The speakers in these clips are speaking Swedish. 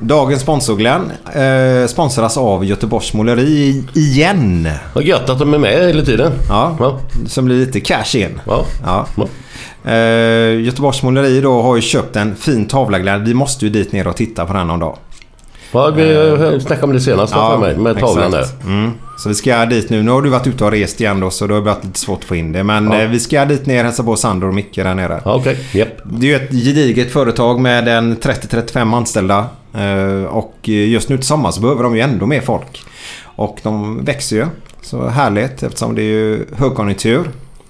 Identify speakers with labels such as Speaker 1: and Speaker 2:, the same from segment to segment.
Speaker 1: Dagens sponsor Glenn eh, sponsras av Göteborgs Måleri igen.
Speaker 2: Vad gött att de är med hela tiden.
Speaker 1: Ja,
Speaker 2: Ja.
Speaker 1: som blir lite cash in.
Speaker 2: Ja.
Speaker 1: Ja.
Speaker 2: Ja.
Speaker 1: Eh, Göteborgs Måleri då har ju köpt en fin tavla Glenn. Vi måste ju dit ner och titta på den någon dag.
Speaker 2: Ja, vi snackade om det senast för mig med tavlan där.
Speaker 1: Mm. Så vi ska dit nu. Nu har du varit ute och rest igen då så det har varit lite svårt att få in det. Men
Speaker 2: Ja.
Speaker 1: eh, vi ska dit ner och hälsa på Sandor och Micke där nere.
Speaker 2: Ja, Okej, japp.
Speaker 1: Det är ju ett gediget företag med en 30-35 anställda. Eh, Och just nu till sommar så behöver de ju ändå mer folk. Och de växer ju. Så härligt eftersom det är ju högkonjunktur.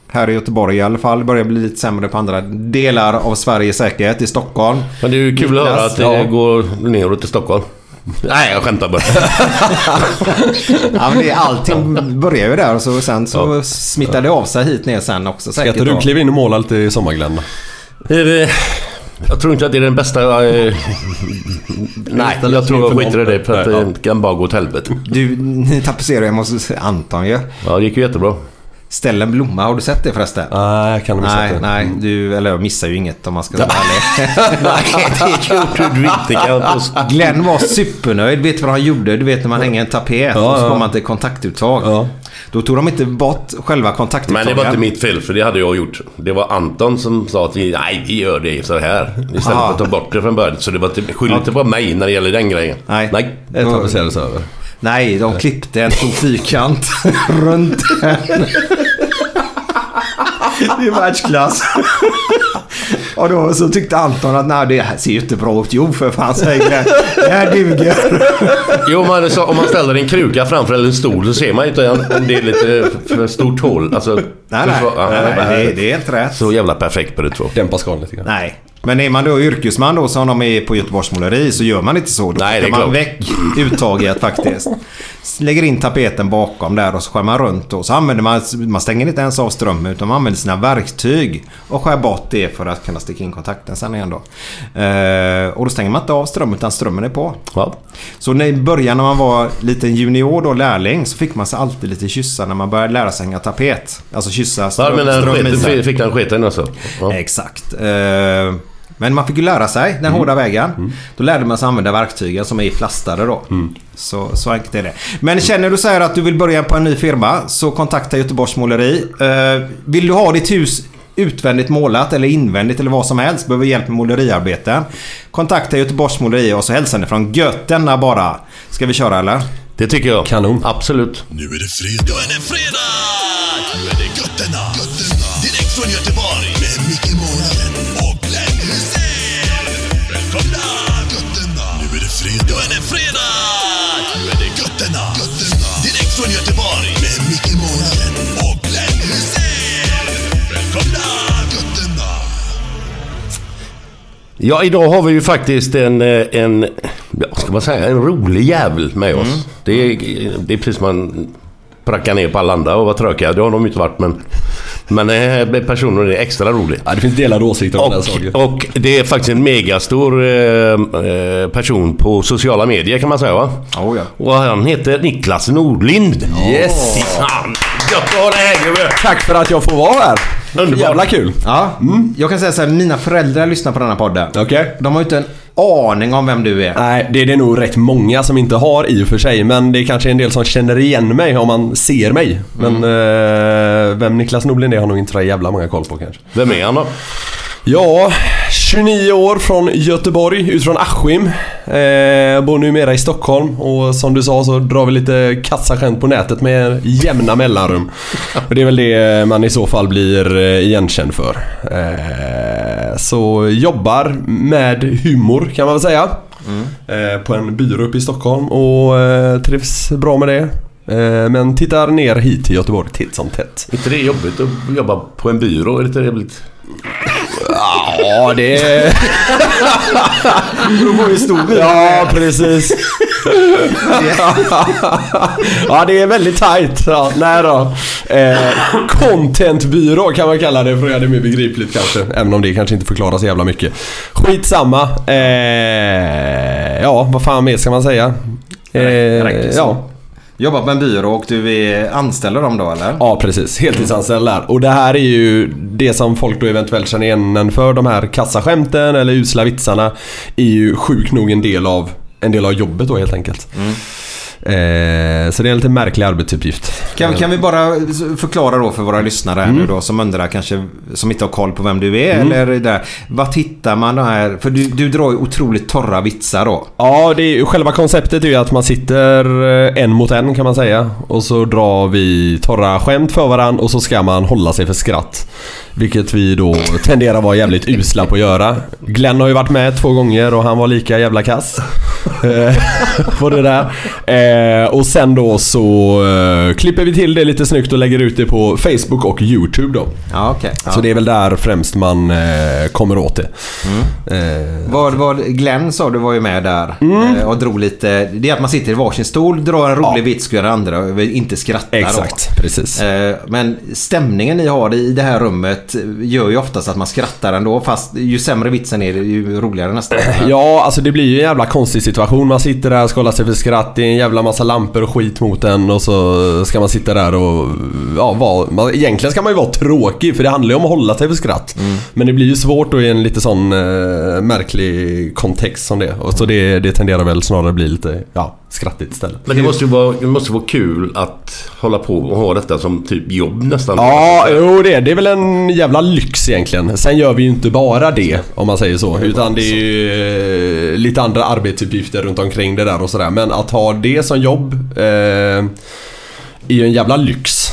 Speaker 1: Här i Göteborg i alla fall. Det börjar bli lite sämre på andra delar av Sverige säkert. I Stockholm.
Speaker 2: Men det är ju kul att höra att det
Speaker 1: ja.
Speaker 2: går neråt till Stockholm. Nej, jag skämtar bara.
Speaker 1: Ja, men det, allting börjar ju där och så, sen så smittar det av sig hit ner sen också
Speaker 3: Ska inte du kliva in och måla lite i sommar Glenn?
Speaker 2: Är det- Jag tror inte att det är den bästa... eh, Nej, jag tror jag skiter i det för att
Speaker 3: ja.
Speaker 2: det kan bara gå åt helvete.
Speaker 1: Du, ni tapetserar hemma hos Anton ju.
Speaker 2: Ja, det gick ju jättebra.
Speaker 1: Ställ en blomma, har du sett det förresten?
Speaker 3: Nej, jag kan missat
Speaker 1: Nej,
Speaker 3: det.
Speaker 1: nej. Du, eller jag missar ju inget om man ska vara ärlig.
Speaker 2: Nej, det gjorde du inte kan jag påstå.
Speaker 1: Glenn var supernöjd. Vet du vad han gjorde? Du vet när man hänger en tapet
Speaker 3: Ja,
Speaker 1: och så
Speaker 3: ja.
Speaker 1: kommer man till kontaktuttag.
Speaker 3: Ja.
Speaker 1: Då tog de inte bort själva
Speaker 2: Men
Speaker 1: kontaktuttagen.
Speaker 2: det var inte mitt fel, för det hade jag gjort. Det var Anton som sa att vi, nej, vi gör det så här. Istället för att ta bort det från början. Så det var inte, skyll inte på mig när det gäller den grejen.
Speaker 1: Nej.
Speaker 2: Nej.
Speaker 3: Det tapetserades över.
Speaker 1: Nej, de klippte en stor fyrkant runt den. Det är världsklass. Och då så tyckte Anton att nej, det här ser ju inte bra ut. Jo, för fan säger Glenn. Det här duger.
Speaker 2: Jo, men så, om man ställer en kruka framför eller en stol så ser man inte om det är lite för stort hål. Alltså,
Speaker 1: Nej, nej.
Speaker 2: ja,
Speaker 1: nej,
Speaker 2: men-
Speaker 1: nej det, det är helt rätt.
Speaker 2: Så jävla perfekt på det två.
Speaker 3: Dämpa skalan lite grann.
Speaker 1: Nej. Men är man då yrkesman då som de är på Göteborgs Måleri så gör man inte så. Då
Speaker 2: Nej, det är
Speaker 1: man
Speaker 2: klart.
Speaker 1: väck uttaget faktiskt. Lägger in tapeten bakom där och så skär man runt och så använder man, man stänger inte ens av strömmen utan man använder sina verktyg och skär bort det för att kunna sticka in kontakten sen igen då. Eh, och då stänger man inte av strömmen utan strömmen är på.
Speaker 2: Ja.
Speaker 1: Så när, i början när man var liten junior då, lärling, så fick man sig alltid lite kyssar när man började lära sig hänga tapet. Alltså kyssa
Speaker 2: Ja,
Speaker 1: ström,
Speaker 2: men den
Speaker 1: ström
Speaker 2: fick den sketen alltså. Ja.
Speaker 1: Exakt. Eh, Men man fick ju lära sig den
Speaker 2: Mm.
Speaker 1: hårda vägen. Då lärde man sig använda verktygen som är plastade då.
Speaker 2: Mm.
Speaker 1: Så, så enkelt är det. Men känner du så här att du vill börja på en ny firma så kontakta Göteborgs Måleri. Eh, Vill du ha ditt hus utvändigt målat eller invändigt eller vad som helst. Behöver hjälp med måleriarbeten. Kontakta Göteborgs Måleri och så hälsar ni från Götterna bara. Ska vi köra eller?
Speaker 2: Det tycker jag.
Speaker 3: Kanon.
Speaker 2: Absolut.
Speaker 4: Nu är det fredag. Nu är det fredag! Nu är det
Speaker 2: Ja, idag har vi ju faktiskt en, eh, en ja, ska man säga, en rolig jävel med oss. Det, är, det är precis som man prackar ner på alla andra och var trökiga. Det har de inte varit men... Men eh, personen är extra rolig.
Speaker 3: Ja, det finns delade åsikter om den saken.
Speaker 2: Och, och det är faktiskt en megastor eh, person på sociala medier kan man säga va?
Speaker 1: Oh, ja.
Speaker 2: Och han heter Niklas Nordlind.
Speaker 3: Yes!
Speaker 2: Fy fan! Gött att ha dig här!
Speaker 3: Tack för att jag får vara här.
Speaker 2: Underbart.
Speaker 3: Jävla kul.
Speaker 1: Ja, jag kan säga så här, mina föräldrar lyssnar på den här podden.
Speaker 3: Okej.
Speaker 1: De har ju inte en aning om vem du är.
Speaker 3: Nej, det är det nog rätt många som inte har i och för sig. Men det är kanske en del som känner igen mig om man ser mig. Men eh, vem Niklas Norlind är har nog inte så jävla många koll på kanske.
Speaker 2: Vem är han då?
Speaker 3: Ja, 29 år från Göteborg, ut från Askim. Eh, bor numera i Stockholm och som du sa så drar vi lite kassaskämt på nätet med jämna mellanrum. Och det är väl det man i så fall blir eh, igenkänd för. Eh, så jobbar med humor kan man väl säga. Eh, på en byrå uppe i Stockholm och eh, trivs bra med det. Eh, men tittar ner hit till Göteborg titt som tätt.
Speaker 2: Är inte det jobbigt att jobba på en byrå? Är det inte trevligt?
Speaker 3: Ja, det.
Speaker 1: Du får ju stor
Speaker 3: Ja, precis. ja, det är väldigt tight. Ja, nej då. Eh, contentbyrå kan man kalla det för att göra det mer begripligt kanske. Även om det kanske inte förklarar så jävla mycket. Skitsamma. Eh, ja, vad fan mer ska man säga? Eh, ja.
Speaker 1: Jobbar på en byrå och du är anställer dem då eller?
Speaker 3: Ja, precis. Heltidsanställd där. Och det här är ju det som folk då eventuellt känner igen en för. De här kassaskämten eller usla vitsarna är ju sjukt nog en del av, en del av jobbet då helt enkelt. Eh, så det är en lite märklig arbetsuppgift.
Speaker 1: Kan, kan vi bara förklara då för våra lyssnare här nu då som undrar kanske som inte har koll på vem du är eller det där. Vad tittar man då här? För du, du drar ju otroligt torra vitsar då.
Speaker 3: Ja, det är, själva konceptet är ju att man sitter eh, en mot en kan man säga. Och så drar vi torra skämt för varandra och så ska man hålla sig för skratt. Vilket vi då tenderar att vara jävligt usla på att göra. Glenn har ju varit med två gånger och han var lika jävla kass. eh, på det där. Eh, och sen då så eh, klipper vi till det lite snyggt och lägger ut det på Facebook och YouTube då.
Speaker 1: Ja, okej. Ja.
Speaker 3: Så det är väl där främst man eh, kommer åt det. Eh,
Speaker 1: Vad, vad Glenn sa, du var ju med där
Speaker 3: Mm.
Speaker 1: eh, och drog lite. Det är att man sitter i varsin stol, drar en rolig vits, ska göra andra och inte skratta
Speaker 3: exakt,
Speaker 1: Då.
Speaker 3: precis.
Speaker 1: Eh, Men stämningen ni har i det här rummet gör ju oftast att man skrattar ändå. Fast ju sämre vitsen är, ju roligare nästan.
Speaker 3: Ja, alltså det blir ju en jävla konstig situation. Man sitter där och ska hålla sig för skratt. Det är en jävla massa lampor och skit mot en och så ska man sitta där och... Ja, vara, egentligen ska man ju vara tråkig för det handlar ju om att hålla sig för skratt. Men det blir ju svårt då i en lite sån eh, märklig kontext som det. Och så det, det tenderar väl snarare bli lite, ja, skrattigt istället.
Speaker 2: Men det måste ju vara, det måste vara kul att hålla på och ha detta som typ jobb nästan.
Speaker 3: Ja, jo det är det. är väl en jävla lyx egentligen. Sen gör vi ju inte bara det, om man säger så. Utan det är ju eh, lite andra arbetsuppgifter runt omkring det där och sådär. Men att ha det som jobb eh, är ju en jävla lyx.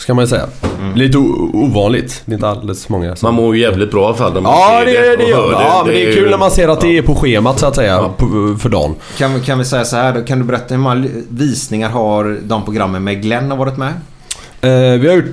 Speaker 3: Ska man ju säga. Lite o- ovanligt. Det är inte alldeles många som...
Speaker 2: Man mår ju jävligt bra i alla fall när man
Speaker 3: Ja,
Speaker 2: ser
Speaker 3: det, det,
Speaker 2: och
Speaker 3: gör
Speaker 2: hör
Speaker 3: Ja, men det är
Speaker 2: ju-
Speaker 3: kul när man ser att det är på schemat så att säga. På, för dagen.
Speaker 1: Kan, vi- kan vi säga så här då? Kan du berätta hur många visningar har de programmen med Glenn har varit med?
Speaker 3: Eh, vi har gjort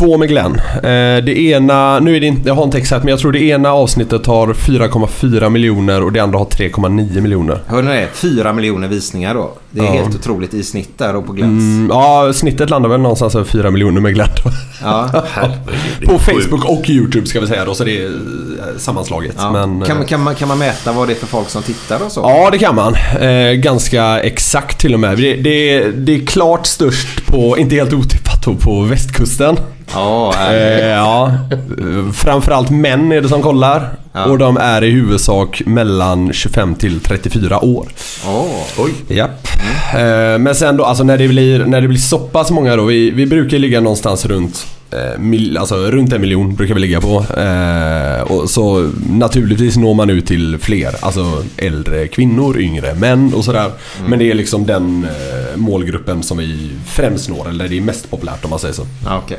Speaker 3: två med Glenn. Eh, det ena, nu är det inte, jag har inte exakt men jag tror det ena avsnittet har 4,4 miljoner och det andra har 3,9 miljoner.
Speaker 1: Hör ni det? Fyra miljoner visningar då. Det är
Speaker 3: Ja.
Speaker 1: helt otroligt i snitt där och på Glenns.
Speaker 3: Mm, ja, snittet landar väl någonstans över 4 miljoner med Glenn.
Speaker 1: Ja.
Speaker 3: På. Facebook och YouTube ska vi säga då, så det är eh, sammanslaget.
Speaker 1: Ja.
Speaker 3: Men,
Speaker 1: kan,
Speaker 3: eh,
Speaker 1: kan, man, kan man mäta vad det är för folk som tittar och så?
Speaker 3: Ja, det kan man. Eh, ganska exakt till och med. Det, det, det är klart störst på, inte helt otippat då, på västkusten.
Speaker 1: Ja,
Speaker 3: Eh, ja. Framförallt män är det som kollar.
Speaker 1: Ja.
Speaker 3: Och de är i huvudsak mellan 25 till 34 år.
Speaker 1: åh.
Speaker 2: Oj.
Speaker 3: Japp. Eh, Men sen då, alltså när det blir, när det blir så pass många då. Vi, vi brukar ligga någonstans runt mil, alltså runt en miljon brukar vi ligga på. Eh, och så naturligtvis når man ut till fler. Alltså äldre kvinnor, yngre män och sådär. Men det är liksom den eh, målgruppen som vi främst når. Eller det är mest populärt om man säger så.
Speaker 1: Okej.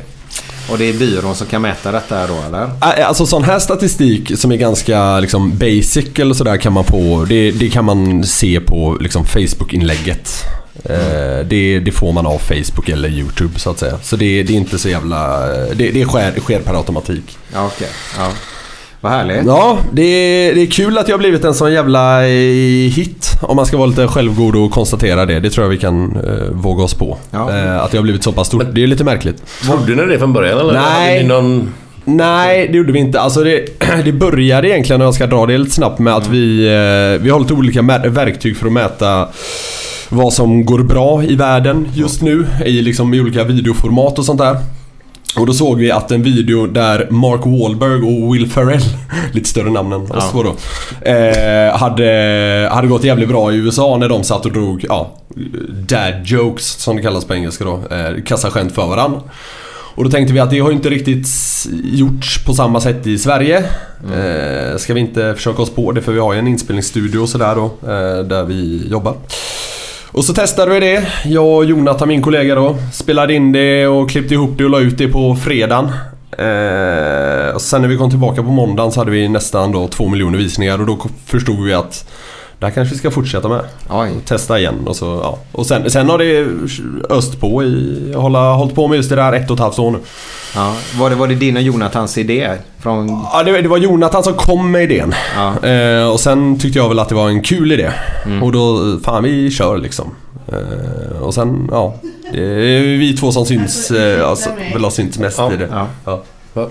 Speaker 1: Och det är byrån som kan mäta detta då eller?
Speaker 3: Ä- Alltså sån här statistik som är ganska liksom basic eller sådär kan man få. Det, det kan man se på liksom Facebook-inlägget. Eh, det, det får man av Facebook eller YouTube så att säga. Så det, det är inte så jävla... Det, det sker, sker per automatik.
Speaker 1: Ja, okej. Ja. Vad härligt.
Speaker 3: Ja, det är, det är kul att jag har blivit en sån jävla eh, hit. Om man ska vara lite självgod och konstatera det. Det tror jag vi kan eh, våga oss på.
Speaker 1: Ja.
Speaker 3: Eh, att det har blivit så pass stort. det är lite märkligt.
Speaker 2: Trodde ni det från början eller?
Speaker 3: Nej.
Speaker 2: Hade ni någon...
Speaker 3: Nej, det gjorde vi inte. Alltså det, det började egentligen, om jag ska dra det lite snabbt, med att vi, eh, vi har lite olika verktyg för att mäta vad som går bra i världen just nu i, liksom, i olika videoformat och sånt där. Och då såg vi att en video där Mark Wahlberg och Will Ferrell, lite större namn än oss två då, eh, hade, hade gått jävligt bra i USA när de satt och drog, ja, dad jokes som det kallas på engelska då, eh, kassaskämt för varandra. Och då tänkte vi att det har inte riktigt gjorts på samma sätt i Sverige. Eh, ska vi inte försöka oss på det för vi har ju en inspelningsstudio och sådär då, eh, där vi jobbar. Och så testade vi det. Jag och Jonathan, min kollega då, spelade in det och klippte ihop det och la ut det på fredagen. Eh, och sen när vi kom tillbaka på måndagen så hade vi nästan då två miljoner visningar och då förstod vi att det här kanske vi ska fortsätta med.
Speaker 1: Oj.
Speaker 3: Testa igen och så ja. Och sen, sen har det öst på i, hålla, hållit på med just det där ett och ett halvt år nu.
Speaker 1: Ja. Var, det, var det din och Jonathans idé? Från...
Speaker 3: Ja, det, det var Jonathan som kom med idén.
Speaker 1: Ja.
Speaker 3: Eh, och sen tyckte jag väl att det var en kul idé. Och då, fan vi kör liksom. Eh, och sen, ja. Det är vi två som syns, eh, alltså, väl har synts mest i det.
Speaker 1: Ja.
Speaker 3: Ja.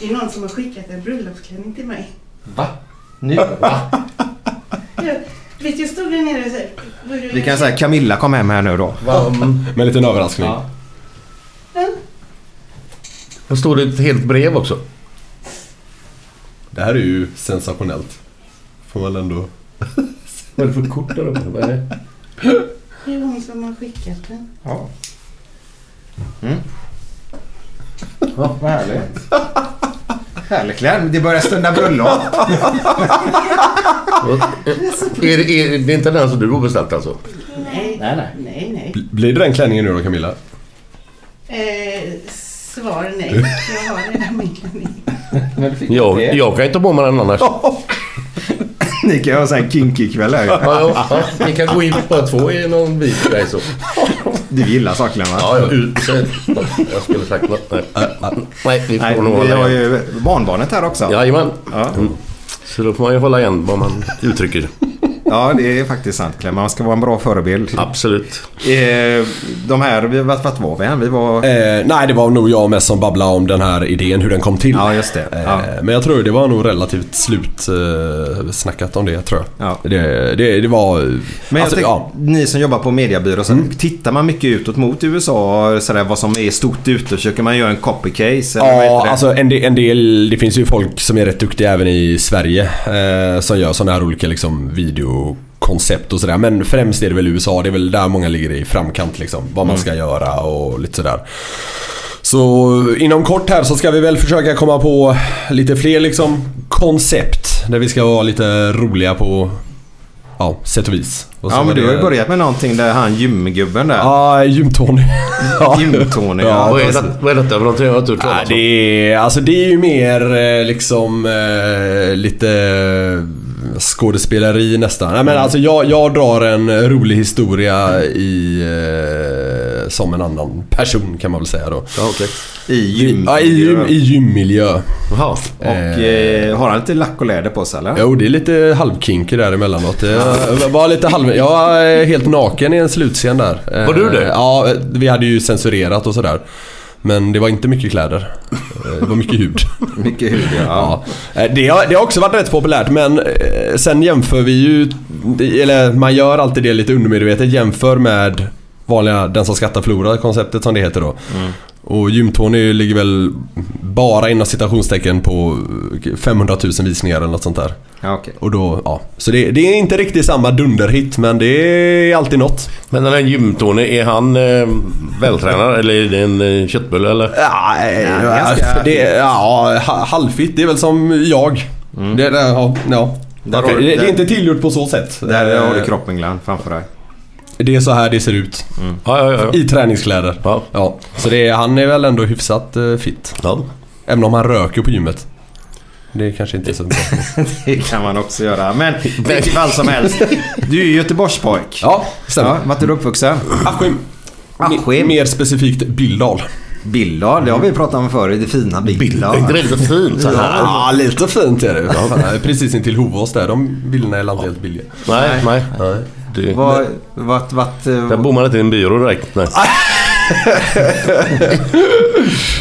Speaker 5: Det är någon som har skickat en bröllopsklänning till mig.
Speaker 1: Va? Nu? Va?
Speaker 5: Jag, vet, jag stod där nere och så
Speaker 1: Vi kan säga Camilla kom hem här nu då.
Speaker 3: Med en liten överraskning.
Speaker 1: Ja.
Speaker 2: Det stod det ett helt brev också.
Speaker 3: Det här är ju sensationellt. Får man ändå...
Speaker 2: Vad är det för kort där uppe? Vad är det?
Speaker 5: Det är hon som har skickat den.
Speaker 1: Ja. Mm. Vad härligt. Härlig klädd. Det börjar stunda bröllop.
Speaker 2: Är det, är det inte den som du har beställt alltså?
Speaker 5: Nej,
Speaker 1: Nej, nej.
Speaker 5: nej, nej.
Speaker 3: Bl- Blir det den klänningen nu då Camilla?
Speaker 5: Eh, svar nej. Jag har redan min klänning.
Speaker 2: Jag, jag kan inte ta på mig den annars.
Speaker 1: Ni kan ha en kinky kväll här.
Speaker 2: Ja, ja. Ni kan gå in på två i någon vit grej så.
Speaker 1: Du gillar saklen va?
Speaker 2: Ja, ja, ut. Jag skulle sagt något. Nej, Nej vi får
Speaker 1: Nej,
Speaker 2: nog hålla igen.
Speaker 1: ju barnbarnet här också.
Speaker 2: Jajamän.
Speaker 1: Ja.
Speaker 2: Mm. Så då får man ju hålla igen vad man uttrycker.
Speaker 1: Ja, det är faktiskt sant Clem. Man ska vara en bra förebild.
Speaker 2: Absolut.
Speaker 1: Eh, de här, vart, vart var vi än? Vi var...
Speaker 3: Eh, nej, det var nog jag mest som babblade om den här idén, hur den kom till.
Speaker 1: Ja, just det. Ja.
Speaker 3: Eh, Men jag tror det var nog relativt slut eh, snackat om det, tror jag.
Speaker 1: Ja.
Speaker 3: Det, det, det var...
Speaker 1: Men jag
Speaker 3: alltså,
Speaker 1: tänker,
Speaker 3: ja.
Speaker 1: ni som jobbar på mediebyrå, så tittar man mycket utåt mot USA? Sådär, vad som är stort ute? Försöker man göra en copy case? Eller vad heter
Speaker 3: Ja,
Speaker 1: det?
Speaker 3: alltså en del, en del, det finns ju folk som är rätt duktiga även i Sverige eh, som gör sådana här olika liksom, videokoncept och sådär. Men främst är det väl USA, det är väl där många ligger i framkant liksom. Vad man ska göra och lite sådär. Så inom kort här så ska vi väl försöka komma på lite fler liksom koncept. Där vi ska vara lite roliga på ja, sätt och vis. Och
Speaker 1: Ja, men du har ju börjat med någonting där han gymgubben där.
Speaker 3: Ja, gym-Tony.
Speaker 1: Gym-Tony.
Speaker 3: Ja,
Speaker 1: Ja,
Speaker 2: Vad är, det, vad är detta för någonting? Jag har inte hört talas om.
Speaker 3: alltså det är ju mer eh, liksom eh, lite skådespeleri nästan. Nej, men alltså jag, jag drar en rolig historia i, eh, som en annan person kan man väl säga då.
Speaker 2: Ja, okej.
Speaker 1: I gym.
Speaker 3: Ja, i, gym, i gymmiljö.
Speaker 2: Jaha.
Speaker 1: Och eh, har han lite lack och läder på sig eller?
Speaker 3: Jo, det är lite halvkinky där emellanåt. Det var lite halv... Jag var helt naken i en slutscen där.
Speaker 2: Var du det?
Speaker 3: Eh, Ja, vi hade ju censurerat och sådär. Men det var inte mycket kläder. Eh, Det var mycket hud.
Speaker 1: Mycket hud ja.
Speaker 3: Ja. Eh, Det, har, det har också varit rätt populärt men eh, sen jämför vi ju, eller man gör alltid det lite undermedvetet, jämför med vanliga Den som skrattar förlorar konceptet som det heter då. Och Gym-Tony ligger väl bara inom citationstecken på 500 000 visningar eller något sånt där.
Speaker 1: ja okej.
Speaker 3: Och då, ja. Så det, det är inte riktigt samma dunderhit men det är alltid något.
Speaker 2: Men den här gym-Tony, är han eh, vältränad eller är det en eh, köttbulle eller?
Speaker 3: Ja,
Speaker 1: Ja,
Speaker 3: ja,
Speaker 1: ganska
Speaker 3: det, ja ha- halvfitt. Det är väl som jag. Det, det, ja, ja.
Speaker 1: Där
Speaker 3: det,
Speaker 1: har du-
Speaker 3: det är inte tillgjort på så sätt.
Speaker 1: Där har du
Speaker 3: Eh,
Speaker 1: kroppen Glenn framför dig.
Speaker 3: Det är så här det ser ut.
Speaker 2: Ja, ja, ja.
Speaker 3: I träningskläder.
Speaker 2: Ja.
Speaker 3: Ja. Så det är, han är väl ändå hyfsat uh, fit.
Speaker 2: ja.
Speaker 3: Även om han röker på gymmet. Det kanske inte är så bra.
Speaker 1: Det kan man också göra. Men vilket fall som helst. Du är ju Göteborgspojk.
Speaker 3: Ja, stämmer.
Speaker 1: Ja, vart är du uppvuxen?
Speaker 3: Askim.
Speaker 1: Askim.
Speaker 3: Me- Mer specifikt Billdal.
Speaker 1: Billard, det har vi pratat om förut. Det fina.
Speaker 2: Är inte det lite fint så här?
Speaker 3: Ja, lite fint är det. Precis intill Hovås där. De bilderna är inte helt billiga.
Speaker 2: Nej, nej. Det,
Speaker 1: Vad, vart, vart, eh,
Speaker 2: där bor man inte i en byrå direkt. Nej.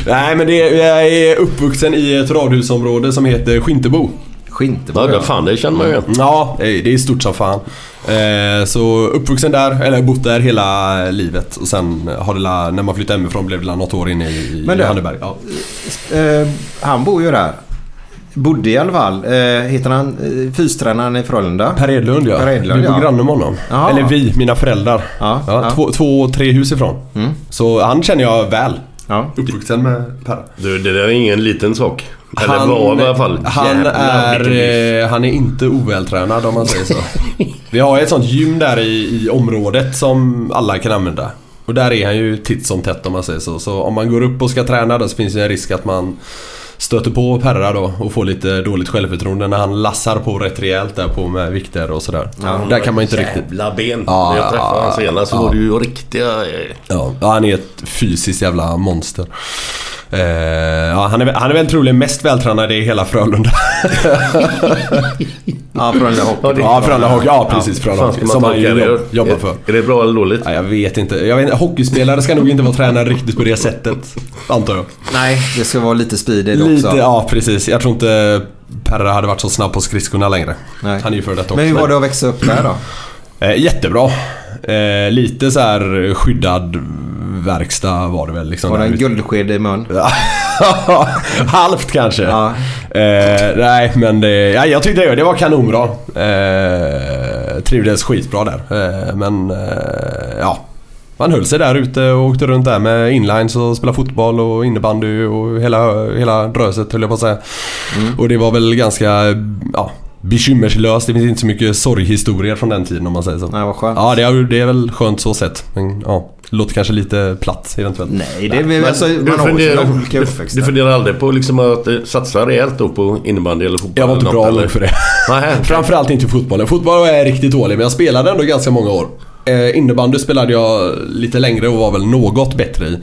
Speaker 3: Nej, men det är, jag är uppvuxen i ett radhusområde som heter Skintebo.
Speaker 1: Skintebo?
Speaker 2: Ja, det, fan, det känner man ju igen.
Speaker 3: Ja, det är stort som fan. Eh, Så uppvuxen där, eller bott där hela livet. Och sen har det när man flyttade hemifrån blev det något år inne i, i Hanneberg. Ja.
Speaker 1: Eh, han bor ju där. Bodde i alla fall. Eh, heter han eh, fystränaren i Frölunda?
Speaker 3: Per Edlund ja.
Speaker 1: Per Edlund,
Speaker 3: vi bor
Speaker 1: ja.
Speaker 3: granne med honom.
Speaker 1: Jaha.
Speaker 3: Eller vi, mina föräldrar.
Speaker 1: Ja,
Speaker 3: Ja,
Speaker 1: ja.
Speaker 3: Två, två, tre hus ifrån. Så han känner jag väl.
Speaker 1: Ja.
Speaker 3: Uppvuxen med Per.
Speaker 2: Du, det där är ingen liten sak. Eller var i alla fall.
Speaker 3: Han är, eh, han är inte ovältränad om man säger så. Vi har ett sånt gym där i, i området som alla kan använda. Och där är han ju titt som tätt om man säger så. Så om man går upp och ska träna då så finns det en risk att man stöter på Perra då och får lite dåligt självförtroende när han lassar på rätt rejält där på med vikter och sådär. där kan man inte riktigt...
Speaker 2: Jävla ben.
Speaker 3: Ja,
Speaker 2: När jag träffade honom
Speaker 3: ja,
Speaker 2: senast så
Speaker 3: ja.
Speaker 2: var det ju riktiga...
Speaker 3: Ja, ja, han är ett fysiskt jävla monster. Eh, ja, han, är, väl- han är väl troligen mest vältränad i hela Frölunda.
Speaker 1: Ja, Frölunda Hockey.
Speaker 2: Ja, det-
Speaker 3: ja, Frölunda Hockey. Ja, precis.
Speaker 2: Fan,
Speaker 3: Frölunda Hockey. Som han jobb, jobbar för.
Speaker 2: Är det bra eller dåligt?
Speaker 3: Ja, jag vet inte. Jag vet, hockeyspelare ska nog inte vara tränare riktigt på det sättet. Antar jag.
Speaker 1: Nej, det ska vara lite speed i det
Speaker 3: Lite,
Speaker 1: också.
Speaker 3: ja precis. Jag tror inte Perra hade varit så snabb på skridskorna längre.
Speaker 1: Nej.
Speaker 3: Han är ju för detta också.
Speaker 1: Men hur var det att växa upp där då?
Speaker 3: Eh, jättebra. Eh, lite så här skyddad verkstad var det väl. Liksom
Speaker 1: Var det en guldsked i mun?
Speaker 3: Halvt kanske.
Speaker 1: Ja.
Speaker 3: Eh, nej, men det, ja, jag tyckte det, det var kanonbra. Eh, trivdes skitbra där. Eh, men eh, ja, man höll sig där ute och åkte runt där med inlines och spelade fotboll och innebandy och hela, hela dröset höll jag på att säga. Och det var väl ganska ja, bekymmerslöst. Det finns inte så mycket sorghistorier från den tiden om man säger så.
Speaker 1: Nej, vad skönt.
Speaker 3: Ja, det är, det är väl skönt så sett. Men ja, låter kanske lite platt eventuellt.
Speaker 1: Nej, det är väl alltså,
Speaker 2: du,
Speaker 1: man har
Speaker 2: funderar,
Speaker 1: sina olika
Speaker 2: du,
Speaker 1: uppväxter.
Speaker 2: du funderar aldrig på liksom att eh, satsa rejält då på innebandy eller fotboll?
Speaker 3: Jag var inte bra
Speaker 2: eller?
Speaker 3: nog för det.
Speaker 2: Nej,
Speaker 3: Framförallt inte fotbollen. Fotboll var jag riktigt dålig men jag spelade ändå ganska många år. Eh, innebandy spelade jag lite längre och var väl något bättre i.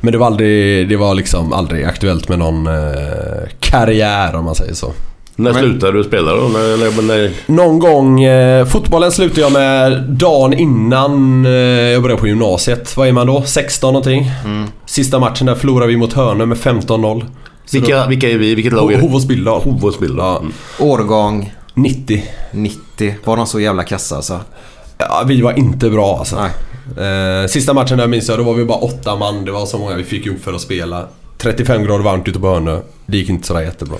Speaker 3: Men det var aldrig, det var liksom aldrig aktuellt med någon eh, karriär om man säger så.
Speaker 2: När slutade du spela då? När, när, när,
Speaker 3: Någon gång, eh, fotbollen slutade jag med dagen innan eh, jag började på gymnasiet. Vad är man då? 16 någonting. Sista matchen där förlorade vi mot Hönö med 15-0.
Speaker 2: vilka, vilka är vi? Vilket lag är det?
Speaker 3: Hovås Billdal.
Speaker 2: Hovås Billdal.
Speaker 3: Ja.
Speaker 2: Mm.
Speaker 1: Årgång
Speaker 3: 90.
Speaker 1: 90. Var de så jävla kassa alltså?
Speaker 3: Ja, vi var inte bra alltså.
Speaker 1: Nej.
Speaker 3: Eh, sista matchen där minns jag, då var vi bara åtta man. Det var så många vi fick ihop för att spela. 35 grader varmt ute på Hönö. Det gick inte sådär jättebra.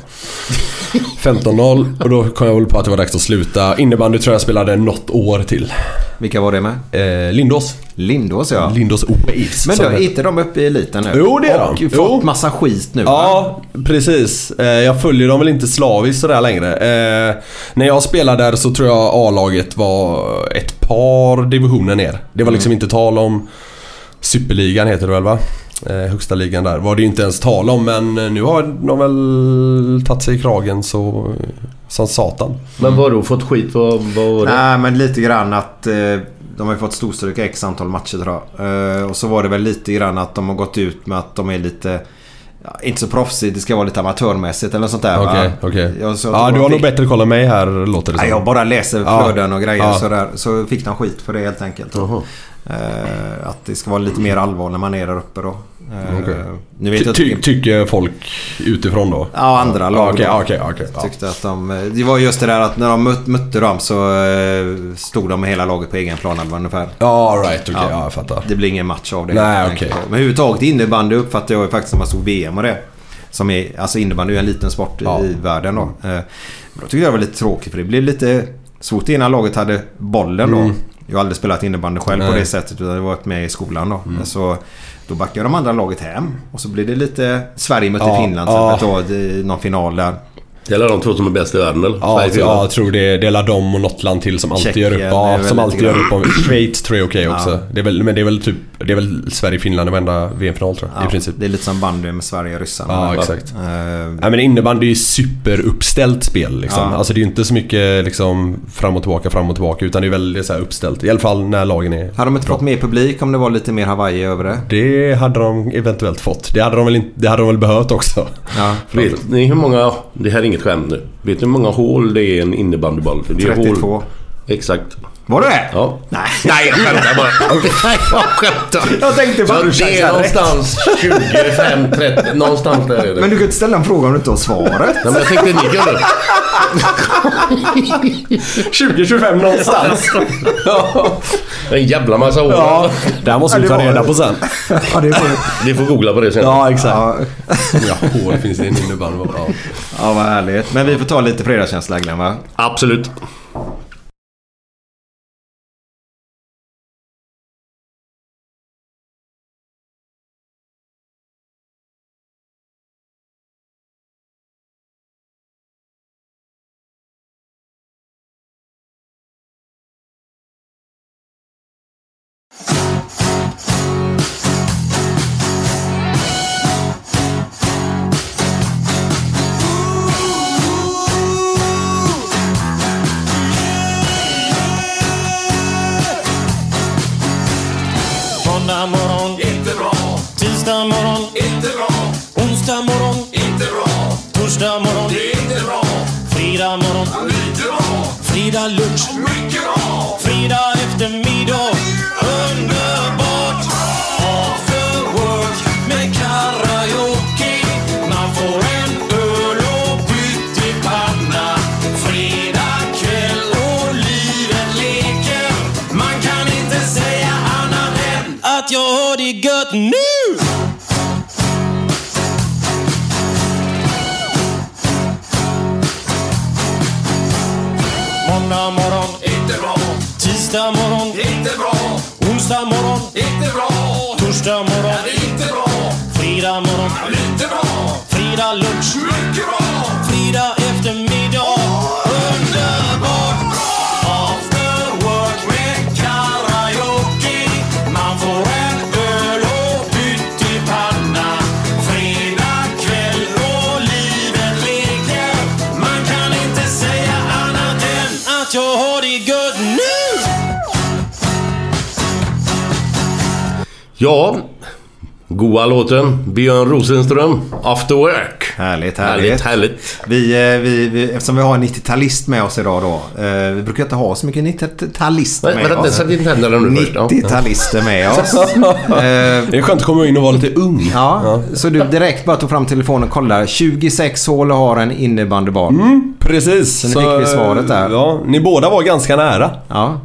Speaker 3: 15-0 och då kom jag väl på att det var dags att sluta. Innebandy tror jag spelade något år till.
Speaker 1: Vilka var det med?
Speaker 3: Eh, Lindås.
Speaker 1: Lindås ja.
Speaker 3: Lindås Waves.
Speaker 1: Men
Speaker 3: det
Speaker 1: är inte de uppe i eliten nu?
Speaker 3: Jo, det är
Speaker 1: Och
Speaker 3: de.
Speaker 1: fått
Speaker 3: Jo.
Speaker 1: massa skit nu va?
Speaker 3: Ja, precis. Eh, jag följer dem väl inte slaviskt sådär längre. Eh, när jag spelade där så tror jag A-laget var ett par divisioner ner. Det var liksom inte tal om Superligan heter det väl va? Eh, högsta ligan där. Var det ju inte ens tal om men eh, nu har de väl tagit sig i kragen så som satan.
Speaker 2: Men vad har du fått skit? Vad, vad var det?
Speaker 1: Nej, men lite grann att eh, de har ju fått storstryka x antal matcher tror jag. Eh, och så var det väl lite grann att de har gått ut med att de är lite... Ja, inte så proffsigt, det ska vara lite amatörmässigt eller något sånt där?
Speaker 3: Okej, okej.
Speaker 1: Jag- så jag
Speaker 3: Ja, du har nog
Speaker 1: fick-
Speaker 3: bättre koll än mig här låter det som.
Speaker 1: Nej, jag bara läser
Speaker 3: Ja.
Speaker 1: flöden och grejer
Speaker 3: Ja.
Speaker 1: sådär. Så fick de skit för det helt enkelt.
Speaker 2: Jaha.
Speaker 1: Eh, att det ska vara lite mer allvar när man är där uppe då. Eh,
Speaker 3: Okej.
Speaker 1: Nu vet
Speaker 3: Ty,
Speaker 1: jag
Speaker 3: ty,
Speaker 1: inte...
Speaker 3: tycker folk utifrån då?
Speaker 1: Ja, andra lag.
Speaker 3: Okej,
Speaker 1: då.
Speaker 3: okej, okej. ja.
Speaker 1: Tyckte att de... eh, Det var just det där att när de mött, mötte dem så eh, stod de med hela laget på egen planhalva ungefär.
Speaker 3: Ja, all right. Okej,
Speaker 1: Ja.
Speaker 3: ja. jag fattar.
Speaker 1: Det blir ingen match av det.
Speaker 3: Nej, okej.
Speaker 1: enkelt. Men överhuvudtaget innebandy uppfattar jag ju faktiskt som att stod VM och det. Som är, alltså innebandy är en liten sport
Speaker 3: Ja.
Speaker 1: i världen då. Eh, Men då tyckte jag det var lite tråkigt för det blev lite... Det ena laget hade bollen då.
Speaker 3: Mm.
Speaker 1: Jag har aldrig spelat innebandy själv på
Speaker 3: Nej.
Speaker 1: det sättet utan jag har varit med i skolan då. Så då backade de andra laget hem. Och så blir det lite Sverige mötte
Speaker 3: Ja,
Speaker 1: Finland
Speaker 3: ja.
Speaker 1: exempel då, i någon final där.
Speaker 6: Det är de två som är bäst i världen eller?
Speaker 3: Ja,
Speaker 6: Sverige,
Speaker 3: jag, tror det delar dem och något land till som alltid
Speaker 1: Tjeckien
Speaker 3: gör upp.
Speaker 1: är
Speaker 3: Ja, som alltid gör upp om. Schweiz tror jag är okej också.
Speaker 1: Ja.
Speaker 3: Det är väl, men det är väl typ... Det är väl Sverige-Finland i varenda VM-final tror jag. I princip.
Speaker 1: Det är lite som bandy med Sverige och ryssarna.
Speaker 3: Ja,
Speaker 1: Men-
Speaker 3: exakt.
Speaker 1: Eh,
Speaker 3: Nej men innebandy är ju superuppställt spel liksom.
Speaker 1: Ja.
Speaker 3: Alltså det är ju inte så mycket liksom fram och tillbaka, fram och tillbaka. Utan det är väldigt så här uppställt. I alla fall när lagen är
Speaker 1: hade de inte
Speaker 3: bra.
Speaker 1: fått mer publik om det var lite mer Hawaii över det?
Speaker 3: Det hade de eventuellt fått. Det hade de väl, inte, det hade de väl behövt också.
Speaker 1: Ja.
Speaker 6: Vet ni hur många... Det här är inget skämt nu. Vet ni hur många hål det är i en innebandyboll? Det är
Speaker 1: 32.
Speaker 6: Hål, exakt.
Speaker 1: Var det det?
Speaker 6: Ja.
Speaker 1: Nej.
Speaker 6: Nej, jag skämtar bara. Nej, jag skämtar.
Speaker 1: Jag tänkte bara...
Speaker 6: Det är någonstans 25, 30, någonstans där är det.
Speaker 1: Men du kan inte ställa en fråga om du inte har svaret.
Speaker 6: Nej, men jag tänkte ni kunde.
Speaker 3: 20-25 någonstans.
Speaker 6: En jävla massa hål.
Speaker 3: ja, det här måste vi
Speaker 1: Ja,
Speaker 3: ta reda på sen.
Speaker 1: Ja, det är
Speaker 6: Ni får googla på det sen.
Speaker 3: Ja, exakt.
Speaker 1: ja,
Speaker 3: Ja, hål finns det i en innebandy. Ja.
Speaker 1: ja, vad härligt. Men vi får ta lite fredagskänsla Glenn va?
Speaker 6: Absolut. Ja. Goa låten. Björn Rosenström. After work.
Speaker 1: Härligt, härligt.
Speaker 6: Härligt, härligt.
Speaker 1: Vi, eh, vi, vi, eftersom vi har en 90-talist med oss idag då. Eh, vi brukar inte ha så mycket 90-talister
Speaker 6: Men,
Speaker 1: med
Speaker 6: vänta,
Speaker 1: oss.
Speaker 6: sätt in tänderna nu först. Ja.
Speaker 1: 90-talister med oss. Eh,
Speaker 3: Det är skönt att komma in och vara lite ung.
Speaker 1: ja, så du direkt bara tog fram telefonen och kollade. 26 hål har en innebandyboll.
Speaker 3: Precis.
Speaker 1: Så nu fick vi svaret där.
Speaker 3: Ja, ni båda var ganska nära.
Speaker 1: Ja.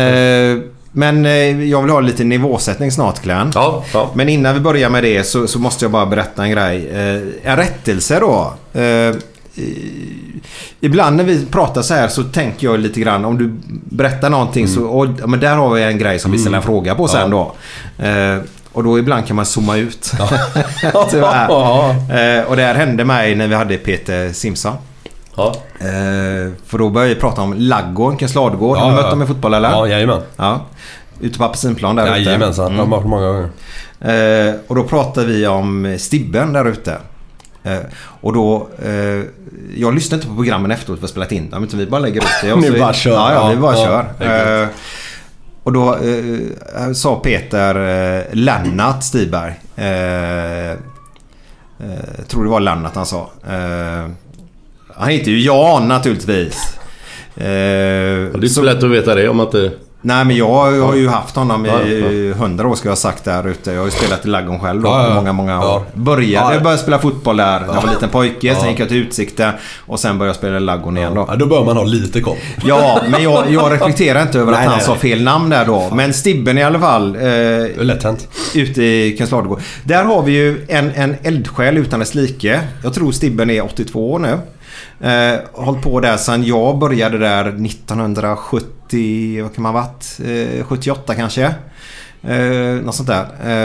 Speaker 1: Eh, men eh, jag vill ha lite nivåsättning snart Glenn.
Speaker 6: Ja, ja.
Speaker 1: Men innan vi börjar med det så, så måste jag bara berätta en grej. Eh, en rättelse då. Eh, ibland när vi pratar så här så tänker jag lite grann om du berättar någonting så... Och, ja, men där har vi en grej som vi ställer en fråga på sen då. Eh, och då ibland kan man zooma ut. Tyvärr.
Speaker 3: Ja.
Speaker 1: Eh, och det här hände mig när vi hade Peter Simson.
Speaker 6: Ja.
Speaker 1: Eh, för då började vi prata om Laggården, Kensladegård.
Speaker 3: Ja,
Speaker 1: har
Speaker 3: ja.
Speaker 1: mött dem i fotboll eller?
Speaker 3: Ja, jajamän.
Speaker 1: Ja. Ute på apelsinplan där ute.
Speaker 3: Jajamensan. Jag har varit många gånger.
Speaker 1: Eh, och då pratade vi om Stibben där ute. Eh, och då... Eh, jag lyssnade inte på programmen efteråt för att spela in dem. Utan vi bara lägger ut det. Och
Speaker 3: Ni bara kör.
Speaker 1: Ja, ja, vi bara
Speaker 3: Ja,
Speaker 1: kör. Eh, och då eh, sa Peter eh, Lennart Stiberg. Eh, eh, tror det var Lennart han sa. Eh, han heter ju Jan naturligtvis. Eh,
Speaker 6: Det är inte så lätt att veta det om att det...
Speaker 1: Nej men jag har ju haft honom i hundra år ska jag ha sagt där ute. Jag har ju spelat i Laggon själv då,
Speaker 3: Ja, ja.
Speaker 1: många, många år.
Speaker 3: Ja.
Speaker 1: Började,
Speaker 3: Ja.
Speaker 1: jag började spela fotboll där när jag var liten pojke. Sen gick jag till Utsikten och sen började jag spela i Laggon igen då.
Speaker 3: Ja, då bör man ha lite koll.
Speaker 1: Ja, men jag, jag reflekterar inte över att
Speaker 3: Nej,
Speaker 1: han
Speaker 3: nej,
Speaker 1: sa fel namn där då. Men Stibben i alla fall. Eh,
Speaker 3: lätt hänt.
Speaker 1: ute i Kensladegård. Där har vi ju en, en eldsjäl utan dess like. Jag tror Stibben är 82 år nu. Eh, hållit på där sedan jag började där 1970, vad kan man ha varit? Eh, 78 kanske. Eh, något sånt där.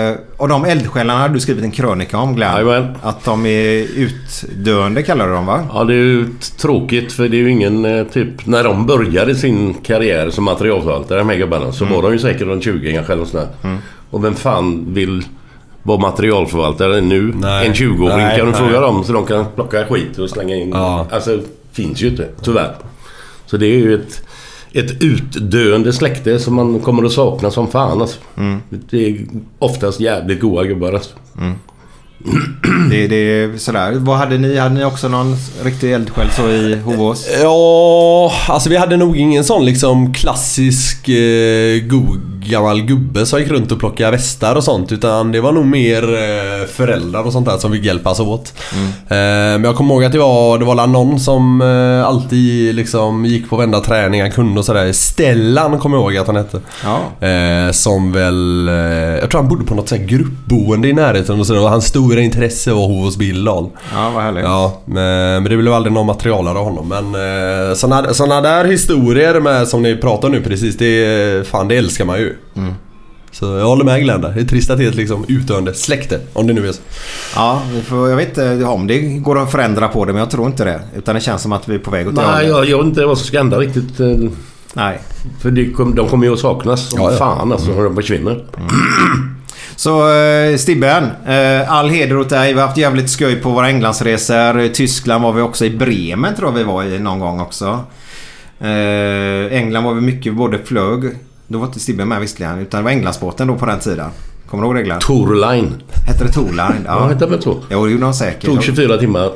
Speaker 1: Eh, och de eldsjälarna hade du skrivit en krönika om Glenn.
Speaker 2: Jajamän.
Speaker 1: Att de är utdöende kallar du dem va?
Speaker 2: Ja, det är ju tråkigt för det är ju ingen eh, typ... När de började sin karriär som materialförvaltare, de här gubbarna, så var de ju säkert runt 20 kanske eller sådär. Och vem fan vill vara materialförvaltare nu?
Speaker 3: Nej.
Speaker 2: En 20-åring
Speaker 3: Nej,
Speaker 2: kan du fråga dem så de kan plocka skit och slänga in.
Speaker 3: Ja.
Speaker 2: Alltså, finns ju inte, tyvärr. Så det är ju ett, ett utdöende släkte som man kommer att sakna som fan alltså. Det är oftast jävligt goa gubbar alltså.
Speaker 1: Det, det är sådär. Vad hade ni? Hade ni också någon riktig eldsjäl så i Hovås?
Speaker 3: Ja, alltså vi hade nog ingen sån liksom klassisk eh, god gammal gubbe som gick runt och plockade västar och sånt. Utan det var nog mer eh, föräldrar och sånt där som fick hjälpas åt. Eh, men jag kommer ihåg att det var, det var någon som eh, alltid liksom gick på varenda träning han kunde och sådär. Stellan kommer jag ihåg att han hette.
Speaker 1: Ja.
Speaker 3: Som väl... Jag tror han bodde på något så här gruppboende i närheten och sådär. Och hans stora intresse var Hovås Billdal.
Speaker 1: Ja, vad härligt.
Speaker 3: Ja, men, det blev aldrig någon materialare av honom. Men såna, såna där historier med, som ni pratar nu precis, det, fan, det älskar man ju. Så jag håller med Glenn där. Det är trist att det är ett liksom utdöende släkte. Om det nu är så.
Speaker 1: Ja, jag vet inte om det går att förändra på det men jag tror inte det. Utan det känns som att vi är på väg åt det
Speaker 2: Nej, jag, jag vet inte vad som ska hända riktigt. eh,
Speaker 1: Nej.
Speaker 2: För det kom, de kommer ju att saknas som
Speaker 3: Ja, ja.
Speaker 2: fan alltså när de försvinner.
Speaker 1: Så eh, Stibben, eh, all heder åt dig. Vi har haft jävligt skoj på våra Englandsresor. I Tyskland var vi också i Bremen tror jag vi var i någon gång också. Eh, England var vi mycket, både flög. Då var inte Stibben med visserligen. Utan det var Englandsbåten då på den tiden. Kommer du ihåg det Glenn?
Speaker 2: Torline.
Speaker 1: Hette det Torline?
Speaker 2: Ja, hette väl så.
Speaker 1: Jo, det gjorde de säkert.
Speaker 2: Tog 24 timmar.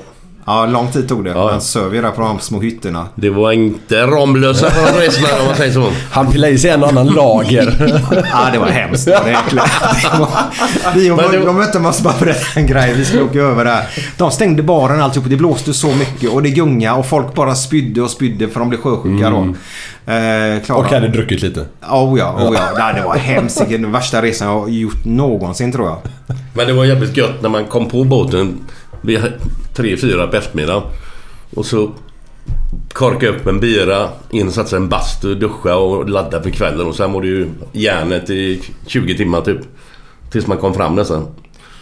Speaker 1: Ja, lång tid tog det.
Speaker 2: Ja.
Speaker 1: Man söv ju där på de små hytterna.
Speaker 2: Det var inte Ramlösa på de resorna om man säger så.
Speaker 3: Han pillade i sig en och annan lager.
Speaker 1: Ja, det var hemskt. Det var var- Vi och
Speaker 2: Men det-
Speaker 1: de mötte måste bara berätta en grej. Vi skulle åka över där. De stängde baren alltihop. Det blåste så mycket och det gunga och folk bara spydde och spydde för de blev sjösjuka då. Eh.
Speaker 3: Och hade druckit lite.
Speaker 1: Oh ja, oh ja. Nej, det var hemskt. Den värsta resan jag har gjort någonsin tror jag.
Speaker 2: Men det var jävligt gött när man kom på båten vid tre, fyra på eftermiddagen. Och så korka upp en bira, insatsa en bastu, duscha och ladda för kvällen. Och sen var det ju järnet i 20 timmar typ. Tills man kom fram nästan.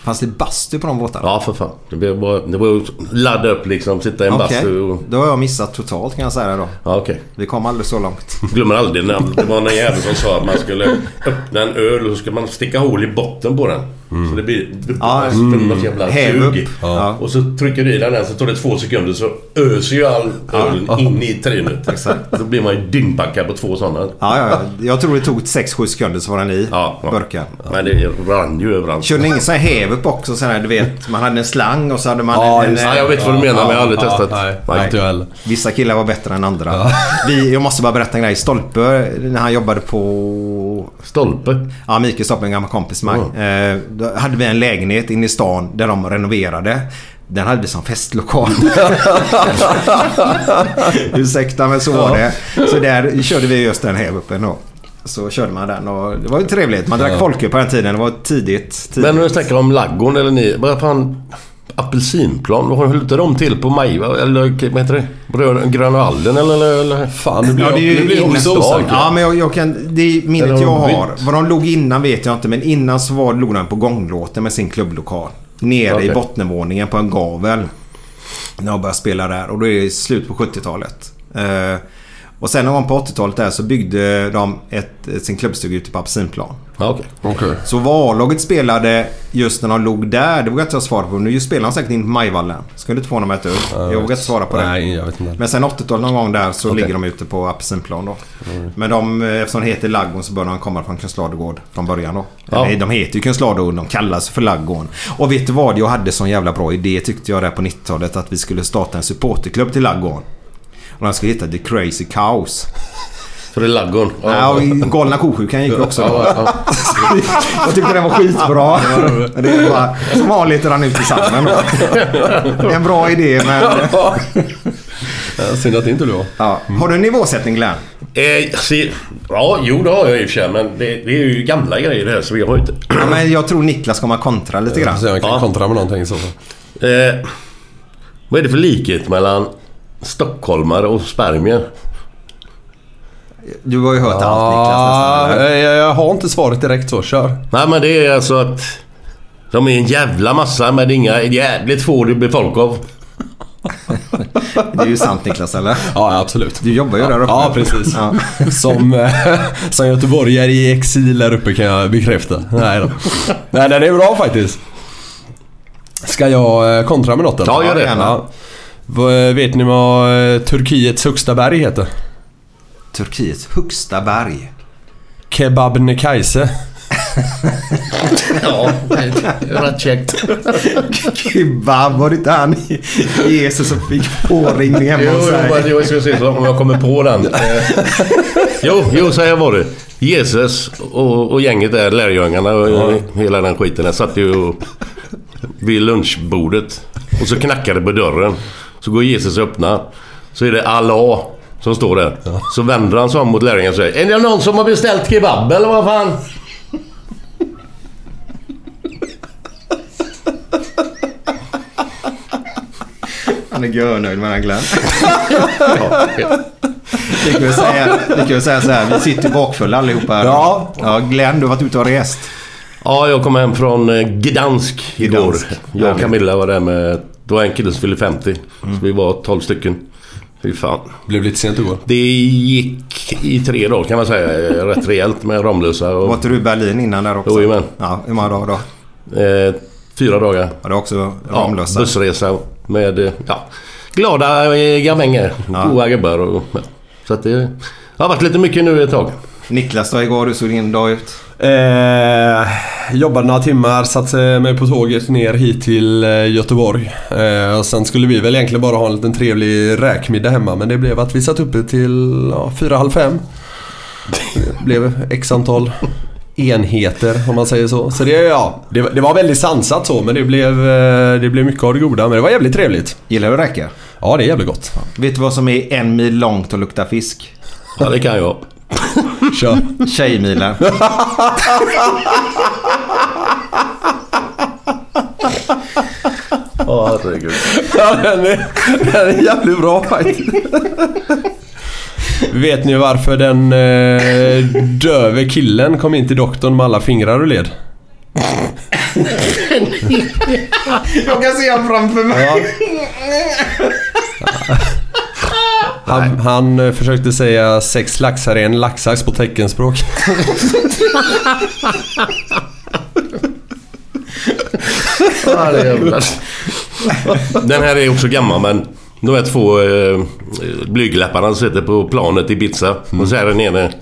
Speaker 1: Fanns det bastu på de båtarna?
Speaker 2: Ja, för fan. Det bara, det var ladda upp liksom, sitta i en
Speaker 1: Okej.
Speaker 2: bastu och...
Speaker 1: Då har jag missat totalt kan jag säga då.
Speaker 2: Ja, okej.
Speaker 1: Vi kom aldrig så långt.
Speaker 2: Glömmer aldrig när det var någon jävel som sa att man skulle öppna en öl och så ska man sticka hål i botten på den. Så det blir...
Speaker 1: Ja,
Speaker 2: Ja, mm. något jävla sug.
Speaker 1: Ja.
Speaker 2: Och så trycker du i den där så tar det två sekunder så öser ju all öl in i trynet.
Speaker 1: Exakt.
Speaker 2: Då blir man ju dyngpackad på två sådana.
Speaker 1: Ja, ja, ja. Jag tror det tog 6-7 sekunder så var den i
Speaker 2: Ja, ja.
Speaker 1: burken.
Speaker 2: Men det rann ju överallt.
Speaker 1: Körde ni ingen sån här häv upp också? Sån här, du vet, man hade en slang och så hade man
Speaker 3: Ja,
Speaker 1: en... en
Speaker 2: Ja, jag vet vad du menar men jag har aldrig
Speaker 3: Ja,
Speaker 2: testat.
Speaker 3: nej, nej, inte jag heller.
Speaker 1: Vissa killar var bättre än andra. Vi, jag måste bara berätta en grej. Stolpe, när han jobbade på...
Speaker 2: Stolpe.
Speaker 1: Ja, Mikael Stolpe, en gammal kompis med mig. Eh, då hade vi en lägenhet inne i stan där de renoverade. Den hade vi som festlokal. Ursäkta men så var det. Så där körde vi just den här uppe då. Så körde man den och det var ju trevligt. Man drack folköl på den tiden. Det var tidigt. tidigt.
Speaker 2: Men när du snackar om laggården eller ni. Vad fan... Apelsinplan, vad höll de till på maj? Eller vad heter det? Brö- Gröna Allen eller? eller, eller?
Speaker 3: Fan, nu blir
Speaker 1: Ja, det är
Speaker 3: nu blir
Speaker 1: ju
Speaker 3: jag osäker.
Speaker 1: Ja, men jag, jag kan... Det är minnet jag
Speaker 2: har?
Speaker 1: Vad de låg innan vet jag inte. Men innan så var, låg de på gånglåten med sin klubblokal. Nere i
Speaker 2: Okej.
Speaker 1: bottenvåningen på en gavel. När jag började spela där. Och då är det slut på 70-talet. Eh, och sen någon gång på 80-talet där så byggde de ett, ett, sin klubbstuga ute på Apelsinplan.
Speaker 2: Ja, okej.
Speaker 3: Okej.
Speaker 1: Så vad A-laget spelade just när de låg där, det vågar jag inte jag svara på. Nu spelar de säkert in på Majvallen. Skulle inte få honom ett öl. Jag vågar inte svara på det.
Speaker 3: Nej, jag vet inte.
Speaker 1: Men sen 80-talet någon gång där så
Speaker 3: Okej.
Speaker 1: ligger de ute på Apelsinplan då. Men de, eh, eftersom det heter Laggon så bör de komma från Kungsladugård från början då.
Speaker 2: Ja.
Speaker 1: Eller, De heter ju Kungsladugård, de kallas för Laggon. Och vet du vad? Jag hade sån jävla bra idé tyckte jag där på 90-talet att vi skulle starta en supporterklubb till Laggon. Och den skulle heta The Crazy Cows.
Speaker 2: För det är laggården.
Speaker 1: Ja, och galna kosjukan gick också.
Speaker 2: Ja, ja.
Speaker 1: Jag tyckte den var skitbra. Men det är bara som vanligt rann ut i sanden. En bra idé men...
Speaker 3: Synd att det inte du har.
Speaker 1: Ja. Har du en nivåsättning Glenn?
Speaker 2: Eh, se, ja, jo det har jag i och för sig. Men det, det är ju gamla grejer det här så vi har inte...
Speaker 1: Ja, men jag tror Niklas kommer kontra lite grann.
Speaker 3: Jag kan kontra med någonting så.
Speaker 2: Eh, vad är det för likhet mellan stockholmare och spermier?
Speaker 1: Du har ju hört allt Niklas
Speaker 3: Ja,
Speaker 1: nästan. eller?
Speaker 3: jag, jag har inte svaret direkt så. Kör.
Speaker 2: Nej men det är alltså att de är en jävla massa men det är inga jävligt få det blir folk av.
Speaker 1: Det är ju sant Niklas eller?
Speaker 3: Ja, absolut.
Speaker 1: Du jobbar ju där uppe.
Speaker 3: Ja, precis.
Speaker 1: Ja.
Speaker 3: Som, eh, som göteborgare i exil där uppe kan jag bekräfta. Nej då. Nej, den är bra faktiskt. Ska jag eh, kontra med något eller?
Speaker 2: Ja, gör det.
Speaker 3: Ja. Vet ni vad eh, Turkiets högsta berg heter?
Speaker 1: Turkiets högsta berg.
Speaker 3: Kebabnekaise.
Speaker 2: Ja, rätt käckt.
Speaker 1: Kebab, var det inte han Jesus som fick påringning hemma
Speaker 2: Jo,
Speaker 1: hos
Speaker 2: jo, men
Speaker 1: sig?
Speaker 2: jag ska se så om jag kommer på den. Eh, Jo, jo så här var det. Jesus och, och gänget där, lärjungarna och hela den skiten. Jag satt ju vid lunchbordet och så knackade på dörren. Så går Jesus och öppnar. Så är det Allah som står där. Så vänder han sig om mot lärjungarna och säger Är det någon som har beställt kebab eller vad fan?
Speaker 1: Han är görnöjd med den Glenn. Vi kan ju säga, vi kan ju säga så här, vi sitter bakfulla allihopa här.
Speaker 3: Ja.
Speaker 1: ja. Glenn, du har varit ute och rest.
Speaker 2: Ja, jag kom hem från eh, Gdansk igår.
Speaker 1: Gdansk.
Speaker 2: Jag och Camilla var där med... Det var en kille som fyllde 50. Så vi var 12 stycken. Fy fan.
Speaker 3: Blev lite sent igår.
Speaker 2: Det gick i tre dagar kan man säga. Rätt rejält med Ramlösa och...
Speaker 1: Var inte du i Berlin innan där också?
Speaker 2: Jojomän.
Speaker 1: Ja, hur många dagar då?
Speaker 2: Eh, fyra dagar.
Speaker 1: Har du också
Speaker 2: Ja,
Speaker 1: Ramlösa?
Speaker 2: bussresa med eh, ja, glada eh, gamänger.
Speaker 1: Ja.
Speaker 2: Goa gubbar och... Ja. Så att det har varit lite mycket nu ett tag.
Speaker 1: Niklas då igår, du såg din dag ut.
Speaker 3: Eh, jobbade några timmar, satte mig på tåget ner hit till eh, Göteborg. Eh, och sen skulle vi väl egentligen bara ha en liten trevlig räkmiddag hemma men det blev att vi satt uppe till ja, fyra, halv fem. Det blev x antal enheter om man säger så. Så det, ja, det, det var väldigt sansat så men det blev, eh, det blev mycket av det goda. Men det var jävligt trevligt.
Speaker 1: Gillar du räcka?
Speaker 3: Ja, det är jävligt gott.
Speaker 1: Vet du vad som är en mil långt och luktar fisk?
Speaker 2: Ja, det kan jag.
Speaker 3: Kör.
Speaker 1: Tjejmilen.
Speaker 2: Ja, herregud.
Speaker 3: Ja, den är, den är jävligt bra faktiskt. Vet ni varför den eh, döve killen kom in till doktorn med alla fingrar och led?
Speaker 1: Jag kan se honom framför mig.
Speaker 3: Han, han eh, försökte säga sex laxar är en laxax på teckenspråk.
Speaker 2: Ja, det är jävlar. Den här är också gammal men de här två eh, blygdläpparna som sitter på planet i Ibiza. Och så är den ene.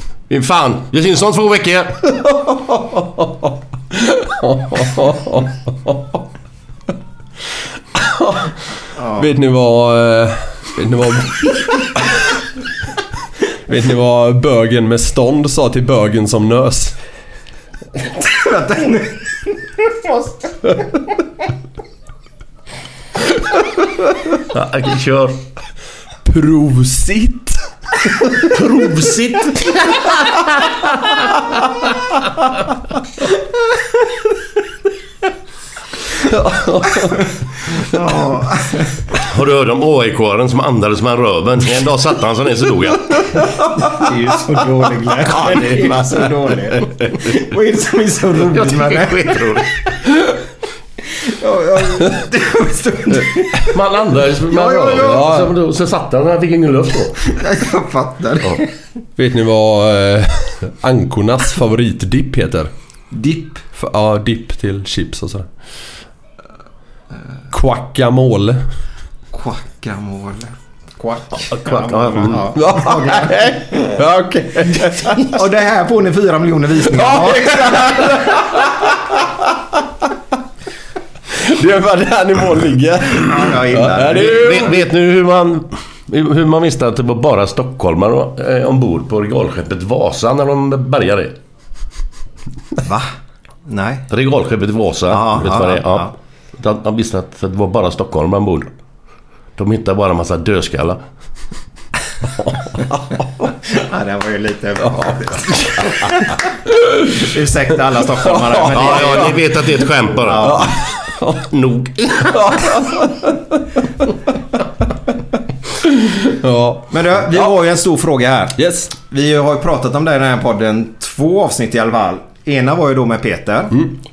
Speaker 2: Fan, vi syns om två veckor.
Speaker 3: Vet ni vad... eh, Vet ni vad... vet ni vad bögen med stånd sa till bögen som nös?
Speaker 2: Ja, okej, kör.
Speaker 3: Prosit!
Speaker 2: Provsitt. Har du hört om AIK-aren som andades med röven? En dag satte han sig ner så dog han.
Speaker 1: Det är ju så dålig Glenn. Ja, det är bara så dåligt. Vad är det som är så
Speaker 2: Jag
Speaker 1: roligt
Speaker 2: tycker
Speaker 1: med
Speaker 2: det är skitroligt.
Speaker 1: Ja, ja.
Speaker 2: Man andades med
Speaker 1: Ja, ja, ja.
Speaker 2: Så, då- så satt han han fick ingen luft då.
Speaker 1: Jag fattar.
Speaker 3: Vet ni vad eh, ankornas favoritdipp heter?
Speaker 1: Dipp.
Speaker 3: Ja, dipp till chips och sådär. Guacamole.
Speaker 1: Quackamole. Quack.
Speaker 2: Quack, ja.
Speaker 1: Ja.
Speaker 3: Okej.
Speaker 1: Och det här får ni fyra miljoner visningar
Speaker 3: Ja,
Speaker 1: på.
Speaker 3: Det är ungefär där nivån ligger.
Speaker 1: Ja, jag gillar
Speaker 3: Ja, det
Speaker 2: Vet, vet ni hur man, hur man visste att det var bara stockholmare eh, ombord på regalskeppet Vasa när de bärgade det?
Speaker 1: Va? Nej.
Speaker 2: Regalskeppet Vasa,
Speaker 1: Ja,
Speaker 2: vet du vad det är?
Speaker 1: ja.
Speaker 2: Ja. De, visste att det var bara stockholmare ombord. De hittade bara en massa dödskallar.
Speaker 1: Ja, det var ju lite... Ursäkta alla stockholmare. Men
Speaker 2: Ja,
Speaker 1: det,
Speaker 2: ja, ni vet att det är ett skämt bara. Nog.
Speaker 3: Ja.
Speaker 1: Men du, vi har ju en stor fråga här.
Speaker 3: Yes.
Speaker 1: Vi har ju pratat om det i den här podden två avsnitt i alla fall. Ena var ju då med Peter.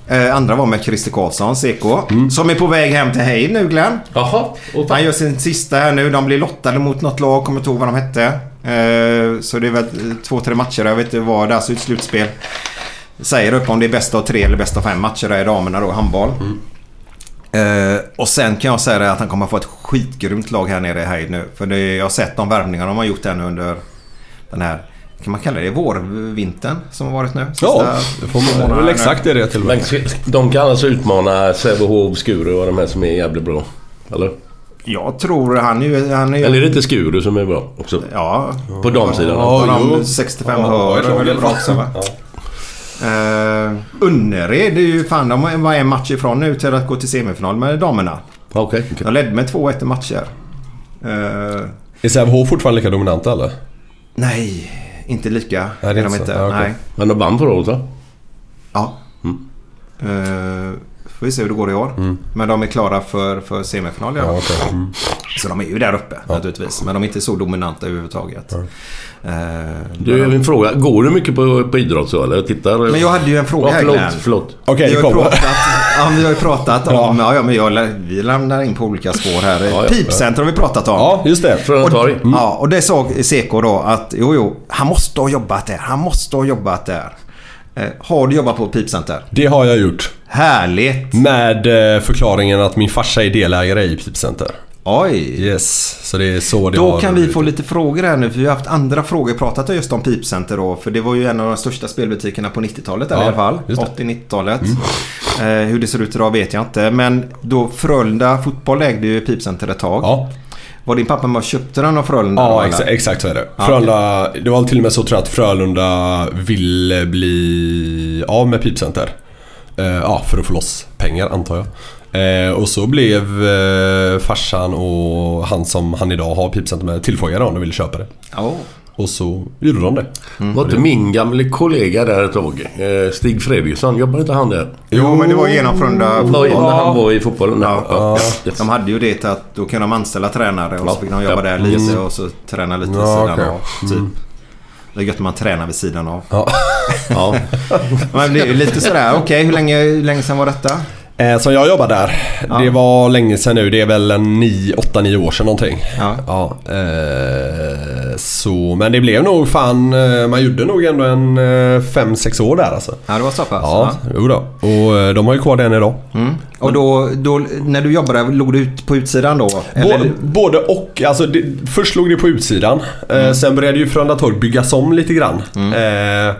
Speaker 1: Eh, andra var med Christer Karlsson, CK. Som är på väg hem till Heid nu Glenn.
Speaker 2: Jaha.
Speaker 1: Han gör sin sista här nu. De blir lottade mot något lag. Kommer inte ihåg vad de hette. Eh, så det är väl två, tre matcher. Jag vet inte vad. Det är alltså ett slutspel. Säger upp om det är bästa av tre eller bästa av fem matcher där i damerna då, handboll. Eh, och sen kan jag säga det att han kommer få ett skitgrymt lag här nere i Heid nu. För det, jag har sett de värvningar de har gjort här nu under den här, kan man kalla det vårvintern som har varit nu?
Speaker 3: Ja, det får man det är väl exakt det det till och
Speaker 2: Men
Speaker 3: med.
Speaker 2: de kan alltså utmana Sävehof, Skuru och de här som är jävligt bra? Eller?
Speaker 1: Jag tror han är ju... Han är ju
Speaker 2: Eller är det inte Skuru som är bra också?
Speaker 1: Ja.
Speaker 2: På damsidan?
Speaker 3: Ja,
Speaker 1: Och de
Speaker 3: jo.
Speaker 1: 65
Speaker 3: Ja,
Speaker 1: hör väl
Speaker 3: det.
Speaker 1: bra också va? Uh, Önnered är ju fan, de var en match ifrån nu till att gå till semifinal med damerna.
Speaker 2: Okej. okej.
Speaker 1: De ledde med 2-1 i matcher. Uh,
Speaker 3: Är Sävehof fortfarande lika dominanta eller?
Speaker 1: nej, inte lika.
Speaker 3: Nej, det är
Speaker 1: de
Speaker 3: inte. Ja, okej.
Speaker 1: Nej.
Speaker 2: Men de vann förra året va?
Speaker 1: Ja. Uh, får vi se hur det går i år. Men de är klara för, för semifinal ja.
Speaker 3: Ja, okej. Mm.
Speaker 1: Så de är ju där uppe naturligtvis. Men de är inte så dominanta överhuvudtaget. Eh,
Speaker 2: Du, jag har en fråga. Går du mycket på, på idrott så eller? Tittar?
Speaker 1: Men jag hade ju en fråga
Speaker 2: ja,
Speaker 1: här
Speaker 2: förlåt,
Speaker 1: Glenn.
Speaker 2: förlåt.
Speaker 3: Okej,
Speaker 1: vi,
Speaker 3: det kommer.
Speaker 1: Ja, vi har ju pratat om...
Speaker 3: Ja.
Speaker 1: Ja, men jag, vi lämnar in på olika spår här.
Speaker 2: ja.
Speaker 1: Pipcenter har vi pratat om.
Speaker 3: Ja, just det.
Speaker 2: Frölunda torg.
Speaker 1: Ja, och det sa Seko då att jo, jo, han måste ha jobbat där. Han måste ha jobbat där. Eh, har du jobbat på ett pipcenter?
Speaker 3: Det har jag gjort.
Speaker 1: Härligt!
Speaker 3: Med eh, förklaringen att min farsa är delägare i Pipcenter.
Speaker 1: Oj!
Speaker 3: Yes, så det är så det
Speaker 1: Då
Speaker 3: har
Speaker 1: kan vi få lite frågor här nu för vi har haft andra frågor pratat just om Pipcenter då. För det var ju en av de största spelbutikerna på 90-talet eller
Speaker 3: Ja,
Speaker 1: i alla fall.
Speaker 3: just
Speaker 1: 80-90-talet. Eh, hur det ser ut idag vet jag inte. Men då Frölunda Fotboll ägde ju Pipcenter ett tag.
Speaker 3: Ja,
Speaker 1: Var din pappa med och köpte den av Frölunda?
Speaker 3: ja
Speaker 1: eller?
Speaker 3: exa, exakt så är det. Frölunda, det var till och med så tror jag att Frölunda ville bli av med Pipcenter. Eh, ja, för att få loss pengar antar jag. Eh, och så blev eh, farsan och han som han idag har Pipcenter med tillfrågade om de ville köpa det.
Speaker 1: Ja.
Speaker 3: Och så gjorde de det.
Speaker 2: Var inte min gamle kollega där ett tag? Eh, Stig Fredriksson, jobbar inte han där?
Speaker 1: Jo, men det var genom Frölunda
Speaker 2: Var,
Speaker 1: Fotboll.
Speaker 2: när han var i fotbollen? Ja. Ja. Ja.
Speaker 1: De hade ju det att då kunde de anställa tränare och
Speaker 2: Ja.
Speaker 1: så fick de jobba
Speaker 2: Ja.
Speaker 1: där lite
Speaker 3: Mm.
Speaker 1: och så träna lite vid
Speaker 3: Ja,
Speaker 1: sidan
Speaker 3: okej.
Speaker 1: av. Typ. Det är gött när man tränar vid sidan av.
Speaker 3: Ja.
Speaker 2: Ja.
Speaker 1: Det är ju lite sådär, okej hur, länge, hur länge sedan var detta?
Speaker 3: Eh, som jag jobbar där.
Speaker 1: Ja.
Speaker 3: Det var länge sedan nu. Det är väl en 8-9 år sedan någonting.
Speaker 1: Ja.
Speaker 3: Ja, eh, så, men det blev nog fan, eh, man gjorde nog ändå en 5-6 år där alltså.
Speaker 1: Ja, det var så pass?
Speaker 3: Ja, jo då. Och eh, de har ju kvar den idag.
Speaker 1: Mm. Och då, då, när du jobbade, låg du ut på utsidan då? Eller?
Speaker 3: Både, både och. Alltså, det, först låg det på utsidan. Eh, sen började ju Frölunda Torg byggas om lite grann. Eh,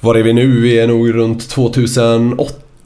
Speaker 3: var är vi nu? Vi är nog runt 2008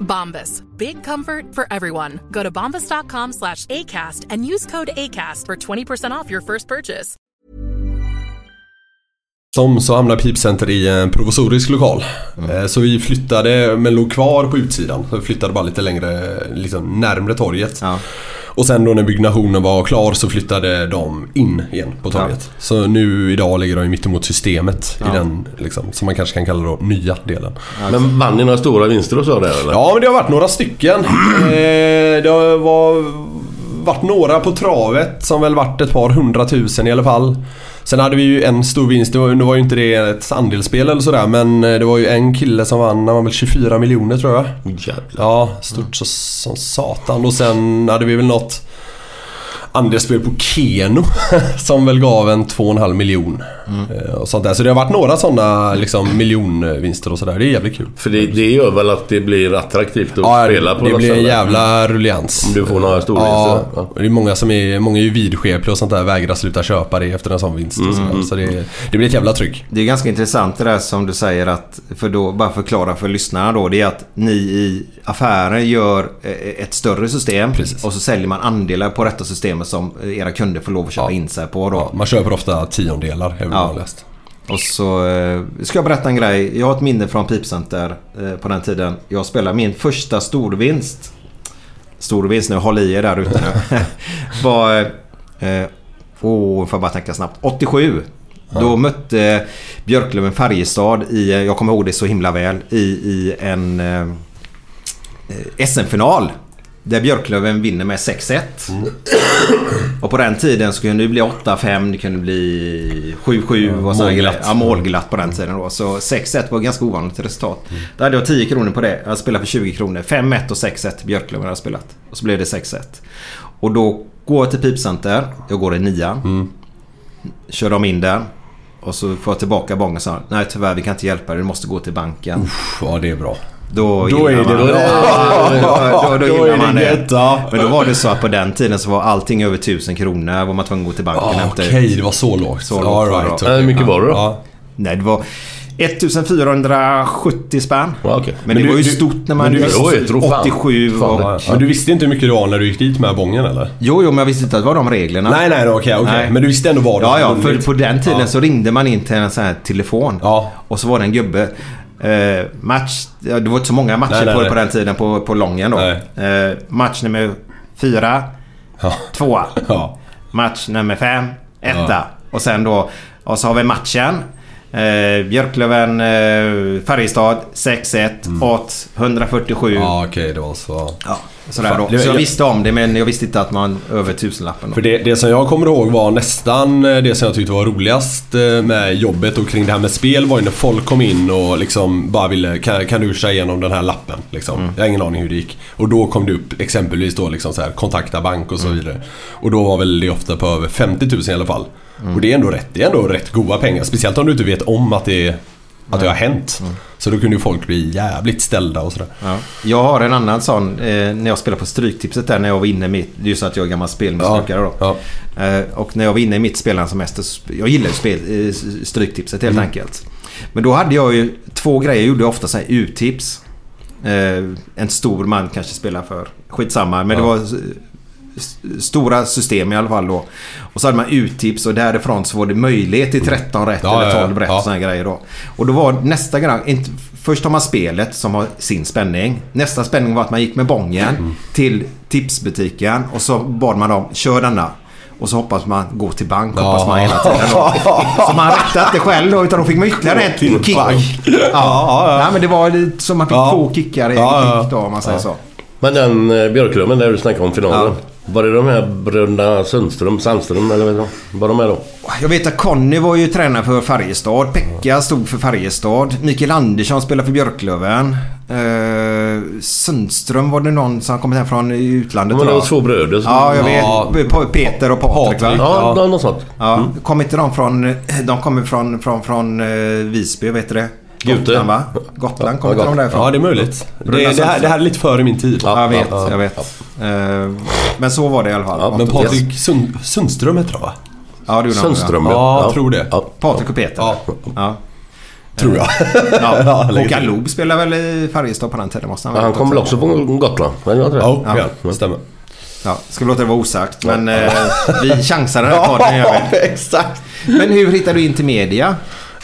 Speaker 7: Bombas. Big comfort for everyone. Go to bombas.com slash ACAST and use code ACAST for 20% off your first purchase.
Speaker 3: som så hamnade Pipcenter i en provisorisk lokal. Eh, Så vi flyttade, men låg kvar på utsidan. Så vi flyttade bara lite längre, liksom närmre torget.
Speaker 1: Ja.
Speaker 3: Och sen då när byggnationen var klar så flyttade de in igen på torget. Så nu idag ligger de ju mittemot systemet i
Speaker 2: Ja.
Speaker 3: den, liksom, som man kanske kan kalla då nya delen.
Speaker 2: Men vann ni några stora vinster och så där eller?
Speaker 3: Ja, men det har varit några stycken. Eh, det har var, varit några på travet som väl varit ett par hundratusen i alla fall. Sen hade vi ju en stor vinst. Det var, nu var ju inte det ett andelsspel eller sådär men eh, det var ju en kille som vann, han var väl 24 miljoner tror jag.
Speaker 2: Jävlar.
Speaker 3: Ja, stort så, som satan. Och sen hade vi väl något andelsspel på Keno som väl gav en 2,5 miljon. Eh, Och sånt där. Så det har varit några sådana liksom, miljonvinster och sådär. Det är jävligt kul.
Speaker 2: För det, det gör väl att det blir attraktivt att
Speaker 3: Ja,
Speaker 2: spela på
Speaker 3: det
Speaker 2: något
Speaker 3: blir en jävla rullians.
Speaker 2: Om du får några storvinster.
Speaker 3: Ja,
Speaker 2: Ja.
Speaker 3: och det är många som är, många är ju vidskepliga och sånt där vägrar sluta köpa det efter en sån vinst. Och sådär.
Speaker 1: Mm.
Speaker 3: Så det, det blir ett jävla tryck.
Speaker 1: Det är ganska intressant det där som du säger att, för då, bara förklara för lyssnarna då, det är att ni i affären gör eh, ett större system och så säljer man andelar på detta systemet som era kunder får lov att köpa in sig på då.
Speaker 3: Man köper ofta tiondelar,
Speaker 1: Ja. Och så eh, ska jag berätta en grej. Jag har ett minne från Pipcenter eh, på den tiden. Jag spelade min första storvinst. Storvinst nu, håll i er där ute nu. var... Eh, oh, får jag bara tänka snabbt. 87. Då mötte Björklöven Färjestad i, eh, jag kommer ihåg det så himla väl, i, i en eh, eh, SM-final. Där Björklöven vinner med 6-1. Och på den tiden så kunde det bli 8-5, det kunde bli 7-7 och så
Speaker 3: målglatt.
Speaker 1: Ja, målglatt på den tiden då. Så 6-1 var ganska ovanligt resultat. Då hade jag 10 kronor på det. Jag spelade för 20 kronor. 5-1 och 6-1 Björklöven hade spelat. Och så blev det 6-1. Och då går jag till Pipcenter. Jag går i nian. Kör de in där. Och så får jag tillbaka bången och sa Nej tyvärr vi kan inte hjälpa dig. Du måste gå till banken.
Speaker 3: Ja, det är bra.
Speaker 1: Då,
Speaker 3: Då är det
Speaker 1: man.
Speaker 3: bra.
Speaker 1: Ja, då, då, då,
Speaker 3: Då
Speaker 1: gillar
Speaker 3: är det
Speaker 1: man det.
Speaker 3: ja.
Speaker 1: Men då var det så att på den tiden så var allting över 1000 kronor. Var man tvungen att gå till banken och
Speaker 3: Ah,
Speaker 1: hämta
Speaker 3: Okej,
Speaker 1: ut.
Speaker 3: det var så lågt.
Speaker 1: Så lågt var det
Speaker 3: right, okej.
Speaker 2: Hur mycket var det då?
Speaker 3: Ja.
Speaker 1: Nej, det var 1470 spänn.
Speaker 2: Ja, okej.
Speaker 1: Men, det
Speaker 3: du-
Speaker 1: var ju
Speaker 3: du-
Speaker 1: stort när man...
Speaker 3: men du-
Speaker 1: gör
Speaker 2: Oj, jag tror fan.
Speaker 1: 87
Speaker 2: Fan,
Speaker 1: och...
Speaker 3: Ja, Men du visste inte hur mycket det var när du gick dit med bången eller?
Speaker 1: Jo, jo, men jag visste inte att det var de reglerna.
Speaker 3: Nej, nej, okej, okej.
Speaker 1: Nej.
Speaker 3: Men du visste ändå vad du
Speaker 1: Ja,
Speaker 3: hade
Speaker 1: ja. För på den tiden
Speaker 3: Ja.
Speaker 1: så ringde man in till en sån här telefon.
Speaker 3: Ja.
Speaker 1: Och så var det en gubbe. Eh, match... Det var inte så många matcher
Speaker 3: Nej, nej,
Speaker 1: på,
Speaker 3: nej.
Speaker 1: på den tiden på, på Lången då. Eh, match nummer fyra.
Speaker 3: Ja.
Speaker 1: Tvåa.
Speaker 3: Ja.
Speaker 1: Match nummer fem. Etta.
Speaker 3: Ja.
Speaker 1: Och sen då... Och så har vi matchen. Eh, Björklöven, eh, Färjestad 6-1 åt 147.
Speaker 3: Mm. Ja, okej, det var så.
Speaker 1: Ja, sådär då. Så jag visste om det men jag visste inte att man över tusenlappen. Då.
Speaker 3: För det, det som jag kommer ihåg var nästan eh, det som jag tyckte var roligast eh, med jobbet och kring det här med spel var ju när folk kom in och liksom bara ville kan, kan du köra igenom den här lappen? Liksom. Jag har ingen aning hur det gick. Och då kom det upp exempelvis då liksom så här, kontakta bank och så vidare. Och då var väl det ofta på över 50 000 i alla fall. Och det är ändå rätt, det är ändå rätt goda pengar. Speciellt om du inte vet om att det, att det har hänt. Så då kunde ju folk bli jävligt ställda och sådär.
Speaker 1: Ja. Jag har en annan sån eh, när jag spelade på Stryktipset där när jag var inne i mitt... Det är ju så att jag är gammal spelmissbrukare då.
Speaker 3: Ja.
Speaker 1: Eh, och när jag var inne i mitt spelarsemester. Jag gillar ju spel, eh, Stryktipset helt
Speaker 3: Mm.
Speaker 1: enkelt. Men då hade jag ju två grejer. Jag gjorde ofta så här U-tips. Eh, en stor man kanske spelar för. Skitsamma. Men det
Speaker 3: Ja.
Speaker 1: var stora system i alla fall då. Och så hade man U-tips och därifrån så var det möjlighet till 13 rätt
Speaker 3: Ja,
Speaker 1: eller
Speaker 3: ja, ja.
Speaker 1: 12 rätt
Speaker 3: Ja.
Speaker 1: och såna här grejer då. Och då var nästa grej, först har man spelet som har sin spänning. Nästa spänning var att man gick med bången
Speaker 3: Mm.
Speaker 1: till tipsbutiken och så bad man dem, kör denna. Och så hoppas man gå till bank,
Speaker 3: Ja.
Speaker 1: hoppas man hela tiden då. Så man rättade inte själv då utan då fick man ytterligare ett kick. Ja, ja, Nej, men det var lite som man fick
Speaker 3: Ja.
Speaker 1: två kickar i
Speaker 3: Ja, ja,
Speaker 1: kick då om man säger
Speaker 3: ja.
Speaker 1: så.
Speaker 2: Men den eh, Björklöven där du snackade om finalen. Var det de här bröderna Sundström, Sandström eller vad? Var de med då?
Speaker 1: Jag vet att Conny var ju tränare för Färjestad. Pekka stod för Färjestad. Mikael Andersson spelade för Björklöven. Eh, Sundström var det någon som kom hem från utlandet
Speaker 2: Men det var två bröder som-
Speaker 1: Ja, jag vet.
Speaker 2: Ja.
Speaker 1: Peter och Patrik,
Speaker 3: Patrik?
Speaker 2: Ja, ja. något sånt.
Speaker 1: Ja, kom inte de från... De kommer från, från, från uh, Visby, vet du det?
Speaker 2: Gute.
Speaker 1: Gotland va? Gotland
Speaker 2: Ja,
Speaker 1: kommer inte de därifrån?
Speaker 3: Ja, det är möjligt. Det, det, här, det här är lite före min tid.
Speaker 1: Ja, jag vet.
Speaker 3: Ja, ja.
Speaker 1: Jag vet. Eh, men så var det i alla fall.
Speaker 2: Ja,
Speaker 3: Men Patrik Sund, Sundström heter han va?
Speaker 1: Ja, det
Speaker 2: Sundström
Speaker 3: Ja, jag tror det.
Speaker 2: Ja.
Speaker 1: Patrik och Peter.
Speaker 3: Ja.
Speaker 1: Ja.
Speaker 3: Tror jag.
Speaker 1: Ja.
Speaker 3: Ja,
Speaker 1: Håkan. Loob spelade väl i Färjestad på den tiden måste han
Speaker 2: Ja, han kom väl också från Gotland? Var det inte det?
Speaker 3: Ja,
Speaker 1: Ja.
Speaker 3: ja. stämmer.
Speaker 1: Ja, ska vi låta det vara osagt. Men eh, vi chansar den här podden vi.
Speaker 3: exakt.
Speaker 1: Men hur hittade du in till media?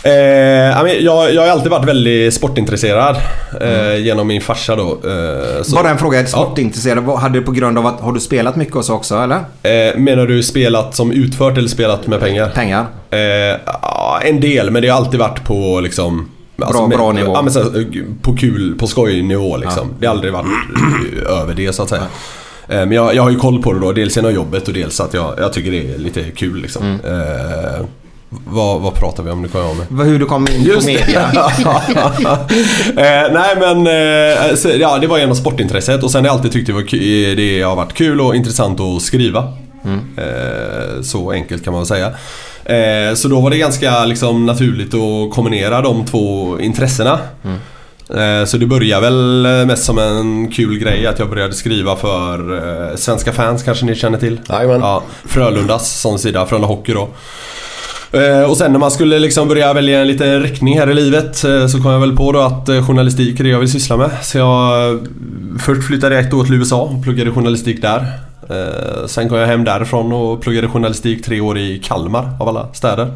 Speaker 3: Eh, ja, jag, jag har alltid varit väldigt sportintresserad eh, genom min farsa då. Eh, så-
Speaker 1: Bara en fråga, sportintresserad? Vad- Hade du på grund av att, har du spelat mycket och så också eller?
Speaker 3: Eh, menar du spelat som utfört eller spelat med pengar?
Speaker 1: Pengar?
Speaker 3: Eh, ja, en del, men det har alltid varit på liksom...
Speaker 1: Bra-
Speaker 3: med,
Speaker 1: bra nivå.
Speaker 3: Ja, men så, här, på kul, på skojnivå liksom. Det har aldrig varit eh, över det så att säga. Eh, Men jag, jag har ju koll på det då, dels genom jobbet och dels att jag, jag tycker det är lite kul liksom.
Speaker 1: Mm.
Speaker 3: Eh, vad, vad pratar vi om? Nu kommer jag.
Speaker 1: Vad- Hur du kom in på media?
Speaker 3: eh, nej men, eh, så, ja det var genom sportintresset och sen har jag alltid tyckt det, var ku- det har varit kul och intressant att skriva.
Speaker 1: Mm.
Speaker 3: Eh, så enkelt kan man väl säga. Eh, så då var det ganska liksom, naturligt att kombinera de två intressena.
Speaker 1: Mm.
Speaker 3: Eh, Så det började väl eh, mest som en kul grej att jag började skriva för eh, Svenska fans kanske ni känner till? Ja, Frölundas sån sida, Frölunda Hockey då. Eh, Och sen när man skulle liksom börja välja en liten riktning här i livet eh, så kom jag väl på då att eh, journalistik är det jag vill syssla med. Så jag först flyttade ett år till USA och pluggade journalistik där. Sen kom jag hem därifrån och pluggade journalistik tre år i Kalmar av alla städer.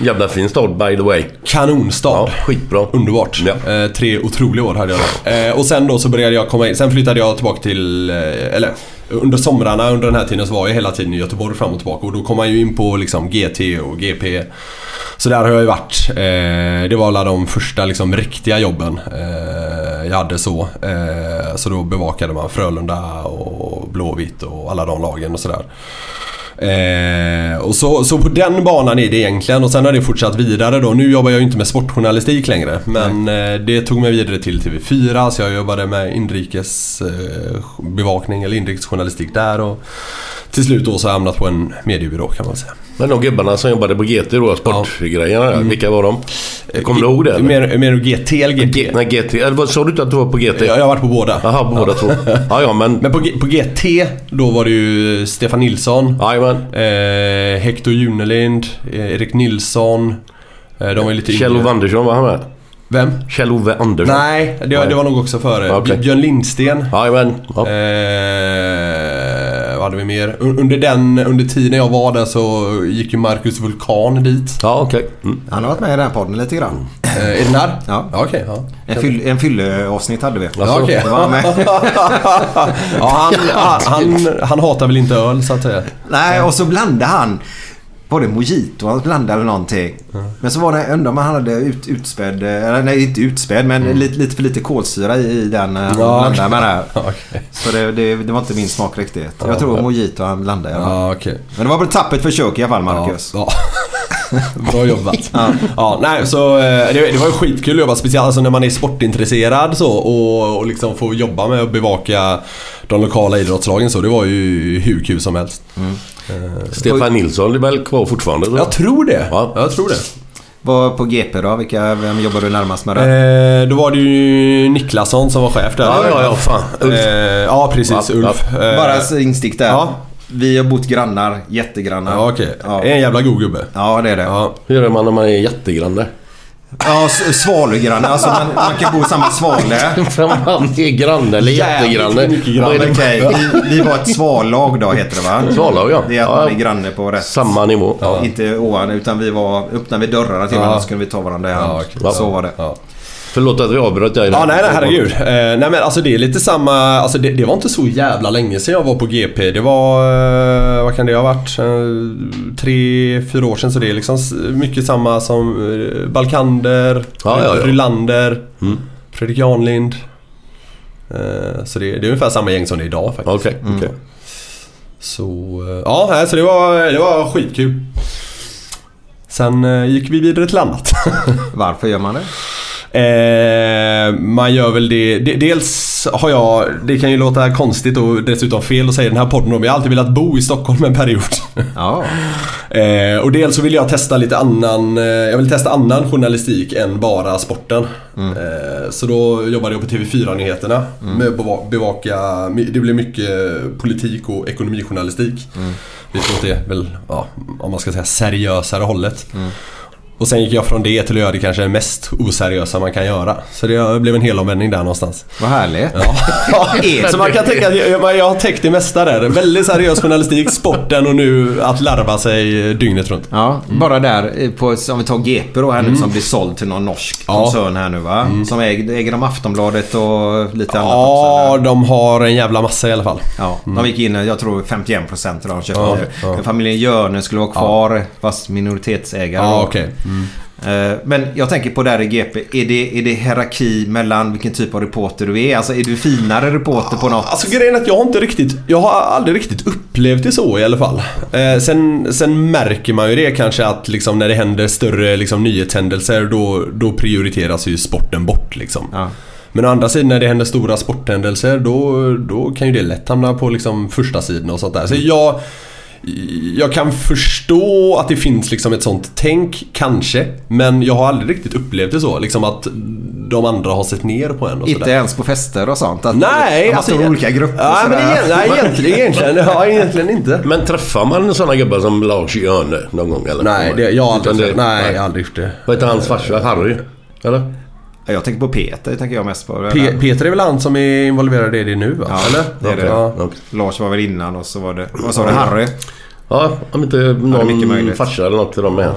Speaker 2: Jävla fin stad by the way.
Speaker 3: Kanonstad.
Speaker 2: Ja, skitbra.
Speaker 3: Underbart. Eh, tre otroliga år hade jag. Eh, och sen då så började jag komma in. Sen flyttade jag tillbaka till, eller under somrarna under den här tiden så var jag hela tiden i Göteborg fram och tillbaka och då kom man ju in på liksom GT och GP. Så där har jag ju varit. Eh, det var alla de första liksom riktiga jobben eh, jag hade så. Eh, så då bevakade man Frölunda och Blåvitt och alla de lagen och sådär. Eh, och så, så på den banan är det egentligen och sen har det fortsatt vidare då. Nu jobbar jag ju inte med sportjournalistik längre men eh, det tog mig vidare till TV4 så jag jobbade med inrikes eh, eller inrikesjournalistik där och till slut då så har jag hamnat på en mediebyrå kan man säga.
Speaker 2: Men de gubbarna som jobbade på GT då, sportgrejerna där,
Speaker 3: Mm.
Speaker 2: vilka var de? Kommer du ihåg det? eller?
Speaker 3: Mer, GT eller GP?
Speaker 2: G- nej, GT. Eller sa du inte att du var på GT?
Speaker 3: Jag, jag har varit på båda.
Speaker 2: Jaha, på båda två. Ja, ja, men...
Speaker 3: Men på, G- på GT då var det ju Stefan Nilsson. Eh, Hector Junelind, eh, Erik Nilsson. Eh, de var lite
Speaker 2: Kjell-Ove. Andersson, var han med?
Speaker 3: Vem?
Speaker 2: Kjell-Ove Andersson?
Speaker 3: Nej, det, det var nog också före.
Speaker 2: Okej.
Speaker 3: Björn Lindsten.
Speaker 2: Jajamän. Ja.
Speaker 3: Eh, vad hade vi mer? Un- Under, den, under tiden jag var där så gick ju Marcus Vulkan dit.
Speaker 2: Ja, okej. Mm.
Speaker 1: Han har varit med i den här podden lite grann.
Speaker 3: Eh, är den där?
Speaker 1: Ja.
Speaker 3: Ja, Okej. ja.
Speaker 1: En, fyll, en fylleavsnitt hade vi.
Speaker 3: Ja,
Speaker 1: var han med.
Speaker 3: ja, han, han, han, han hatar väl inte öl så att säga.
Speaker 1: Nej, och så blandade han var det mojito han blandade eller någonting. Men så var det ändå man hade ut, utspädd, eller nej inte utspädd men lite, lite för lite kolsyra i, i den eh, han
Speaker 3: Mm. Ja,
Speaker 1: blandade med det.
Speaker 3: Okej.
Speaker 1: Så det, det, det var inte min smak riktigt.
Speaker 3: Ja,
Speaker 1: Jag tror
Speaker 3: ja.
Speaker 1: mojito han blandade.
Speaker 3: Ja, okej.
Speaker 1: Men det var väl tappert försök i alla fall Marcus.
Speaker 3: Ja. Bra jobbat. ja. nej, så eh, det, det var ju skitkul att jobba. Speciellt alltså när man är sportintresserad så och, och liksom få jobba med att bevaka de lokala idrottslagen så. Det var ju hur kul som helst. Eh,
Speaker 2: Stefan Nilsson är väl kvar fortfarande? Då?
Speaker 3: Jag tror det.
Speaker 2: Ja.
Speaker 3: Jag tror det.
Speaker 1: Var på GP då? Vilka, vem jobbar du närmast med där?
Speaker 3: Eh, då var det ju Niklasson som var chef där.
Speaker 2: Ja, ja, ja, fan. Ulf.
Speaker 3: Eh, ja, precis.
Speaker 2: Ja,
Speaker 3: Ulf. Eh,
Speaker 1: Bara instick där.
Speaker 3: Ja.
Speaker 1: Vi har bott grannar, jättegrannar.
Speaker 3: Ja, okej.
Speaker 1: Ja.
Speaker 3: En jävla god gubbe.
Speaker 1: Ja, det är det.
Speaker 3: Ja.
Speaker 2: Hur gör man när man är jättegranne?
Speaker 1: Ja, s- svalgrannar. Alltså man, man kan bo i samma svale.
Speaker 2: Man är granne eller jättegranne.
Speaker 1: Okej, vi, vi var ett svallag då heter det va?
Speaker 2: Svallag, ja.
Speaker 1: Det är att
Speaker 2: Ja,
Speaker 1: man är granne på rätt...
Speaker 2: Samma nivå. Ja.
Speaker 1: Inte ovan, utan vi var... Öppnade vi dörrarna till varandra så kunde vi ta varandra i hand.
Speaker 3: Ja, okej.
Speaker 1: Så var det.
Speaker 3: Ja.
Speaker 2: Förlåt att vi avbröt dig.
Speaker 3: Ja, nej, nej herregud. Eh, nej men alltså det är lite samma, alltså det, det var inte så jävla länge sedan jag var på GP. Det var, eh, vad kan det ha varit? Eh, tre, fyra år sedan så det är liksom mycket samma som eh, Balkander,
Speaker 2: Ja, ja, ja.
Speaker 3: Rylander,
Speaker 2: Mm.
Speaker 3: Fredrik Janlind. Eh, så det, det är ungefär samma gäng som det är idag faktiskt.
Speaker 2: Okej, okej.
Speaker 3: Så, eh, ja, nej, så det var, det var skitkul. Sen eh, gick vi vidare till annat.
Speaker 1: Varför gör man det?
Speaker 3: Eh, man gör väl det, de- dels har jag, det kan ju låta konstigt och dessutom fel att säga den här podden om, jag har alltid velat bo i Stockholm en period.
Speaker 1: Ja.
Speaker 3: eh, och dels så vill jag testa lite annan, eh, jag vill testa annan journalistik än bara sporten. Eh, så då jobbade jag på TV4-nyheterna med att beva- bevaka, det blir mycket politik och ekonomijournalistik. Lite åt det väl, ja, om man ska säga seriösare hållet. Och sen gick jag från det till att göra det kanske mest oseriösa man kan göra. Så det blev en helomvändning där någonstans.
Speaker 1: Vad härligt.
Speaker 3: Ja. så man kan tänka att jag, jag har täckt det mesta där. Väldigt seriös journalistik, sporten och nu att larva sig dygnet runt.
Speaker 1: Ja, bara där eh, på, om vi tar GP då här nu som blir såld till någon norsk
Speaker 3: Ja.
Speaker 1: koncern här nu va? Som äger, äger de Aftonbladet och lite annat också?
Speaker 3: Ja, de har en jävla massa i alla fall.
Speaker 1: Ja, de gick in, jag tror 51% eller de köpte.
Speaker 3: Ja, ja.
Speaker 1: Familjen Jörne skulle vara kvar fast minoritetsägare.
Speaker 3: Ja,
Speaker 1: då.
Speaker 3: Mm.
Speaker 1: Eh, Men jag tänker på där i GP. Är det, är det hierarki mellan vilken typ av reporter du är? Alltså är du finare reporter på något?
Speaker 3: Alltså grejen är att jag har inte riktigt, jag har aldrig riktigt upplevt det så i alla fall. Eh, sen, sen märker man ju det kanske att liksom när det händer större liksom, nyhetshändelser då, då prioriteras ju sporten bort liksom.
Speaker 1: Ja.
Speaker 3: Men å andra sidan när det händer stora sporthändelser då, då kan ju det lätt hamna på liksom första sidan och sånt där. Så jag, jag kan förstå att det finns liksom ett sånt tänk, kanske. Men jag har aldrig riktigt upplevt det så. Liksom att de andra har sett ner på en och
Speaker 1: Inte
Speaker 3: sådär.
Speaker 1: ens på fester och sånt? Att
Speaker 3: Nej,
Speaker 1: de har
Speaker 3: alltså,
Speaker 1: olika grupper
Speaker 3: Ja, men igen, nej, egentligen, egentligen, ja, egentligen inte.
Speaker 2: Men träffar man sådana gubbar som Lars Hjörne någon gång eller?
Speaker 3: Nej, det, jag har aldrig,
Speaker 2: det-
Speaker 3: nej, jag har aldrig gjort det.
Speaker 2: Vad heter hans farsa? Harry? Eller?
Speaker 1: Ja, Jag tänker på Peter, tänker jag mest på.
Speaker 3: Pe- Peter är väl han som är involverad i det nu va?
Speaker 1: Ja,
Speaker 3: Eller?
Speaker 1: det är det.
Speaker 3: Ja.
Speaker 1: Lars var väl innan och så var det... Vad sa du? Harry?
Speaker 2: Ja, om inte
Speaker 1: mycket
Speaker 2: någon
Speaker 1: möjligt.
Speaker 2: farsa eller något till dem med.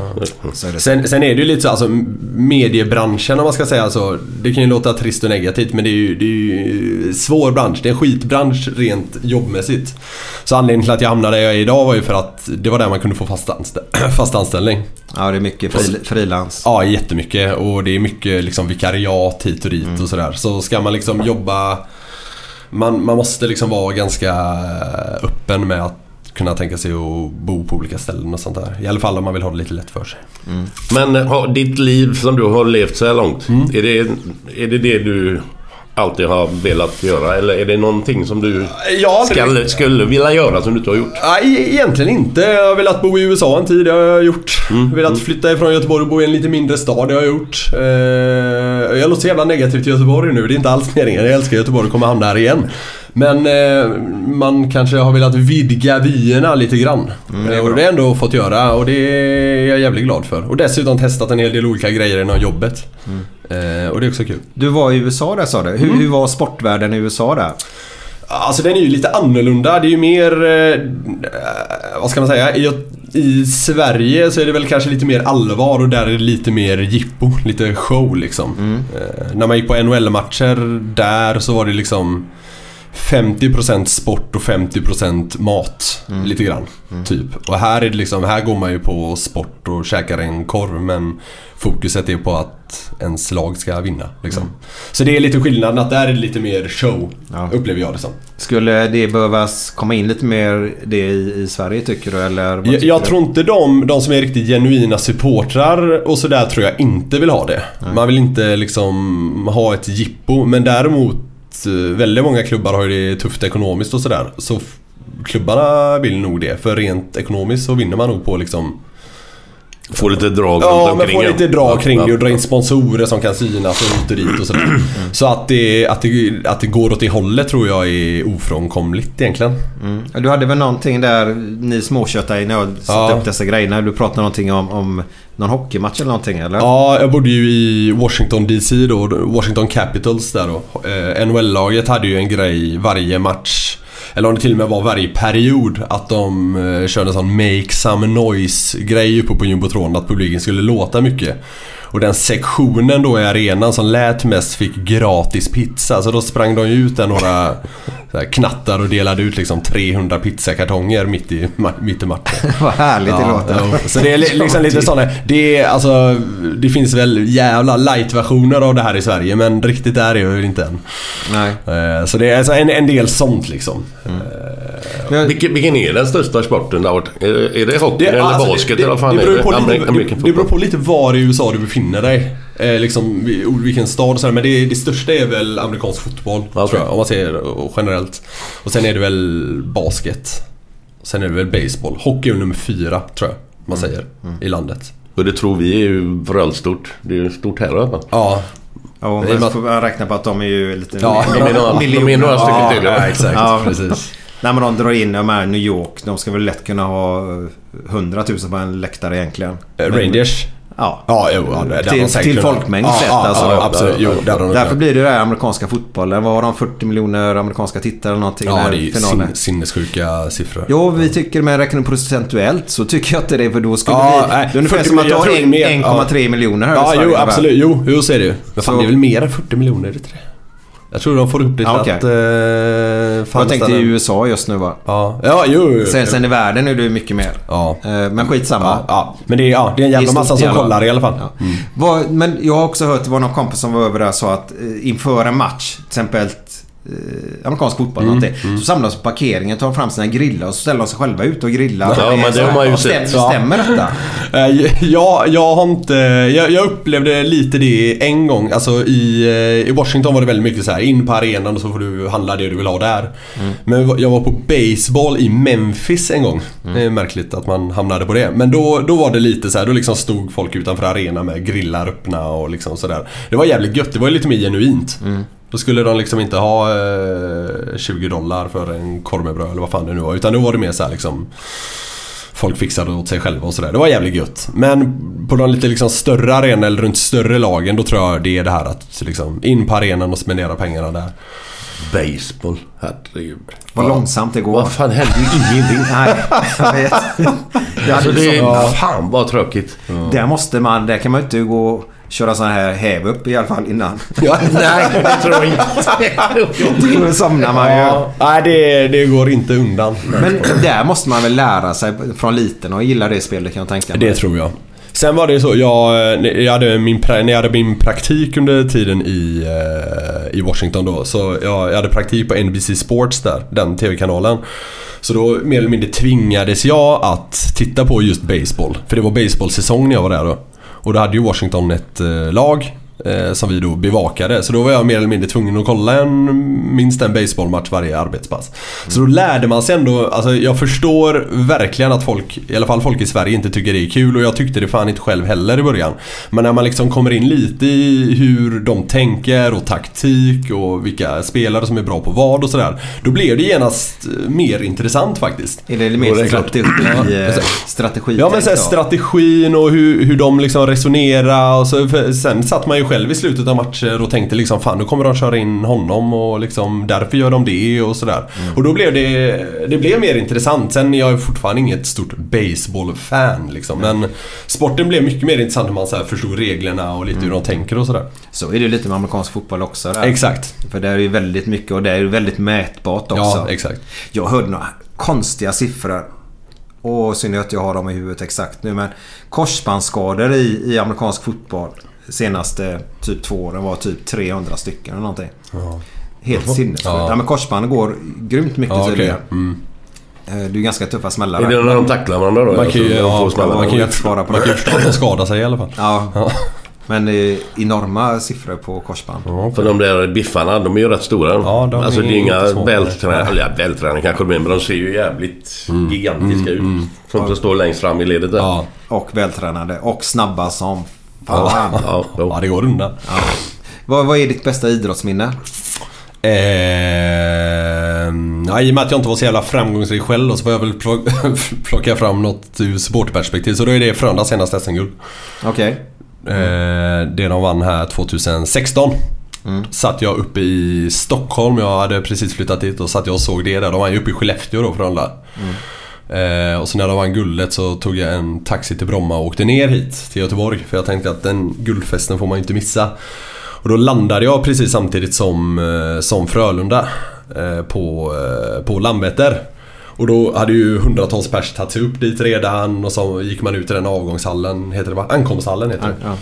Speaker 1: Så är.
Speaker 3: Sen, sen är det ju lite så, alltså mediebranschen om man ska säga så. Det kan ju låta trist och negativt men det är ju, det är ju svår bransch. Det är en skitbransch rent jobbmässigt. Så anledningen till att jag hamnade där jag är idag var ju för att det var där man kunde få fast, anstä- fast anställning.
Speaker 1: Ja, det är mycket fri, frilans.
Speaker 3: Ja, jättemycket. Och det är mycket liksom vikariat hit och dit och sådär. Så ska man liksom jobba... Man, man måste liksom vara ganska öppen med att kunna tänka sig att bo på olika ställen och sånt där. I alla fall om man vill ha det lite lätt för sig.
Speaker 2: Men eh, har ditt liv som du har levt så här långt.
Speaker 3: Mm.
Speaker 2: Är, det, är det det du alltid har velat göra? Eller är det någonting som du
Speaker 3: Ja,
Speaker 2: ska, skulle vilja göra som du inte har gjort?
Speaker 3: Nej, egentligen inte. Jag har velat bo i USA en tid, det har jag gjort. Velat flytta ifrån Göteborg och bo i en lite mindre stad, det har jag gjort. Eh, jag låter så jävla negativt till Göteborg nu, det är inte alls meningen. Jag älskar Göteborg och kommer hamna här igen. Men eh, man kanske har velat vidga vyerna lite grann.
Speaker 1: det är
Speaker 3: Eh, och det har jag ändå fått göra och det är jag jävligt glad för. Och dessutom testat en hel del olika grejer inom jobbet. Eh, och det är också kul.
Speaker 1: Du var i USA där sa du. Hur, hur var sportvärlden i USA där?
Speaker 3: Alltså den är ju lite annorlunda. Det är ju mer... Eh, vad ska man säga? I, I Sverige så är det väl kanske lite mer allvar och där är det lite mer jippo. Lite show liksom. Eh, när man gick på NHL-matcher där så var det liksom 50% sport och 50% mat. Lite grann. Typ. Och här är det liksom, här går man ju på sport och käkar en korv men fokuset är på att ens lag ska vinna. Liksom. Så det är lite skillnaden att där är det lite mer show.
Speaker 1: Ja.
Speaker 3: Upplever jag det som.
Speaker 1: Skulle det behövas komma in lite mer det i, i Sverige tycker du? Eller
Speaker 3: Jag,
Speaker 1: tycker
Speaker 3: jag
Speaker 1: du?
Speaker 3: tror inte de, de som är riktigt genuina supportrar och sådär tror jag inte vill ha det. Man vill inte liksom ha ett jippo men däremot Eh, väldigt många klubbar har ju det tufft ekonomiskt och sådär. Så klubbarna vill nog det för rent ekonomiskt så vinner man nog på liksom
Speaker 2: Få lite drag
Speaker 3: Ja,
Speaker 2: runt
Speaker 3: men få lite
Speaker 2: ja.
Speaker 3: drag kring det och
Speaker 2: Ja,
Speaker 3: dra in sponsorer som kan synas och hit och dit och sådär. Så att det, att, det, att det går åt det hållet tror jag är ofrånkomligt egentligen.
Speaker 1: Mm. Du hade väl någonting där, ni småköttare, när jag satte
Speaker 3: Ja.
Speaker 1: upp dessa grejerna. Du pratade någonting om, om någon hockeymatch eller någonting eller?
Speaker 3: Ja, jag bodde ju i Washington DC då, Washington Capitals där då. Eh, NHL-laget hade ju en grej varje match. Eller om det till och med var varje period att de eh, körde en sån Make Some Noise-grej uppe på jumbotronen. Att publiken skulle låta mycket. Och den sektionen då i arenan som lät mest fick gratis pizza. Så då sprang de ut där några så här, knattar och delade ut liksom 300 pizzakartonger mitt i, mitt i matchen.
Speaker 1: Vad härligt det låter.
Speaker 3: ja. Så det är li- liksom lite sådana. Det är alltså... Det finns väl jävla light-versioner av det här i Sverige men riktigt där är det inte än.
Speaker 1: Nej.
Speaker 3: Eh, Så det är alltså en, en del sånt liksom.
Speaker 2: Vilken, vilken är den största sporten där? Är, det hockey eller
Speaker 3: alltså,
Speaker 2: basket
Speaker 3: det, det,
Speaker 2: är
Speaker 3: beror
Speaker 2: det?
Speaker 3: på lite, det, det beror på lite var i USA du befinner dig. Eh, liksom vilken stad och sådär. Men det, det största är väl amerikansk fotboll.
Speaker 2: Okej.
Speaker 3: Tror jag, om man ser och generellt. Och sen är det väl basket. Sen är det väl baseball. Hockey är nummer fyra tror jag man
Speaker 2: Mm.
Speaker 3: säger i landet.
Speaker 2: Och det tror vi är ju vrölstort. Det är ju stort här va?
Speaker 3: Ja,
Speaker 1: Ja, men
Speaker 3: att-
Speaker 1: får man räkna på att de är ju lite...
Speaker 3: Ja,
Speaker 2: de är några- de är några stycken till, ja.
Speaker 3: Ja, exakt.
Speaker 1: Ja.
Speaker 3: Precis.
Speaker 1: Nej men de drar in de här New York. De ska väl lätt kunna ha 100 000 på en läktare egentligen.
Speaker 3: Eh, Rangers.
Speaker 1: Ja,
Speaker 3: Ja, jo, ja,
Speaker 1: till, till folkmängd sett.
Speaker 3: ja,
Speaker 1: alltså.
Speaker 3: ja, absolut. Jo, de
Speaker 1: Därför blir det det här amerikanska fotbollen. Vad har de? 40 miljoner amerikanska tittare eller någonting?
Speaker 3: Ja, det är ju sin, sinnessjuka siffror.
Speaker 1: Jo, vi tycker men räknar procentuellt så tycker jag inte det. För då skulle
Speaker 3: Ja,
Speaker 1: vi...
Speaker 3: nej,
Speaker 1: Det är ungefär
Speaker 3: 40
Speaker 1: som att
Speaker 3: jag
Speaker 1: ha
Speaker 3: tror det är mer.
Speaker 1: 1,3 miljoner här i
Speaker 3: Ja,
Speaker 1: Sverige,
Speaker 3: jo, absolut. Jo, jo, så är det ju. Men fan,
Speaker 1: Så-
Speaker 3: det är väl mer än 40 miljoner, är det inte det? Jag tror de får upp det till
Speaker 1: Ja, okej.
Speaker 3: att... Eh,
Speaker 1: Jag tänkte i. USA just nu va?
Speaker 3: Ja, ja jo, jo.
Speaker 1: Sen, sen i världen är det mycket mer.
Speaker 3: Ja.
Speaker 1: Eh, Men skitsamma.
Speaker 3: Ja, ja. Men det är, ja, det är en jävla massa som
Speaker 1: alla
Speaker 3: kollar i alla fall.
Speaker 1: Ja.
Speaker 3: Mm.
Speaker 1: Vad- men jag har också hört, det var någon kompis som var över där och sa att eh, inför en match, till exempel eh, amerikansk fotboll
Speaker 3: Mm,
Speaker 1: någonting. Så samlas på parkeringen, tar fram sina grillar och så ställer de sig själva ut och grillar.
Speaker 2: Ja, men det har man ju sett.
Speaker 1: Stämmer detta?
Speaker 3: Eh, Ja, jag har inte... Jag, jag upplevde lite det en gång. Alltså i, eh, i Washington var det väldigt mycket så här in på arenan och så får du handla det du vill ha där. Men jag var på baseball i Memphis en gång. Det är märkligt att man hamnade på det. Men då, då var det lite så här, då liksom stod folk utanför arenan med grillar öppna och liksom sådär. Det var jävligt gött, det var lite mer genuint. Då skulle de liksom inte ha eh, 20 dollar för en korv med bröd eller vad fan det nu var. Utan då var det mer så här liksom Folk fixade åt sig själva och sådär. Det var jävligt gött. Men på de lite liksom större arenorna eller runt större lagen då tror jag det är det här att liksom in på arenan och spendera pengarna där.
Speaker 2: Baseball, herregud.
Speaker 1: Vad långsamt det går.
Speaker 2: Vad fan händer ju ingenting.
Speaker 1: Nej, jag vet. Det,
Speaker 2: Alltså det är... Fan vad tråkigt.
Speaker 1: där måste man, där kan man ju inte gå köra sån här häv upp i alla fall innan.
Speaker 2: Nej, det tror jag inte.
Speaker 1: Då somnar man ju.
Speaker 3: Ja, nej det, det går inte undan.
Speaker 1: Men där måste man väl lära sig från liten och gilla det spelet kan jag tänka mig.
Speaker 3: Det tror jag. Sen var det så, jag, jag hade min, när jag hade min praktik under tiden i, eh, i Washington då. Så jag, jag hade praktik på NBC Sports där, den TV-kanalen. Så då mer eller mindre tvingades jag att titta på just baseball. För det var baseballsäsong när jag var där då. Och då hade ju Washington ett eh, lag eh, som vi då bevakade. Så då var jag mer eller mindre tvungen att kolla en, minst en baseballmatch varje arbetspass. Så då lärde man sig ändå, alltså jag förstår verkligen att folk, i alla fall folk i Sverige inte tycker det är kul och jag tyckte det fan inte själv heller i början. Men när man liksom kommer in lite i hur de tänker och taktik och vilka spelare som är bra på vad och sådär. Då blev det genast eh, mer intressant faktiskt.
Speaker 1: Det mer strategi, eh, strategi
Speaker 3: Ja men såhär strategin och hur, hur de liksom resonerar och så, sen satt man ju själv i slutet av matcher och tänkte liksom fan nu kommer de köra in honom och liksom därför gör de det och sådär. Och då blev det, det blev mer intressant. Sen är jag fortfarande inget stort baseball-fan liksom. Men sporten blev mycket mer intressant när man så förstod reglerna och lite hur de tänker och sådär.
Speaker 1: Så är det lite med amerikansk fotboll också. Där.
Speaker 3: Exakt.
Speaker 1: För det är ju väldigt mycket och det är ju väldigt mätbart också.
Speaker 3: Ja, exakt.
Speaker 1: Jag hörde några konstiga siffror. Och synd att jag har dem i huvudet exakt nu men korsbandsskador i, i amerikansk fotboll senaste typ två åren var typ 300 stycken eller någonting. Helt sinnessjukt.
Speaker 3: Ja.
Speaker 1: Ja. men korsbanden går grymt mycket
Speaker 3: Ja,
Speaker 1: tydligen.
Speaker 3: Mm.
Speaker 1: Eh, Det är ganska tuffa smällar.
Speaker 2: Är det när de tacklar varandra då?
Speaker 3: Man kan ju,
Speaker 2: Alltså,
Speaker 3: ja,
Speaker 2: får smälla
Speaker 3: man kan ju,
Speaker 1: svara på
Speaker 3: man
Speaker 1: det.
Speaker 3: kan ju förstå att de skadar sig i alla fall.
Speaker 1: Ja.
Speaker 3: Ja.
Speaker 1: Men det är enorma siffror på korsband.
Speaker 2: För de där biffarna, de är ju rätt stora.
Speaker 3: Ja, de
Speaker 2: alltså
Speaker 3: är
Speaker 2: det är inga vältränade, eller ja, vältränade kanske de är, men de ser ju jävligt gigantiska ut. Som som står längst fram i ledet där.
Speaker 3: Ja.
Speaker 1: Och vältränade och snabba som fan.
Speaker 2: Ja,
Speaker 3: ja, det går undan.
Speaker 1: Vad, vad är ditt bästa idrottsminne?
Speaker 3: Eh, ja, I och med att jag inte var så jävla framgångsrik själv då, så får jag väl plocka, fram något ur supportperspektiv. Så då är det Frölundas senaste SM-guld.
Speaker 1: Okej.
Speaker 3: Eh, det de vann här 2016. Satt jag uppe i Stockholm, jag hade precis flyttat dit och satt jag och såg det där. De var ju uppe i Skellefteå då, Frölunda. Eh, och så när de vann guldet så tog jag en taxi till Bromma och åkte ner hit till Göteborg. För jag tänkte att den guldfesten får man ju inte missa. Och då landade jag precis samtidigt som, eh, som Frölunda eh, på, eh, på Landvetter. Och då hade ju hundratals pers tagit sig upp dit redan och så gick man ut i den avgångshallen, heter det va? Ankomsthallen heter det.
Speaker 1: Ja.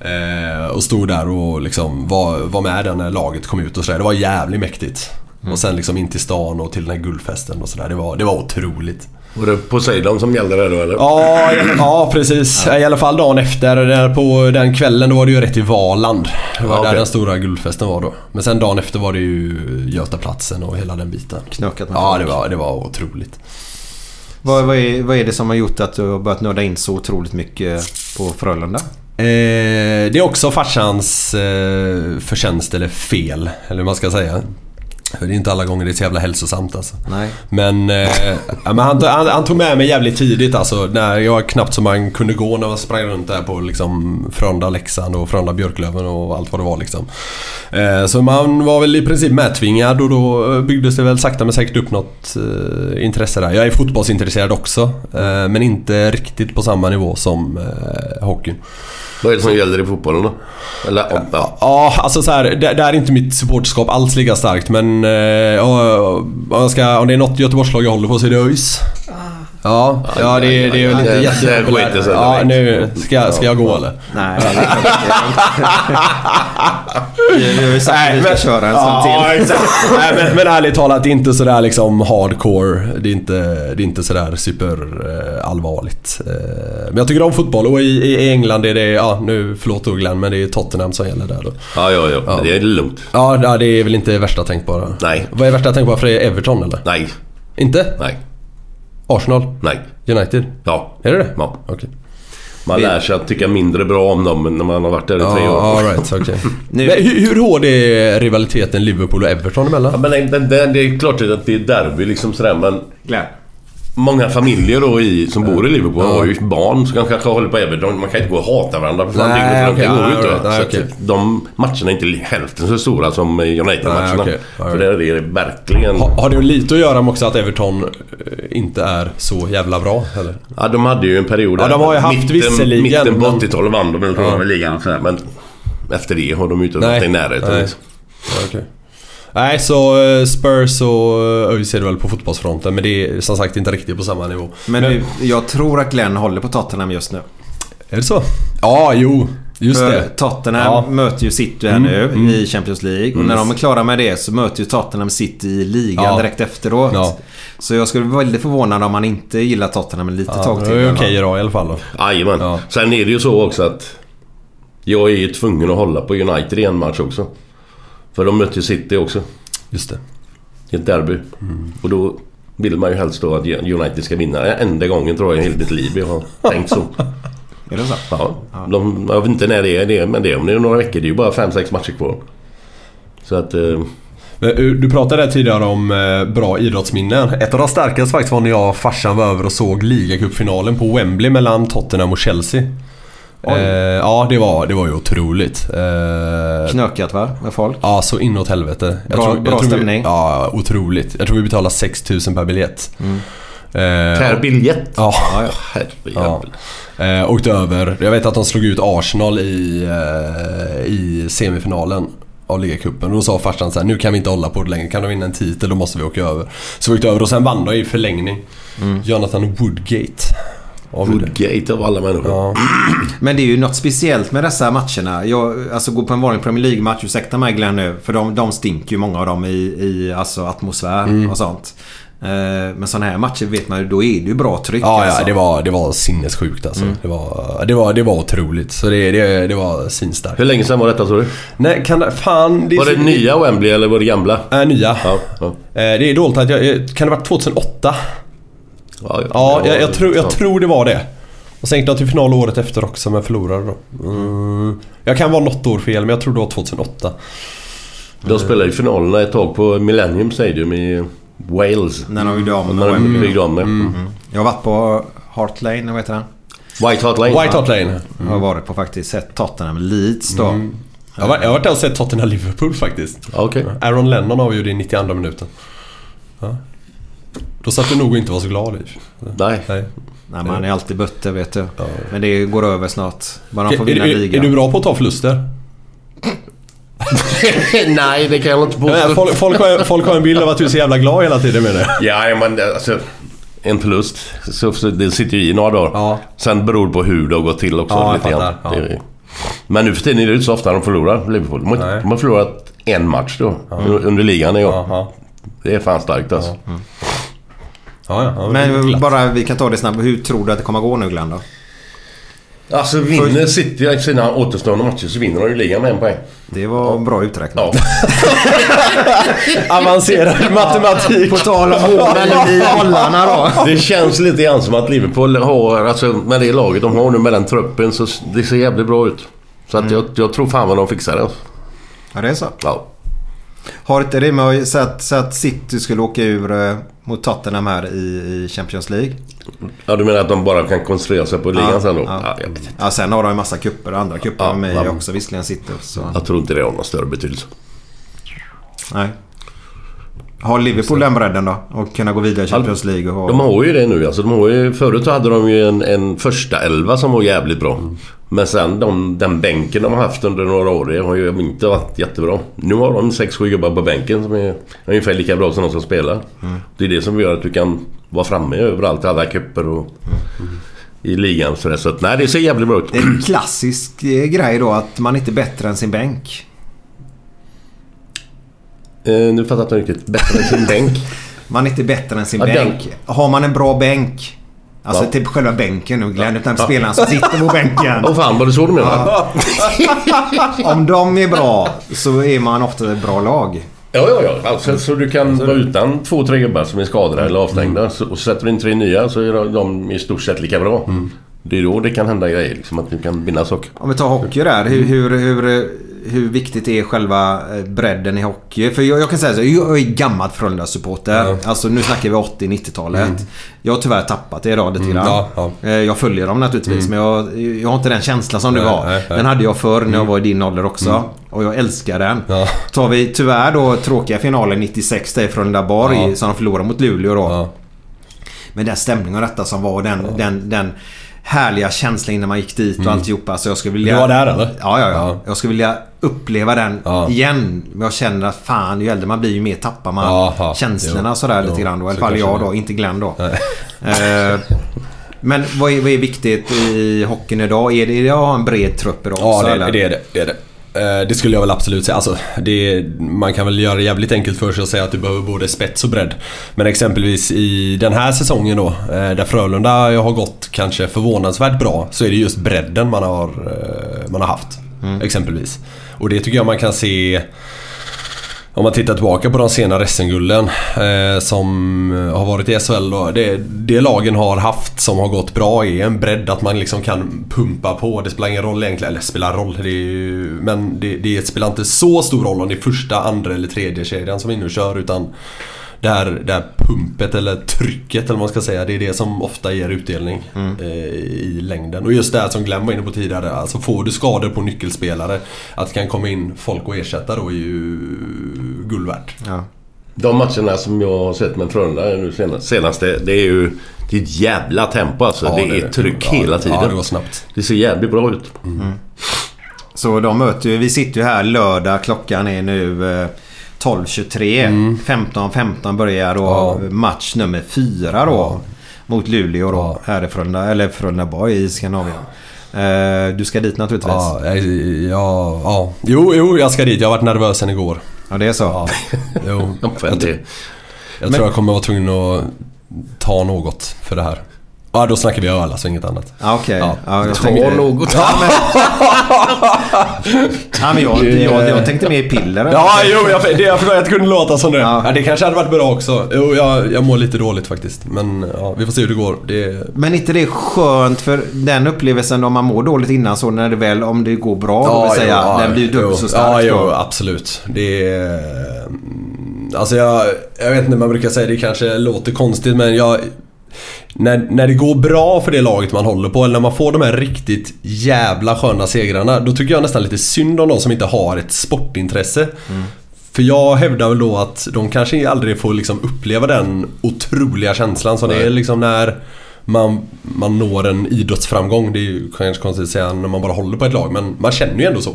Speaker 3: Eh, och stod där och liksom var, var med där när laget kom ut och sådär. Det var jävligt mäktigt. Och sen liksom in till stan och till den här guldfesten och sådär. Det var, det var otroligt.
Speaker 2: Var det Poseidon som gällde där då eller?
Speaker 3: Ja, ja precis. I alla fall dagen efter. Där på den kvällen då var det ju rätt i Valand. Det var
Speaker 2: Ja,
Speaker 3: där
Speaker 2: okej.
Speaker 3: den stora guldfesten var då. Men sen dagen efter var det ju Götaplatsen och hela den biten.
Speaker 1: Knökat med
Speaker 3: Ja,
Speaker 1: folk.
Speaker 3: det var, det var otroligt.
Speaker 1: Vad, vad, är, vad är det som har gjort att du har börjat nörda in så otroligt mycket på Frölunda?
Speaker 3: Eh, det är också farsans eh, förtjänst eller fel, eller hur man ska säga. Det är inte alla gånger det är så jävla hälsosamt alltså.
Speaker 1: Nej.
Speaker 3: Men, eh, ja, men han, han, han tog med mig jävligt tidigt alltså. När jag knappt som man kunde gå när man sprang runt där på liksom Frölunda Leksand och Frölunda Björklöven och allt vad det var liksom. Eh, så man var väl i princip medtvingad och då eh, byggdes det väl sakta men säkert upp något eh, intresse där. Jag är fotbollsintresserad också. Eh, men inte riktigt på samma nivå som eh, hockeyn.
Speaker 2: Vad är det som gäller i fotbollen då? Eller, ja. ja.
Speaker 3: Ja, alltså så här, där, där är inte mitt supporterskap alls lika starkt men eh, om, jag ska, om det är något Göteborgslag jag håller på så är det ÖIS. Ja, ja det, det är väl inte
Speaker 2: Det- det
Speaker 3: jättepopulärt.
Speaker 2: sig
Speaker 3: Ja, nu ska, ska jag gå eller?
Speaker 1: Nej, det är Vi har ju sagt att vi ska köra en sån
Speaker 3: Ja,
Speaker 1: till.
Speaker 3: Nej, men, men ärligt talat, det är inte sådär liksom hardcore. Det är inte, det är inte sådär super eh, allvarligt. Eh, men jag tycker om fotboll och i, i England är det, ja nu förlåt då Glenn, men det är Tottenham som gäller där då.
Speaker 2: Ja, ja, ja. Men Det är lugnt.
Speaker 3: Ja, ja, det är väl inte värsta tänkbara.
Speaker 2: Nej.
Speaker 3: Vad är värsta tänkbara för dig? Everton eller?
Speaker 2: Nej.
Speaker 3: Inte?
Speaker 2: Nej.
Speaker 3: Arsenal?
Speaker 2: Nej.
Speaker 3: United?
Speaker 2: Ja.
Speaker 3: Är det det?
Speaker 2: Ja.
Speaker 3: Okej.
Speaker 2: Man lär sig att tycka mindre bra om dem när man har varit där i tre år.
Speaker 3: All right, okej. Men hur, hur hård är rivaliteten Liverpool och Everton emellan?
Speaker 2: Ja, men det, det, det, det är klart att det är derby liksom sådär men...
Speaker 1: Glenn.
Speaker 2: Många familjer då i, som bor i Liverpool har ju barn som kanske håller på Everton. Man kan inte gå och hata varandra för
Speaker 3: Nej,
Speaker 2: dygnet runt.
Speaker 3: okej,
Speaker 2: Det går ju
Speaker 3: ja,
Speaker 2: inte.
Speaker 3: right, nej,
Speaker 2: att de matcherna är inte hälften så stora som United-matcherna.
Speaker 3: Okej, all
Speaker 2: För där är det verkligen...
Speaker 3: Ha, har det lite att göra med också att Everton eh, inte är så jävla bra? Eller?
Speaker 2: Ja, de hade ju en period
Speaker 3: Ja, de har ju haft
Speaker 2: mitten,
Speaker 3: visserligen,
Speaker 2: Mitten på
Speaker 3: men-
Speaker 2: 80-talet vann de
Speaker 3: Ja.
Speaker 2: ja. ligan. Men efter det har de ju inte varit i närheten.
Speaker 3: nej.
Speaker 2: Liksom.
Speaker 3: Ja, okej. Nej, så eh, Spurs och eh, ÖIS är det väl på fotbollsfronten. Men det är som sagt inte riktigt på samma nivå.
Speaker 1: Men nu, jag tror att Glenn håller på Tottenham just nu.
Speaker 3: Är det så? Ja, jo. Just
Speaker 1: För
Speaker 3: det.
Speaker 1: Tottenham
Speaker 3: Ja.
Speaker 1: möter ju City här
Speaker 3: Mm,
Speaker 1: nu
Speaker 3: mm.
Speaker 1: i Champions League. Och
Speaker 3: Mm.
Speaker 1: när de är klara med det så möter ju Tottenham City i ligan
Speaker 3: Ja.
Speaker 1: direkt efteråt.
Speaker 3: Ja.
Speaker 1: Så jag skulle vara väldigt förvånad om man inte gillar Tottenham en lite
Speaker 3: Ja,
Speaker 1: tag
Speaker 3: det
Speaker 1: till.
Speaker 3: är
Speaker 1: i alla
Speaker 3: okej då i alla fall. Då.
Speaker 2: Jajamän.
Speaker 3: Ja.
Speaker 2: Sen är det ju så också att jag är ju tvungen att hålla på United i en match också. För de möter ju City också.
Speaker 3: Just det.
Speaker 2: I ett derby.
Speaker 3: Mm.
Speaker 2: Och då vill man ju helst då att United ska vinna. Enda gången tror jag i hela mitt liv jag har tänkt så.
Speaker 1: Är det så?
Speaker 2: Ja. De, jag vet inte när det är det, men det är om det är några veckor. Det är ju bara 5-6 matcher kvar. Så att... Eh,
Speaker 3: eh, Du pratade tidigare om eh, bra idrottsminnen. Ett av de starkaste faktiskt var när jag och farsan var över och såg ligacupfinalen på Wembley mellan Tottenham och Chelsea. Eh, ja, det var, det var ju otroligt. Eh,
Speaker 1: Knökat va? Med folk?
Speaker 3: Ja, så inåt helvete.
Speaker 1: Bra- bra
Speaker 3: vi,
Speaker 1: stämning.
Speaker 3: Ja, otroligt. Jag tror vi betalade 6000 per biljett.
Speaker 1: Mm.
Speaker 3: Eh,
Speaker 2: per biljett?
Speaker 3: Ja.
Speaker 2: Herrejävel.
Speaker 3: Ja. Eh, åkte över. Jag vet att de slog ut Arsenal i, eh, i semifinalen av ligacupen. Och då sa farsan så här, nu kan vi inte hålla på det längre. Kan de vinna en titel då måste vi åka över. Så vi åkte över och sen vann de i förlängning.
Speaker 1: Mm.
Speaker 3: Jonathan Woodgate.
Speaker 2: Woodgate av alla människor.
Speaker 3: Ja.
Speaker 1: Men det är ju något speciellt med dessa matcherna. Jag, alltså gå på en vanlig Premier League-match, ursäkta mig Glenn nu. För de, de stinker ju många av dem i, i alltså atmosfär
Speaker 3: Mm.
Speaker 1: och sånt. Eh, men sådana här matcher vet man ju, då är det ju bra tryck.
Speaker 3: Ja,
Speaker 1: alltså.
Speaker 3: ja det, var, det var sinnessjukt alltså.
Speaker 1: Mm.
Speaker 3: Det, var, det, var, det var otroligt. Så det, det, det var svinstarkt.
Speaker 2: Hur länge sedan var detta sa du?
Speaker 3: Nej, kan det... Fan. Det
Speaker 2: Var det
Speaker 3: så-
Speaker 2: nya Wembley eller var det gamla?
Speaker 3: Äh, nya.
Speaker 2: Ja, ja.
Speaker 3: Eh, Det är dåligt att jag... Kan det ha varit 2008?
Speaker 2: Ja,
Speaker 3: Ja, jag, jag, tror, jag
Speaker 2: ja.
Speaker 3: tror det var det. Och sen gick de till final året efter också men förlorade då. Mm. Jag kan vara något år fel men jag tror det var 2008.
Speaker 2: De spelade ju finalerna ett tag på Millennium Stadium i Wales.
Speaker 1: När de gjorde om med
Speaker 2: När de
Speaker 1: Wembley.
Speaker 2: byggde om det.
Speaker 1: Mm. Jag har varit på Hart Lane, vad heter den?
Speaker 2: White Hart Lane.
Speaker 3: White Hart Lane.
Speaker 1: Jag har varit på faktiskt sett Tottenham Leeds då.
Speaker 3: Mm. Jag har varit- jag har varit där och sett Tottenham Liverpool faktiskt.
Speaker 2: Okej.
Speaker 3: Aaron Lennon avgjorde i 92 minuten. Ja. Då satt du nog inte var så glad i.
Speaker 2: Nej.
Speaker 3: Nej.
Speaker 1: Nej, man är alltid butter vet du. Men det går över snart. Bara de får
Speaker 3: Är,
Speaker 1: vinna
Speaker 3: är, är
Speaker 1: ligan.
Speaker 3: du bra på att ta förluster?
Speaker 2: Nej, det kan jag inte påstå.
Speaker 3: folk, folk, har, folk har en bild av att du är så jävla glad hela tiden med det.
Speaker 2: Ja, men alltså... En förlust. Så, så det sitter ju i några dagar.
Speaker 3: Ja.
Speaker 2: Sen beror det på hur det har gått till också.
Speaker 3: Ja, jag
Speaker 2: lite grann.
Speaker 3: Ja.
Speaker 2: Är- Men nu för tiden är det inte så ofta de förlorar Liverpool. De har, de har förlorat en match då. under- Under ligan i år.
Speaker 3: Ja, ja.
Speaker 2: Det är fan starkt alltså.
Speaker 3: Ja, ja, ja,
Speaker 1: Men
Speaker 3: glatt.
Speaker 1: bara, vi kan ta det snabbt. Hur tror du att det kommer gå nu Glenn då?
Speaker 2: Alltså vinner City sina återstående matcher så vinner de ju ligan med en poäng.
Speaker 1: Det var bra uträknat.
Speaker 2: Ja.
Speaker 3: Avancerad matematik.
Speaker 1: På tal om målen i bollarna då.
Speaker 2: Det känns lite grann som att Liverpool har, alltså med det laget de har nu med den truppen så det ser jävligt bra ut. Så att jag, jag tror fan vad de fixar det.
Speaker 1: Ja, det är så.
Speaker 2: Ja.
Speaker 1: Har inte det med att, så att City skulle åka ur eh, mot Tottenham här i, Champions League?
Speaker 2: Ja, du menar att de bara kan koncentrera sig på ligan sen då?
Speaker 1: Ja.
Speaker 2: Ja, jag, vet inte.
Speaker 1: Ja, sen har de ju massa kupper och andra kupper
Speaker 2: Ja,
Speaker 1: med
Speaker 2: ja.
Speaker 1: också visserligen City. Så.
Speaker 2: jag tror inte det har någon större betydelse.
Speaker 1: Nej. Har Liverpool den bredden då? Och kunna gå vidare i Champions League? Och...
Speaker 2: De har ju det nu. Alltså, de har ju, förut hade de ju en, en första elva som var jävligt bra. Men sen de, den bänken de har haft under några år, det har ju inte varit jättebra. Nu har de 6-7 gubbar på bänken som är ungefär lika bra som de som spelar. Det är det som gör att du kan vara framme överallt i alla cuper och i ligan. Så, så att, nej, det ser jävligt bra ut.
Speaker 1: Det är en klassisk eh, grej då att man inte är bättre än sin bänk.
Speaker 2: Eh, nu fattar jag inte riktigt. Bättre än sin bänk.
Speaker 1: Man är inte bättre än sin
Speaker 2: Ja, den-
Speaker 1: bänk. Har man en bra bänk. Alltså
Speaker 2: Ja.
Speaker 1: typ själva bänken nu Glenn. Utan
Speaker 2: Ja.
Speaker 1: spelarna som sitter på bänken.
Speaker 2: Åh fan, var det så du menade?
Speaker 1: Om de är bra så är man ofta ett bra lag.
Speaker 2: Ja, ja, ja. Alltså, så du kan vara utan två, tre gubbar som är skadade eller avstängda. Så, och sätter du in tre nya så är de- i stort sett lika bra. Det är då det kan hända grejer. Liksom, att du kan vinna saker.
Speaker 1: Om vi tar hockey där. Hur, hur, hur, hur viktigt är själva eh, bredden i hockey? För jag, jag kan säga så. Jag är gammal Frölunda-supporter. Alltså nu snackar vi 80-90-talet. Jag har tyvärr tappat det idag lite
Speaker 3: Mm,
Speaker 1: grann.
Speaker 3: ja, ja.
Speaker 1: Eh, Jag följer dem naturligtvis. Men jag, jag har inte den känslan som du
Speaker 3: Nej,
Speaker 1: har.
Speaker 3: nej, nej.
Speaker 1: Den hade jag förr när jag
Speaker 3: Mm.
Speaker 1: var i din ålder också.
Speaker 3: Mm.
Speaker 1: Och jag älskar den.
Speaker 3: Ja.
Speaker 1: Tar vi tyvärr då tråkiga finalen 96 där i Frölundaborg.
Speaker 3: Ja.
Speaker 1: Som de förlorade mot Luleå då.
Speaker 3: Ja.
Speaker 1: Men den stämningen och detta som var den, den, den härliga känslan innan man gick dit och
Speaker 3: Mm.
Speaker 1: alltihopa. Så jag skulle vilja...
Speaker 3: Du var där, eller?
Speaker 1: Ja, ja, ja.
Speaker 3: Ja.
Speaker 1: Jag skulle vilja uppleva den
Speaker 3: Ja.
Speaker 1: igen. Men jag känner att fan, ju äldre man blir ju mer tappar man
Speaker 3: Jaha.
Speaker 1: känslorna
Speaker 3: Jo.
Speaker 1: sådär
Speaker 3: Jo,
Speaker 1: lite grann då. I alla fall jag då, inte Glenn då. Eh, Men vad är, vad är viktigt i hockeyn idag? Är det att ha en bred trupp idag
Speaker 3: Ja,
Speaker 1: också,
Speaker 3: det,
Speaker 1: eller?
Speaker 3: det är det. det, är det. Eh, Det skulle jag väl absolut säga. Alltså, det, man kan väl göra det jävligt enkelt för sig och säga att du behöver både spets och bredd. Men exempelvis i den här säsongen då, eh, där Frölunda har gått kanske förvånansvärt bra, så är det just bredden man har, eh, man har haft.
Speaker 1: Mm.
Speaker 3: Exempelvis. Och det tycker jag man kan se om man tittar tillbaka på de sena SM-gulden eh, som har varit i SHL då. Det, det lagen har haft som har gått bra är en bredd att man liksom kan pumpa på. Det spelar ingen roll egentligen, eller spelar roll. Det är ju, men det, det spelar inte så stor roll om det är första, andra eller tredje kedjan som är inne och kör utan det här pumpet eller trycket eller vad man ska säga. Det är det som ofta ger utdelning eh, i längden. Och just det här som Glenn var inne på tidigare. Alltså får du skador på nyckelspelare. Att det kan komma in folk och ersätta då är ju guld värt.
Speaker 1: Ja.
Speaker 2: De matcherna som jag har sett med Frölunda nu senast, senaste, det är ju... Det är ett jävla tempo alltså.
Speaker 3: Ja,
Speaker 2: det,
Speaker 3: det är det.
Speaker 2: tryck
Speaker 3: Ja,
Speaker 2: hela
Speaker 3: ja,
Speaker 2: tiden.
Speaker 3: det går snabbt.
Speaker 2: Det ser jävligt bra ut.
Speaker 1: Så de möter ju, vi sitter ju här lördag. Klockan är nu eh, 12.23. 15.15 börjar då
Speaker 3: Ja.
Speaker 1: match nummer fyra då. Mot Luleå då. Här i Frölunda, eller Frölundaborg i Skandinavien. Eh, du ska dit naturligtvis.
Speaker 3: Ja, jag- ja, ja. Jo, jo, jag ska dit. Jag har varit nervös sen igår.
Speaker 1: Ja, det är så.
Speaker 3: Ja, jo. Jag, tror jag kommer vara tvungen att ta något för det här. Ja, då snackar vi öl alltså, inget annat.
Speaker 1: Ja, okej.
Speaker 3: Ja.
Speaker 1: Ja, jag
Speaker 2: Ta
Speaker 1: tänkte-
Speaker 2: något.
Speaker 1: Ja, men... ja, men jag, jag, jag tänkte mer piller.
Speaker 3: Ja, jo, jag, det, jag förstår att det kunde låta som det.
Speaker 1: Ja.
Speaker 3: Ja. det kanske hade varit bra också. Jo, jag, jag mår lite dåligt faktiskt. Men ja, vi får se hur det går. Det,
Speaker 1: Men inte det är skönt för den upplevelsen om man mår dåligt innan så när det väl, om det går bra, det vill säga,
Speaker 3: jo,
Speaker 1: den blir ju dubbelt så stark
Speaker 3: Ja, jo,
Speaker 1: då.
Speaker 3: absolut. Det är... mm, Alltså jag, jag vet inte, man brukar säga det kanske låter konstigt men jag... När, när det går bra för det laget man håller på eller när man får de här riktigt jävla sköna segrarna Då tycker jag nästan lite synd om de som inte har ett sportintresse. För jag hävdar väl då att de kanske aldrig får liksom uppleva den otroliga känslan som det är liksom när man, man når en idrottsframgång. Det är ju kanske konstigt att säga när man bara håller på ett lag men man känner ju ändå så.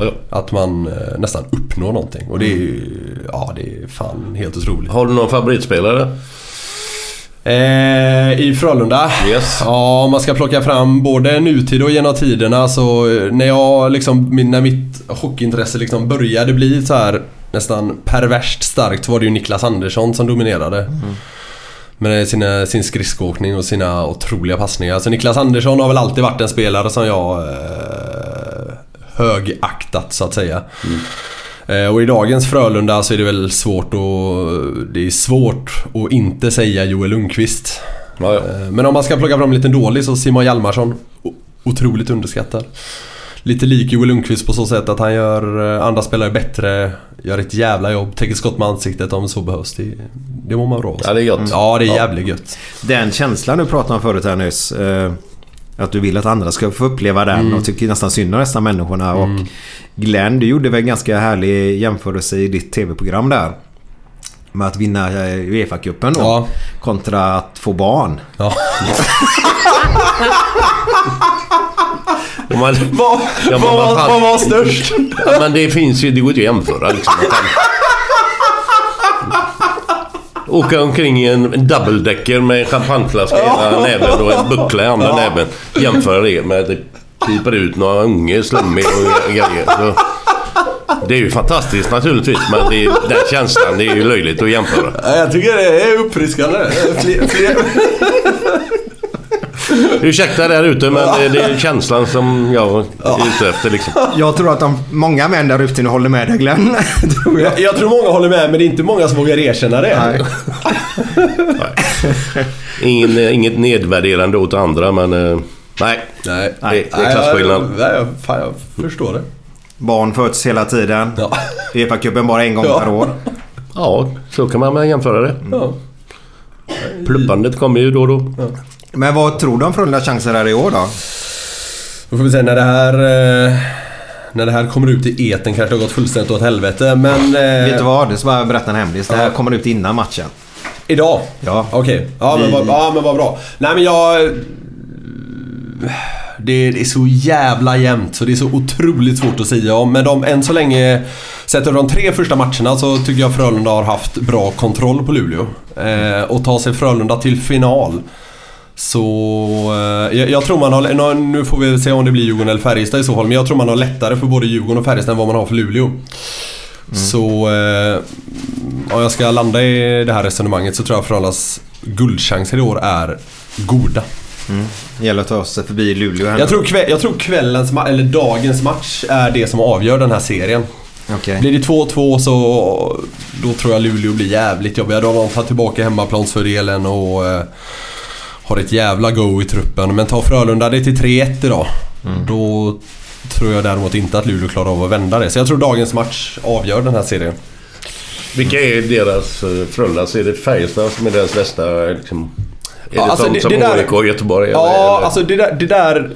Speaker 2: Ja.
Speaker 3: Att man eh, nästan uppnår någonting. Och det är ju, ja det är fan helt otroligt.
Speaker 2: Har du någon favoritspelare?
Speaker 3: Eh, I Frölunda?
Speaker 2: Yes.
Speaker 3: Ja, om man ska plocka fram både nutid och genom tiderna så eh, när jag liksom, min- när mitt hockeyintresse liksom började bli så här nästan perverst starkt var det ju Niklas Andersson som dominerade. Med sina, sin skridskoåkning och sina otroliga passningar. Så Niklas Andersson har väl alltid varit en spelare som jag eh, högaktat så att säga. Eh, Och i dagens Frölunda så är det väl svårt att... Det är svårt att inte säga Joel Lundqvist.
Speaker 2: Ja, ja.
Speaker 3: Eh, Men om man ska plocka fram en liten dålig så Simon Hjalmarsson. Otroligt underskattad. Lite lik Joel Lundqvist på så sätt att han gör eh, andra spelare bättre gör ett jävla jobb, täcker skott med ansiktet om så behövs. Det, det mår man bra av.
Speaker 2: Ja, det är gött.
Speaker 3: Ja, det är
Speaker 1: Ja.
Speaker 3: jävligt gött.
Speaker 1: Den känslan du pratade om förut här nyss. Att du vill att andra ska få uppleva den
Speaker 3: Mm.
Speaker 1: och tycker nästan synd om nästan människorna. Och Glenn, du gjorde väl en ganska härlig jämförelse i ditt tv-program där. Med att vinna eh, Uefa-cupen då.
Speaker 3: Ja.
Speaker 1: Kontra att få barn.
Speaker 3: Ja.
Speaker 2: Man,
Speaker 3: Vad,
Speaker 2: Ja,
Speaker 3: var, störst?
Speaker 2: ja, men det finns ju, det går inte att jämföra liksom. Åka omkring i en double-decker med en champagneflaska i ena näven och en buckla i andra näven. Jämföra det med att det piper ut några unge slummig och grejer. Så, det är ju fantastiskt naturligtvis men det är, den känslan, det är ju löjligt att jämföra.
Speaker 3: Ja, Jag tycker det är uppfriskande. Fler, fler.
Speaker 2: Ursäkta där ute men det, det är känslan som jag är ute efter liksom.
Speaker 1: Jag tror att de, många män där ute nu håller med dig Glenn. tror jag.
Speaker 3: Jag, jag tror många håller med men det är inte många som vågar erkänna det.
Speaker 1: Nej.
Speaker 2: Ingen, inget nedvärderande åt andra men eh, nej.
Speaker 3: Nej.
Speaker 2: Det, det är klasskillnad.
Speaker 3: Nej, jag, fan, jag förstår det.
Speaker 1: Barn föds hela tiden.
Speaker 3: Ja.
Speaker 1: Uefa-cupen bara en gång
Speaker 3: Ja.
Speaker 1: per år.
Speaker 2: Ja, så kan man väl jämföra det.
Speaker 3: Ja.
Speaker 2: Pluppandet kommer ju då och då.
Speaker 1: Men vad tror du om Frölundas chanser här i år då?
Speaker 3: Då får vi se när det här... Eh, när det här kommer ut i eten kanske det har gått fullständigt åt helvete men... Eh,
Speaker 1: Vet du vad? Det ska bara berätta en hemlis. Det här kommer ut innan matchen.
Speaker 3: Idag?
Speaker 1: Ja.
Speaker 3: Okej. Ja, men
Speaker 1: Vi-
Speaker 3: vad, ja men vad bra. Nej men jag... Det, det är så jävla jämnt så det är så otroligt svårt att säga om. Men de, än så länge, sett över de tre första matcherna så tycker jag Frölunda har haft bra kontroll på Luleå. Eh, och ta sig Frölunda till final. Så eh, jag, jag tror man har, nu- får vi se om det blir Djurgården eller Färjestad i så fall. Men jag tror man har lättare för både Djurgården och Färjestad än vad man har för Luleå. Så eh, om jag ska landa i det här resonemanget så tror jag Frölundas guldchanser i år är goda.
Speaker 1: Det gäller att ta sig förbi Luleå här
Speaker 3: Jag tror, kväll, jag tror kvällens, eller dagens match är det som avgör den här serien.
Speaker 1: Okej.
Speaker 3: Blir det 2-2 så då tror jag Luleå blir jävligt jobbiga. Då har de tagit tillbaka hemmaplansfördelen och eh, har ett jävla go i truppen. Men tar Frölunda det till 3-1 idag. Då tror jag däremot inte att Luleå klarar av att vända det. Så jag tror dagens match avgör den här serien.
Speaker 2: Vilka är deras uh, Frölundas? Är det Färjestad som är deras bästa liksom? Är
Speaker 3: Ja,
Speaker 2: det
Speaker 3: alltså, det-
Speaker 2: som
Speaker 3: det där-
Speaker 2: och Göteborg?
Speaker 3: Ja,
Speaker 2: eller, eller?
Speaker 3: alltså det där... Det där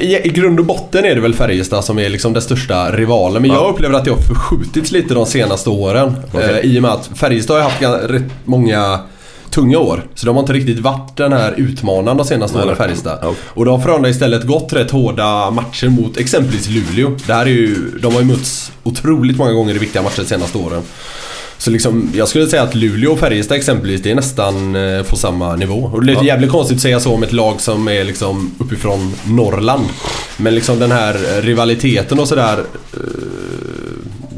Speaker 3: eh, i, grund och botten är det väl Färjestad som är liksom den största rivalen. Men jag upplever att det har förskjutits lite de senaste åren.
Speaker 2: Okej.
Speaker 3: Eh, I och med att Färjestad har haft rätt många tunga år. Så de har inte riktigt varit den här utmanaren de senaste åren. Färjestad.
Speaker 2: Ja.
Speaker 3: Och då har Frölunda istället gått rätt hårda matcher mot exempelvis Luleå. Det här är ju, de har ju mötts otroligt många gånger i viktiga matcher de senaste åren. Så liksom, jag skulle säga att Luleå och Färjestad exempelvis, det är nästan eh, på samma nivå. Och det låter jävligt konstigt att säga så om ett lag som är liksom uppifrån Norrland. Men liksom den här rivaliteten och sådär. Eh,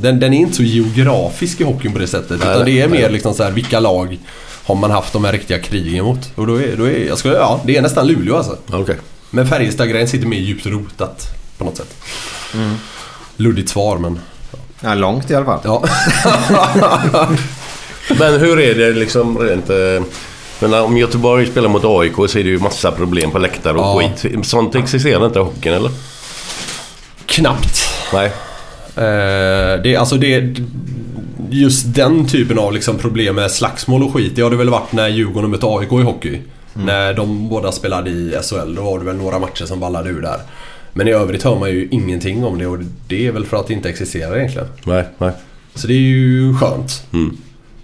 Speaker 3: den, den är inte så geografisk i hockeyn på det sättet.
Speaker 2: Nej,
Speaker 3: utan det är
Speaker 2: nej.
Speaker 3: mer liksom så här, vilka lag har man haft de här riktiga krigen mot? Och då är, då är jag skulle, ja, det är nästan Luleå alltså.
Speaker 2: Okej.
Speaker 3: Men Färjestad-grejen sitter mer djupt rotat på något sätt.
Speaker 2: Mm.
Speaker 3: Luddigt svar men...
Speaker 1: Ja, långt i alla fall.
Speaker 3: Ja.
Speaker 2: Men hur är det liksom rent... eh, Men om Göteborg spelar mot AIK så är det ju massa problem på läktare och
Speaker 3: Ja.
Speaker 2: skit. Sånt existerar inte i hockeyn eller?
Speaker 3: Knappt.
Speaker 2: Nej.
Speaker 3: Eh, det, alltså det, just den typen av liksom problem med slagsmål och skit, det har det väl varit när Djurgården mötte AIK i hockey. När de båda spelade i SHL, då var det väl några matcher som ballade ur där. Men i övrigt hör man ju ingenting om det och det är väl för att det inte existerar egentligen.
Speaker 2: Nej, nej.
Speaker 3: Så det är ju skönt.
Speaker 2: Mm.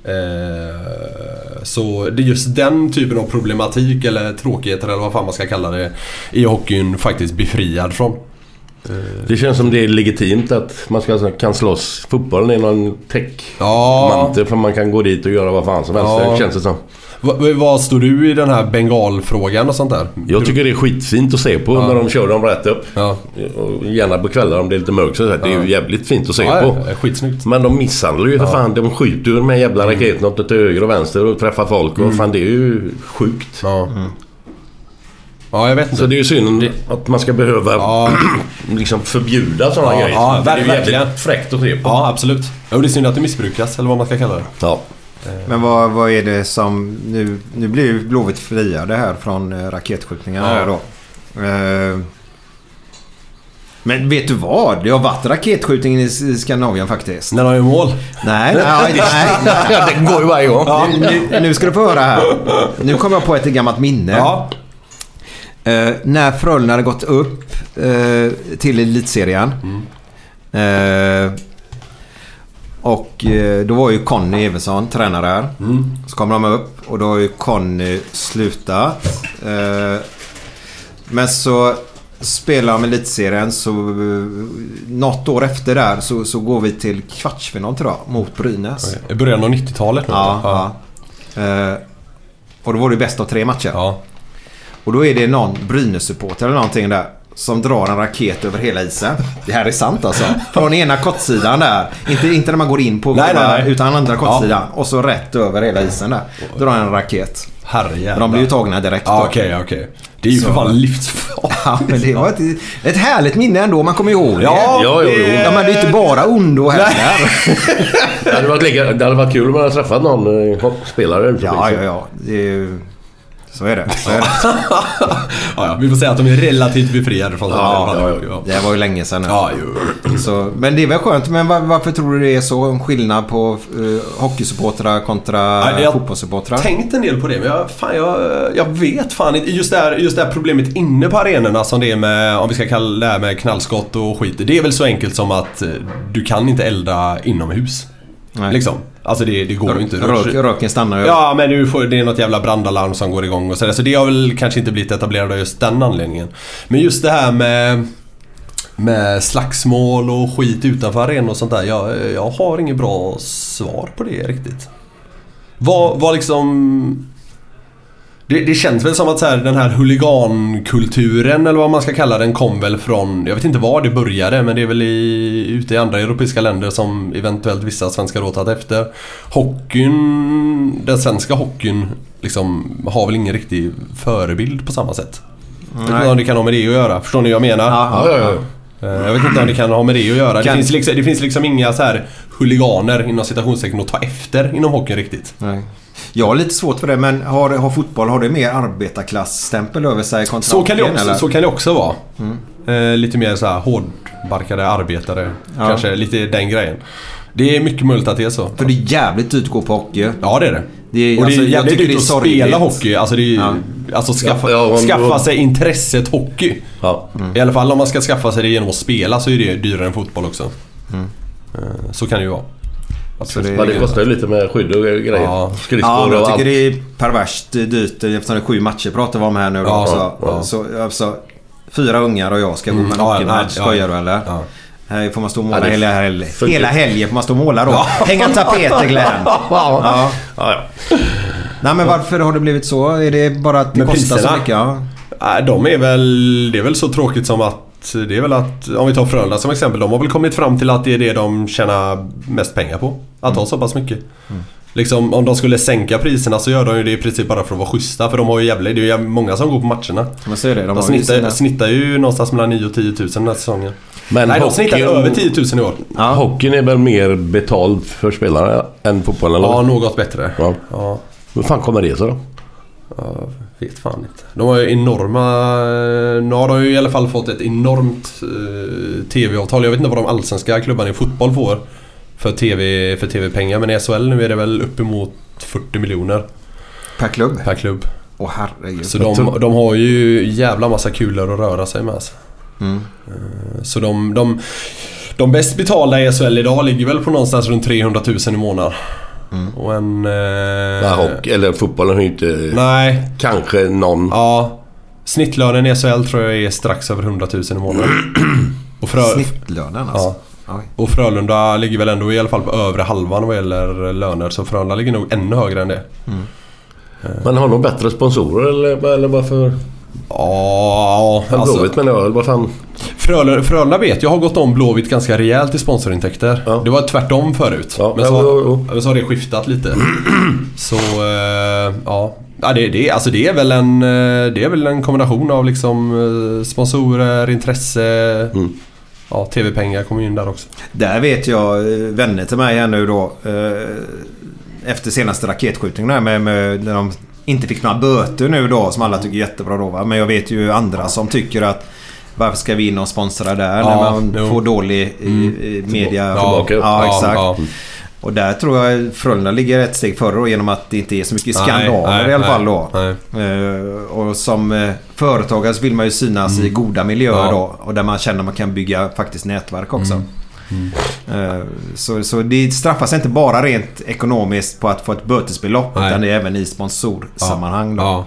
Speaker 3: Eh, så det är just den typen av problematik eller tråkigheter eller vad fan man ska kalla det i hockeyn faktiskt befriad från.
Speaker 2: Det känns som det är legitimt att man ska, kan slåss. Fotbollen är någon tech
Speaker 3: Ja.
Speaker 2: mantel för man kan gå dit och göra vad fan som helst.
Speaker 3: Ja.
Speaker 2: Det känns det som.
Speaker 3: Va- vad står du i den här bengalfrågan och sånt där?
Speaker 2: Jag tycker det är skitfint att se på
Speaker 3: Ja.
Speaker 2: när de kör dem rätt upp.
Speaker 3: Ja.
Speaker 2: Och gärna på kvällar om det är lite mörkt så. Det är ju jävligt fint att se
Speaker 3: Ja,
Speaker 2: på.
Speaker 3: skitsnyggt.
Speaker 2: Men de misshandlar ju för
Speaker 3: Ja.
Speaker 2: fan. De skjuter ju med jävla raketerna åt till höger och vänster och träffar folk. Och fan det är ju sjukt.
Speaker 3: Ja. Ja, jag vet inte.
Speaker 2: Så det är ju synd att man ska behöva
Speaker 3: Ja.
Speaker 2: liksom förbjuda sådana
Speaker 3: Ja,
Speaker 2: grejer.
Speaker 3: ja,
Speaker 2: det är ju
Speaker 3: verkligen.
Speaker 2: jävligt fräckt att se på.
Speaker 3: Ja, absolut. Ja, och det är synd att det missbrukas, eller vad man ska kalla det.
Speaker 2: Ja.
Speaker 1: Men vad, vad är det som... Nu, nu blir ju Blåvitt friade här från eh, raketskjutningarna
Speaker 3: Ja.
Speaker 1: här då. Eh, Men vet du vad? Det har varit raketskjutning i Skandinavien faktiskt.
Speaker 3: När de gör mål?
Speaker 1: Nej, nej, nej.
Speaker 2: Ja, det går ju varje gång.
Speaker 1: Nu, nu, nu ska du få höra här. Nu kommer jag på ett gammalt minne.
Speaker 3: Ja.
Speaker 1: Eh, när Frölunda hade gått upp eh, till elitserien. Eh, och eh, då var ju Conny Everson tränare här. Så kommer de upp och då har ju Conny slutat. Eh, men så spelar de elitserien så eh, något år efter där så, så går vi till kvartsfinal tror jag mot Brynäs.
Speaker 3: I början av 90-talet nu?
Speaker 1: Ja, ja. Eh, och då var det bäst av tre matcher.
Speaker 3: Ja.
Speaker 1: Och då är det någon Brynäs-supporter eller någonting där som drar en raket över hela isen. Det här är sant alltså. Från ena kortsidan där. Inte, inte när man går in på
Speaker 3: Nej, nej, nej.
Speaker 1: utan andra kortsidan. Och så rätt över hela isen där. Drar en raket.
Speaker 3: Herrejävlar.
Speaker 1: Men de blir ju tagna direkt.
Speaker 3: Ja, Okej, okej. Det är ju för
Speaker 1: Så-
Speaker 3: fan livsfarligt.
Speaker 1: Ja, men det var ett, ett härligt minne ändå. Man kommer ihåg det.
Speaker 3: Ja,
Speaker 2: Ja, jo, jo.
Speaker 1: Ja, men det är inte bara ondo heller.
Speaker 2: Det hade varit, lika, det hade varit kul om man hade träffat någon eh, spelare.
Speaker 1: Ja, ja, ja. Det är ju... Så är det. Så är det.
Speaker 3: ja, ja, vi får säga att de är relativt befriade från
Speaker 1: Ja, ja, ja. Det var ju länge sedan.
Speaker 3: Ja, jo.
Speaker 1: Så, men det är väl skönt. Men var, varför tror du det är så en skillnad på uh, hockeysupportrar kontra
Speaker 3: Ja, jag-
Speaker 1: fotbollssupportrar?
Speaker 3: tänkt en del på det, men jag, fan, jag, jag vet fan inte. Just det, här, just det här problemet inne på arenorna som det är med, om vi ska kalla det här med knallskott och skit. Det är väl så enkelt som att eh, du kan inte elda inomhus.
Speaker 1: Nej.
Speaker 3: Liksom. Alltså det, det går ju inte.
Speaker 1: Rök, röken stannar ju.
Speaker 3: Ja, men du får, det är något jävla brandalarm som går igång och sådär. Så det har väl kanske inte blivit etablerat av just den anledningen. Men just det här med, med slagsmål och skit utanför arenan och sånt där. Jag, jag har inget bra svar på det riktigt. Vad, vad liksom... Det, det känns väl som att så här, den här huligankulturen eller vad man ska kalla den kom väl från, jag vet inte var det började men det är väl i, ute i andra europeiska länder som eventuellt vissa svenskar har tagit efter. Hockeyn, den svenska hockeyn liksom har väl ingen riktig förebild på samma sätt. Jag vet inte
Speaker 1: Nej.
Speaker 3: om det kan ha med det att göra, förstår ni vad jag menar?
Speaker 1: Ja,
Speaker 2: ja, ja.
Speaker 3: Eh, Jag vet inte om det kan ha med det att göra. Det finns, liksom, det finns liksom inga så här huliganer inom citationstecken att ta efter inom hockeyn riktigt.
Speaker 1: Nej. Jag har lite svårt för det, men har, har fotboll har det mer arbetarklassstämpel över sig
Speaker 3: Så kan, det också,
Speaker 1: eller?
Speaker 3: så kan det också vara. Eh, lite mer så här hårdbarkade arbetare.
Speaker 1: Ja.
Speaker 3: Kanske lite den grejen. Det är mycket möjligt att det är så.
Speaker 1: För det är jävligt dyrt att gå på hockey.
Speaker 3: Ja det är det.
Speaker 1: Det är,
Speaker 3: Och det
Speaker 1: alltså,
Speaker 3: är
Speaker 1: jag
Speaker 3: jävligt
Speaker 1: tycker
Speaker 3: dyrt att spela hockey. Alltså, det är,
Speaker 1: Ja.
Speaker 3: alltså skaffa,
Speaker 2: Ja, ja,
Speaker 3: skaffa sig intresset hockey.
Speaker 2: Ja.
Speaker 3: I alla fall om man ska skaffa sig det genom att spela så är det dyrare än fotboll också. Eh, Så kan det ju vara.
Speaker 1: Så det,
Speaker 2: Ja, det kostar ju lite med skydd och grejer.
Speaker 3: Ja.
Speaker 2: Skridskor
Speaker 1: Ja,
Speaker 2: och
Speaker 1: jag
Speaker 2: allt.
Speaker 1: tycker det är perverst dyrt eftersom det är sju matcher pratar vi om här nu då.
Speaker 3: Ja,
Speaker 1: så,
Speaker 2: ja.
Speaker 1: Så, alltså, fyra ungar och jag ska gå på en
Speaker 3: Mm, ja,
Speaker 1: hockeymatch.
Speaker 3: ja,
Speaker 1: Skojar
Speaker 3: ja.
Speaker 1: du eller?
Speaker 3: Ja.
Speaker 1: Här får man stå och måla
Speaker 2: Ja,
Speaker 1: hela, helgen. hela helgen. får man stå och måla då. Hänga tapeter Glenn. Ja.
Speaker 2: Ja, ja.
Speaker 1: Nej men varför har det blivit så? Är det bara att det
Speaker 3: Men
Speaker 1: kostar så
Speaker 3: priserna?
Speaker 1: mycket? Ja.
Speaker 3: Nej, de är väl... Det är väl så tråkigt som att... Det är väl att... Om vi tar Frölunda som exempel. De har väl kommit fram till att det är det de tjänar mest pengar på. Att ha så pass mycket. Liksom om de skulle sänka priserna så gör de ju det i princip bara för att vara schyssta. För de har ju jävla... Det är ju många som går på matcherna.
Speaker 1: Men så är det. De
Speaker 3: De
Speaker 1: har ju
Speaker 3: snittar,
Speaker 1: sina-
Speaker 3: snittar ju någonstans mellan 9 och 10 000 den här säsongen.
Speaker 2: Men
Speaker 3: Nej, de snittar över 10 000 i år.
Speaker 1: Ja.
Speaker 2: Hockeyn är väl mer betald för spelare än fotbollen? eller?
Speaker 3: Ja, något bättre.
Speaker 2: Ja.
Speaker 3: Ja.
Speaker 2: Hur fan kommer det sig då?
Speaker 3: Jag vet fan inte. De har ju enorma... Nu har de ju i alla fall fått ett enormt eh, TV-avtal. Jag vet inte vad de allsvenska klubbarna i fotboll får för TV, för TV-pengar. Men i SHL nu är det väl uppemot 40 miljoner
Speaker 1: Per klubb?
Speaker 3: per klubb.
Speaker 1: Åh herregud.
Speaker 3: Så de, de har ju jävla massa kulor att röra sig med. Alltså.
Speaker 1: Mm.
Speaker 3: Eh, Så de, de, de bäst betalda i SHL idag ligger väl på någonstans runt 300 000 i månaden.
Speaker 1: Mm.
Speaker 3: Och en... Eh,
Speaker 2: Nej, hockey, eller fotbollen har ju inte...
Speaker 3: Nej,
Speaker 2: Kanske någon...
Speaker 3: Ja. Snittlönen i SHL tror jag är strax över 100 000 i månaden. Och, Frö
Speaker 1: Snittlönen alltså?
Speaker 3: ja.
Speaker 1: Oj.
Speaker 3: och Frölunda ligger väl ändå i alla fall på övre halvan vad gäller löner. Så Frölunda ligger nog ännu högre än det.
Speaker 2: Man har nog bättre sponsorer eller, eller varför?
Speaker 3: Ja, alltså,
Speaker 2: Blåvitt menar jag. Vad fan?
Speaker 3: Frölunda, Frölunda vet jag har gått om Blåvitt ganska rejält i sponsorintäkter.
Speaker 2: Ja.
Speaker 3: Det var tvärtom förut.
Speaker 2: Ja,
Speaker 3: men,
Speaker 2: ja,
Speaker 3: så,
Speaker 2: jo.
Speaker 3: men så har det skiftat lite. så eh, ja. Ja, det, det, alltså det, är väl en, eh, det är väl en kombination av liksom eh, sponsorer, intresse,
Speaker 2: Mm.
Speaker 3: ja, TV-pengar kommer ju in där också.
Speaker 1: Där vet jag vänner till mig här nu då. eh, Efter senaste raketskjutningen här med, med när de inte fick några böter nu då som alla tycker är jättebra då va. Men jag vet ju andra som tycker att Varför ska vi in och sponsra där
Speaker 3: Ja,
Speaker 1: när man
Speaker 3: jo.
Speaker 1: får dålig i media?
Speaker 3: Ja.
Speaker 1: Ja,
Speaker 3: ja,
Speaker 1: exakt. Och där tror jag Frölunda ligger ett steg före då, genom att det inte är så mycket
Speaker 3: Nej,
Speaker 1: skandaler
Speaker 3: nej,
Speaker 1: i alla
Speaker 3: nej,
Speaker 1: fall då.
Speaker 3: nej.
Speaker 1: Eh, och som eh, företagare så vill man ju synas i goda miljöer
Speaker 3: Mm.
Speaker 1: Då. Och där man känner att man kan bygga faktiskt nätverk också.
Speaker 3: Mm.
Speaker 1: Eh, Så, så det straffas inte bara rent ekonomiskt på att få ett bötesbelopp
Speaker 3: Nej.
Speaker 1: utan det är även i sponsorsammanhang. Då.
Speaker 3: Ja.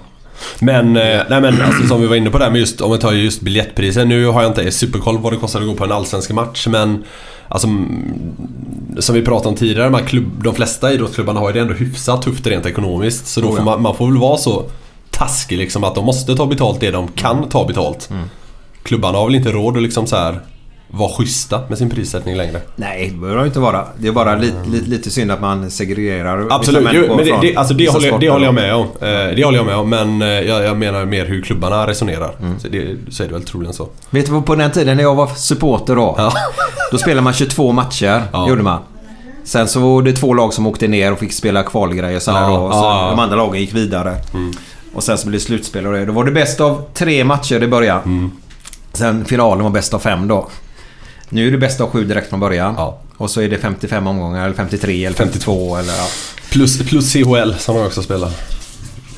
Speaker 3: Men, eh, nej men alltså, som vi var inne på där med just, om vi tar just biljettpriser. Nu har jag inte superkoll vad det kostar att gå på en allsvensk match men Alltså mm, Som vi pratade om tidigare, de, klubb, de flesta idrottsklubbarna har ju det ändå hyfsat tufft rent ekonomiskt. Så då
Speaker 1: Oh,
Speaker 3: får
Speaker 1: ja.
Speaker 3: man, man får väl vara så taskig liksom att de måste ta betalt det de kan ta betalt.
Speaker 1: Mm.
Speaker 3: Klubbarna har väl inte råd att liksom så här vara schyssta med sin prissättning längre.
Speaker 1: Nej, det behöver det inte vara. Det är bara lite, lite, lite synd att man segregerar
Speaker 3: Absolut, jo, men det, det, alltså det, håller, det håller jag med om. Eh, Det håller jag med om men eh, jag, jag menar mer hur klubbarna resonerar. Så, det, så är det väl troligen så.
Speaker 1: Vet du vad, på den tiden när jag var supporter då. Då spelade man 22 matcher.
Speaker 3: Ja.
Speaker 1: Gjorde man. Sen så var det två lag som åkte ner och fick spela kvalgrejer sådär
Speaker 3: Ja,
Speaker 1: då. Och så
Speaker 3: ja, ja.
Speaker 1: De andra lagen gick vidare. Och sen så blev det slutspel och det. Då var det bäst av tre matcher i början.
Speaker 3: Mm.
Speaker 1: Sen finalen var bäst av fem då. Nu är det bäst av sju direkt från början.
Speaker 3: Ja.
Speaker 1: Och så är det 55 omgångar, eller 53 eller 52 eller ja.
Speaker 3: Plus, plus CHL som de också spelar.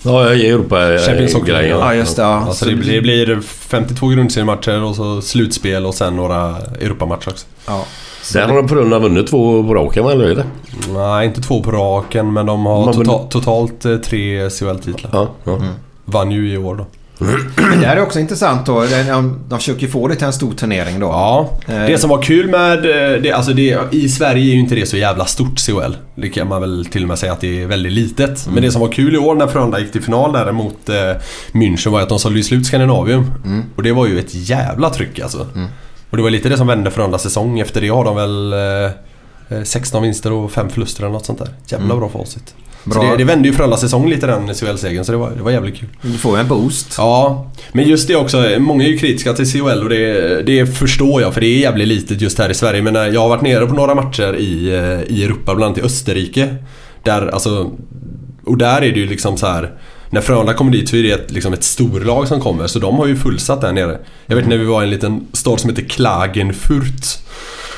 Speaker 2: Ja, i Europa eh,
Speaker 3: Champions Hockey
Speaker 2: grejen.
Speaker 1: Ja, just det. Ja.
Speaker 3: Alltså det, blir, det blir 52 grundseriematcher och så slutspel och sen några Europamatcher också.
Speaker 1: Ja.
Speaker 2: Där har de Frölunda vunnit två på raken, eller hur är det?
Speaker 3: Nej, inte två på raken men de har
Speaker 2: De har
Speaker 3: tota- totalt eh, tre CHL-titlar.
Speaker 2: Ja, ja.
Speaker 3: Vann ju i år då.
Speaker 1: Det här är också intressant då. De, de försöker få det till en stor turnering då.
Speaker 3: Ja,
Speaker 1: Eh.
Speaker 3: det som var kul med eh, det, alltså det, I Sverige är ju inte det så jävla stort CHL. Det kan man väl till och med säga att det är väldigt litet.
Speaker 1: Mm.
Speaker 3: Men det som var kul i år när Frölunda gick till final där mot eh, München var att de sålde slut Scandinavium.
Speaker 1: Mm.
Speaker 3: Och det var ju ett jävla tryck alltså. Och det var lite det som vände Frölundas säsong. Efter det har de väl eh, eh, 16 vinster och 5 förluster eller något sånt där. Jävla
Speaker 1: Mm.
Speaker 3: bra facit.
Speaker 1: Bra.
Speaker 3: Så det, det vände ju Frölundas säsong lite den CHL-segern så det var, det var jävligt kul.
Speaker 1: Du får ju en boost.
Speaker 3: Ja, men just det också. Många är ju kritiska till CHL och det, det förstår jag för det är jävligt litet just här i Sverige. Men jag har varit nere på några matcher i, eh, i Europa, bland annat i Österrike. Där, alltså, och där är det ju liksom så här. När Frölunda kommer dit så är det ett, liksom ett storlag som kommer så de har ju fullsatt där nere. Jag vet när vi var i en liten stad som heter Klagenfurt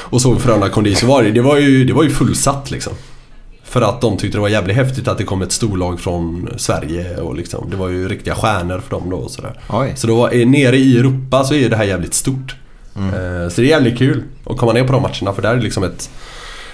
Speaker 3: och såg Frölunda kom dit så var det, det var ju, det var ju fullsatt liksom. För att de tyckte det var jävligt häftigt att det kom ett storlag från Sverige och liksom, det var ju riktiga stjärnor för dem då och sådär.
Speaker 1: Oj.
Speaker 3: Så då eh, nere i Europa så är det här jävligt stort.
Speaker 1: Mm.
Speaker 3: Eh, Så det är jävligt kul att komma ner på de matcherna för där är det liksom ett